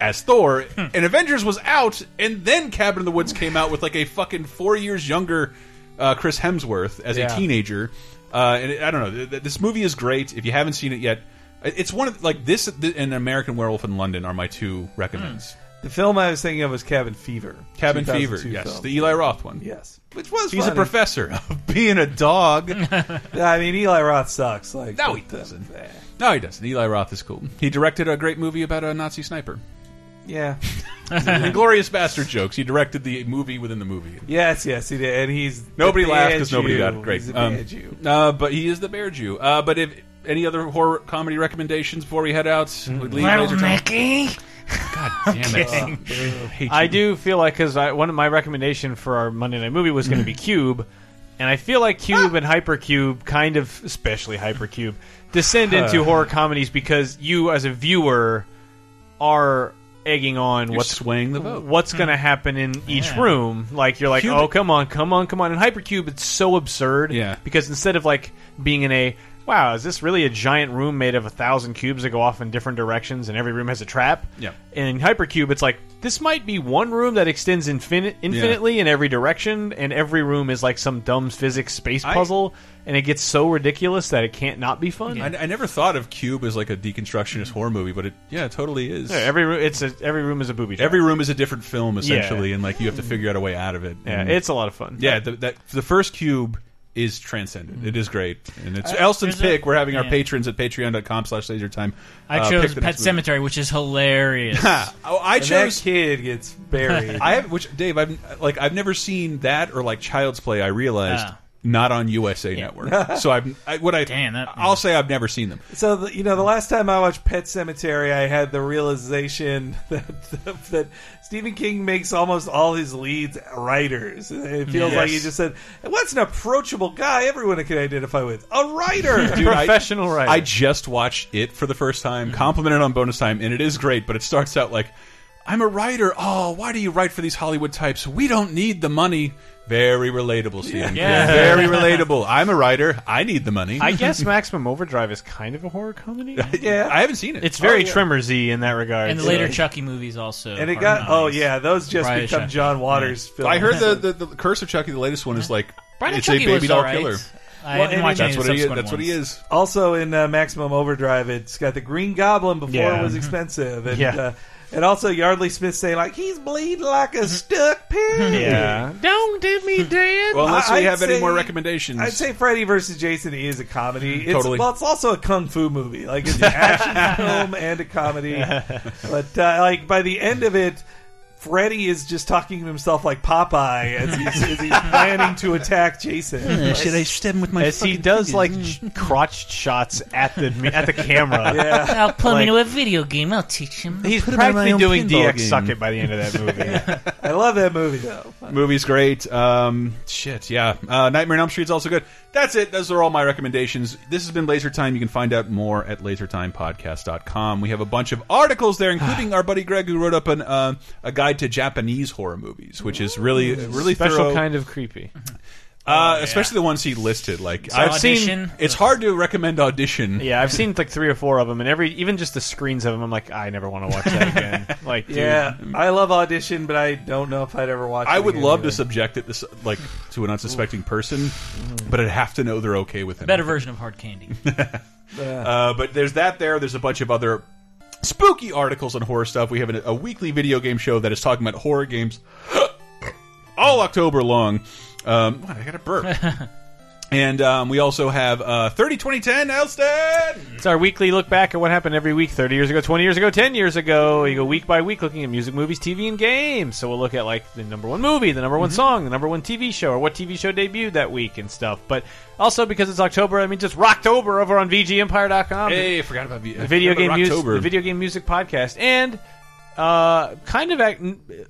[SPEAKER 1] as Thor. and Avengers was out, and then Cabin in the Woods came out with like a fucking four years younger uh, Chris Hemsworth as
[SPEAKER 2] Yeah.
[SPEAKER 1] a teenager. Uh, and I don't know. th- th- This movie is great. If you haven't seen it yet, it's one of like this and American Werewolf in London are my two recommends.
[SPEAKER 4] The film I was thinking of was Cabin Fever.
[SPEAKER 1] Cabin Fever,
[SPEAKER 4] 2002
[SPEAKER 1] yes,
[SPEAKER 4] film.
[SPEAKER 1] the Eli Roth one.
[SPEAKER 4] Yes, which was
[SPEAKER 1] He's
[SPEAKER 4] funny.
[SPEAKER 1] a professor of being a dog.
[SPEAKER 4] I mean, Eli Roth sucks. Like,
[SPEAKER 1] No, he
[SPEAKER 4] but, uh,
[SPEAKER 1] doesn't. no, he doesn't. Eli Roth is cool. He directed a great movie about a Nazi sniper.
[SPEAKER 4] Yeah.
[SPEAKER 1] Inglorious Bastard jokes. He directed the movie within the movie.
[SPEAKER 4] Yes, yes, he did, and he's
[SPEAKER 1] Nobody
[SPEAKER 4] the
[SPEAKER 1] laughed
[SPEAKER 4] bad
[SPEAKER 1] because nobody
[SPEAKER 4] Jew.
[SPEAKER 1] got it. Great.
[SPEAKER 4] He's a
[SPEAKER 1] Um,
[SPEAKER 4] bad Jew.
[SPEAKER 1] uh, but he is the Bear Jew. Uh, but if any other horror comedy recommendations before we head out? We leave
[SPEAKER 3] Well,
[SPEAKER 1] Laser Time?
[SPEAKER 3] Mickey.
[SPEAKER 1] God damn it!
[SPEAKER 2] Oh,
[SPEAKER 1] I
[SPEAKER 2] I do feel like because one of my recommendation for our Monday night movie was going to be mm. Cube, and I feel like Cube and Hypercube kind of, especially Hypercube, descend into horror comedies because you as a viewer are egging on
[SPEAKER 1] You're
[SPEAKER 2] what's
[SPEAKER 1] swaying the vote.
[SPEAKER 2] what's going to mm. happen in each
[SPEAKER 1] Yeah.
[SPEAKER 2] room. Like you're like,
[SPEAKER 1] Cube-
[SPEAKER 2] oh come on, come on, come on. In Hypercube, it's so absurd.
[SPEAKER 1] Yeah.
[SPEAKER 2] Because instead of like being in a wow, is this really a giant room made of a thousand cubes that go off in different directions and every room has a trap?
[SPEAKER 1] Yeah.
[SPEAKER 2] in Hypercube, it's like this might be one room that extends infinite, infinitely in every direction, and every room is like some dumb physics space
[SPEAKER 1] I-
[SPEAKER 2] puzzle, and it gets so ridiculous that it can't not be fun.
[SPEAKER 1] I, I never thought of Cube as like a deconstructionist horror movie, but it yeah, it totally is.
[SPEAKER 2] Yeah, every room, it's a, every room is a booby. trap.
[SPEAKER 1] Every room is a different film essentially,
[SPEAKER 2] Yeah.
[SPEAKER 1] and like you have to figure out a way out of it.
[SPEAKER 2] Yeah,
[SPEAKER 1] And-
[SPEAKER 2] it's a lot of fun.
[SPEAKER 1] Yeah, the, that the first Cube is transcendent. It is great, and it's
[SPEAKER 3] Uh,
[SPEAKER 1] Elston's
[SPEAKER 3] there's a-
[SPEAKER 1] pick. We're having our patrons at patreon.com slash lasertime.
[SPEAKER 3] I
[SPEAKER 1] uh,
[SPEAKER 3] chose Pet
[SPEAKER 1] next movie.
[SPEAKER 3] Sematary, which is hilarious.
[SPEAKER 1] oh, I
[SPEAKER 4] And
[SPEAKER 1] chose
[SPEAKER 4] kid gets buried.
[SPEAKER 1] I have which Dave. I've like I've never seen that or like Child's Play. I realized
[SPEAKER 3] Ah.
[SPEAKER 1] Not on USA Network. so I've I, what I
[SPEAKER 3] Damn, that-
[SPEAKER 1] I'll say I've never seen them.
[SPEAKER 4] So the, you know, the last time I watched Pet Sematary, I had the realization that that Stephen King makes almost all his leads writers. It feels like he just said, "What's an approachable guy everyone can identify with? A writer."
[SPEAKER 1] Dude, I-
[SPEAKER 2] Professional writer.
[SPEAKER 1] I just watched it for the first time, mm-hmm. complimented on bonus time, and it is great. But it starts out like, "I'm a writer. Oh, why do you write for these Hollywood types? We don't need the money." Very relatable, Stephen. King.
[SPEAKER 2] Yeah.
[SPEAKER 1] Very relatable. I'm a writer. I need the money.
[SPEAKER 2] I guess Maximum Overdrive is kind of a horror comedy.
[SPEAKER 4] yeah,
[SPEAKER 1] I haven't seen it.
[SPEAKER 2] It's very
[SPEAKER 4] Oh, yeah.
[SPEAKER 2] Tremors-y in that regard.
[SPEAKER 3] and the later Chucky movies also.
[SPEAKER 4] and it
[SPEAKER 3] are
[SPEAKER 4] got oh yeah, those just
[SPEAKER 3] Bride
[SPEAKER 4] become
[SPEAKER 3] Chucky.
[SPEAKER 4] John Waters films.
[SPEAKER 1] I heard the, the the Curse of Chucky, the latest one, is like
[SPEAKER 3] Bride of
[SPEAKER 1] it's
[SPEAKER 3] Chucky
[SPEAKER 1] a baby doll
[SPEAKER 3] alright.
[SPEAKER 1] killer.
[SPEAKER 3] I
[SPEAKER 4] Well,
[SPEAKER 3] didn't
[SPEAKER 4] and
[SPEAKER 3] watch
[SPEAKER 1] That's
[SPEAKER 3] of
[SPEAKER 1] what he. Is,
[SPEAKER 3] subsequent
[SPEAKER 1] that's what he is.
[SPEAKER 4] Also in uh, Maximum Overdrive, it's got the Green Goblin before
[SPEAKER 2] Yeah.
[SPEAKER 4] it was expensive, and
[SPEAKER 2] Yeah.
[SPEAKER 4] uh, and also Yardley Smith saying like he's bleeding like a stuck pig.
[SPEAKER 2] yeah. Don't do me dead.
[SPEAKER 1] Well, unless we
[SPEAKER 4] I'd
[SPEAKER 1] have any more recommendations,
[SPEAKER 4] I'd say Freddy versus Jason is a comedy. It's,
[SPEAKER 1] Totally.
[SPEAKER 4] Well, it's also a kung fu movie. Like it's an action film and a comedy. But uh, like by the end of it, Freddy is just talking to himself like Popeye as he's, as he's planning to attack Jason.
[SPEAKER 1] Should I stab him with my?
[SPEAKER 2] As he does like crotch shots at the at the camera.
[SPEAKER 4] Yeah.
[SPEAKER 3] I'll put him
[SPEAKER 2] Like-
[SPEAKER 3] into a video game. I'll teach him.
[SPEAKER 2] He's
[SPEAKER 1] Put him in my
[SPEAKER 2] practically doing DX
[SPEAKER 1] game.
[SPEAKER 2] suck it by the end of that movie.
[SPEAKER 4] I love that movie though.
[SPEAKER 1] Movie's great. Um, shit, yeah. Uh, Nightmare on Elm Street's also good. That's it. Those are all my recommendations. This has been Laser Time. You can find out more at lasertimepodcast.com. We have a bunch of articles there, including our buddy Greg, who wrote up an, uh, a guide to Japanese horror movies, which is really, really
[SPEAKER 2] Special
[SPEAKER 1] thorough.
[SPEAKER 2] kind of creepy.
[SPEAKER 1] uh, especially the ones he listed. Like
[SPEAKER 3] So
[SPEAKER 1] I've
[SPEAKER 3] Audition?
[SPEAKER 1] seen, it's hard to recommend Audition.
[SPEAKER 2] Yeah, I've seen like three or four of them, and every even just the screens of them, I'm like, I never want to watch that again. Like, dude,
[SPEAKER 4] Yeah, I love Audition, but I don't know if I'd ever watch. It.
[SPEAKER 1] I
[SPEAKER 4] it
[SPEAKER 1] would
[SPEAKER 4] again
[SPEAKER 1] love
[SPEAKER 4] either.
[SPEAKER 1] to subject it this like to an unsuspecting person, but I'd have to know they're okay with it.
[SPEAKER 3] Better version of hard candy.
[SPEAKER 1] Uh, but there's that there. There's a bunch of other spooky articles on horror stuff. We have a, a weekly video game show that is talking about horror games all October long. Um, what, I got a burp. and um, we also have uh, 30 2010 Elston.
[SPEAKER 2] It's our weekly look back at what happened every week 30 years ago, 20 years ago, 10 years ago. You go week by week looking at music, movies, TV, and games. So we'll look at like the number one movie, the number one song, the number one TV show, or what TV show debuted that week and stuff. But also because it's October, I mean, just Rocktober over on VGMpire.com.
[SPEAKER 1] Hey, I forgot about the
[SPEAKER 2] the video game music, the video game music podcast, and uh, kind of act,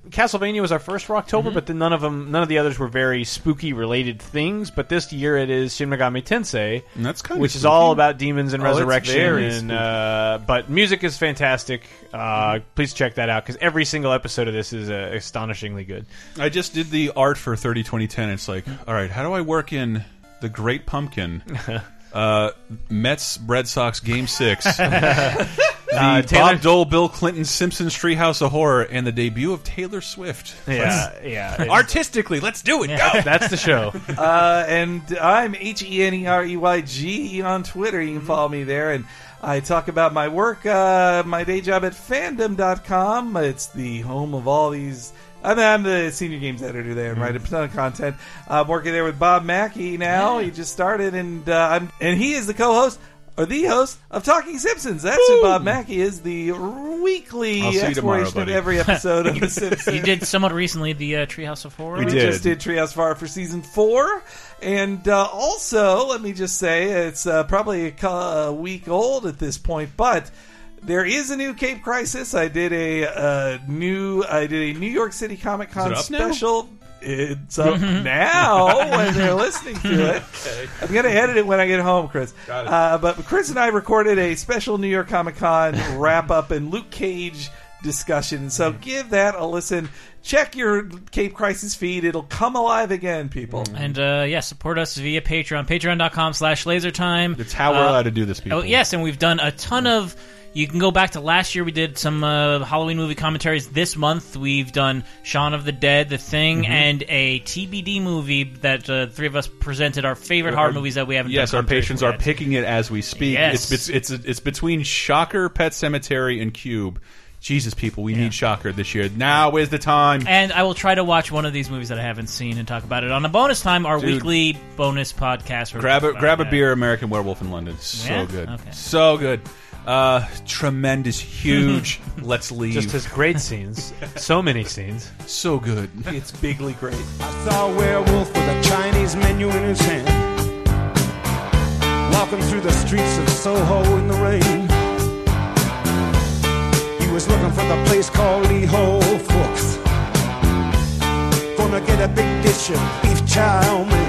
[SPEAKER 2] Castlevania was our first Rocktober, but then none of them, none of the others were very spooky related things. But this year it is Shin Megami Tensei,
[SPEAKER 1] And that's kind
[SPEAKER 2] which
[SPEAKER 1] of
[SPEAKER 2] is all about demons and
[SPEAKER 4] Oh,
[SPEAKER 2] resurrection. And uh, but music is fantastic. Uh, Please check that out because every single episode of this is uh, astonishingly good.
[SPEAKER 1] I just did the art for 30 2010. It's like, all right, how do I work in the Great Pumpkin? Uh, Mets Red Sox Game Six, the
[SPEAKER 2] Uh, Taylor-
[SPEAKER 1] Bob Dole Bill Clinton Simpsons Treehouse of Horror, and the debut of Taylor Swift.
[SPEAKER 2] Yeah, yeah. it's-
[SPEAKER 1] Artistically, let's do it. Go.
[SPEAKER 2] That's the show.
[SPEAKER 4] Uh, and I'm H E N E R E Y G on Twitter. You can follow me there. And I talk about my work, uh, my day job at fandom.com. It's the home of all these. I mean, I'm the senior games editor there and write a ton of content. I'm working there with Bob Mackey now. He just started, and uh, I'm and he is the co-host or the host of Talking Simpsons. That's who Bob Mackey is, the weekly
[SPEAKER 1] I'll you tomorrow,
[SPEAKER 4] exploration of
[SPEAKER 1] buddy.
[SPEAKER 4] every episode of The Simpsons.
[SPEAKER 3] you did somewhat recently the uh, Treehouse of Horror.
[SPEAKER 4] We just did Treehouse of Horror for season four. And uh, also, let me just say, it's uh, probably a, a week old at this point, but there is a new Cape Crisis. I did a uh, new, I did a New York City Comic Con
[SPEAKER 1] it up now?
[SPEAKER 4] special. It's up now when they're listening to it. I'm going to edit it when I get home, Chris.
[SPEAKER 1] Got it.
[SPEAKER 4] Uh, but Chris and I recorded a special New York Comic Con wrap up and Luke Cage discussion. So
[SPEAKER 1] Mm-hmm.
[SPEAKER 4] give that a listen. Check your Cape Crisis feed. It'll come alive again, people.
[SPEAKER 3] And uh, yeah, support us via Patreon, patreon.com slash lasertime.
[SPEAKER 1] It's how we're allowed to do this, people.
[SPEAKER 3] Oh, yes, and we've done a ton of. You can go back to last year. We did some uh, Halloween movie commentaries. This month, we've done Shaun of the Dead, The Thing,
[SPEAKER 1] Mhm.
[SPEAKER 3] and a TBD movie that uh, three of us presented our favorite horror movies that we haven't.
[SPEAKER 1] Yes, our patrons are picking it as we speak.
[SPEAKER 3] Yes.
[SPEAKER 1] It's, it's it's between Shocker, Pet Sematary, and Cube. Jesus, people, we need Shocker this year. Now is the time.
[SPEAKER 3] And I will try to watch one of these movies that I haven't seen and talk about it on a bonus time, our
[SPEAKER 1] Dude.
[SPEAKER 3] weekly bonus podcast.
[SPEAKER 1] grab a grab a beer, American Werewolf in London. So
[SPEAKER 3] Yeah?
[SPEAKER 1] good,
[SPEAKER 3] Okay.
[SPEAKER 1] so good. Uh, tremendous, huge. Let's leave.
[SPEAKER 2] Just his great scenes. So many scenes.
[SPEAKER 1] So good.
[SPEAKER 4] It's bigly great.
[SPEAKER 24] I saw a werewolf with a Chinese menu in his hand, walking through the streets of Soho in the rain. He was looking for the place called Lee Ho Fooks. Gonna get a big dish of beef chow mein.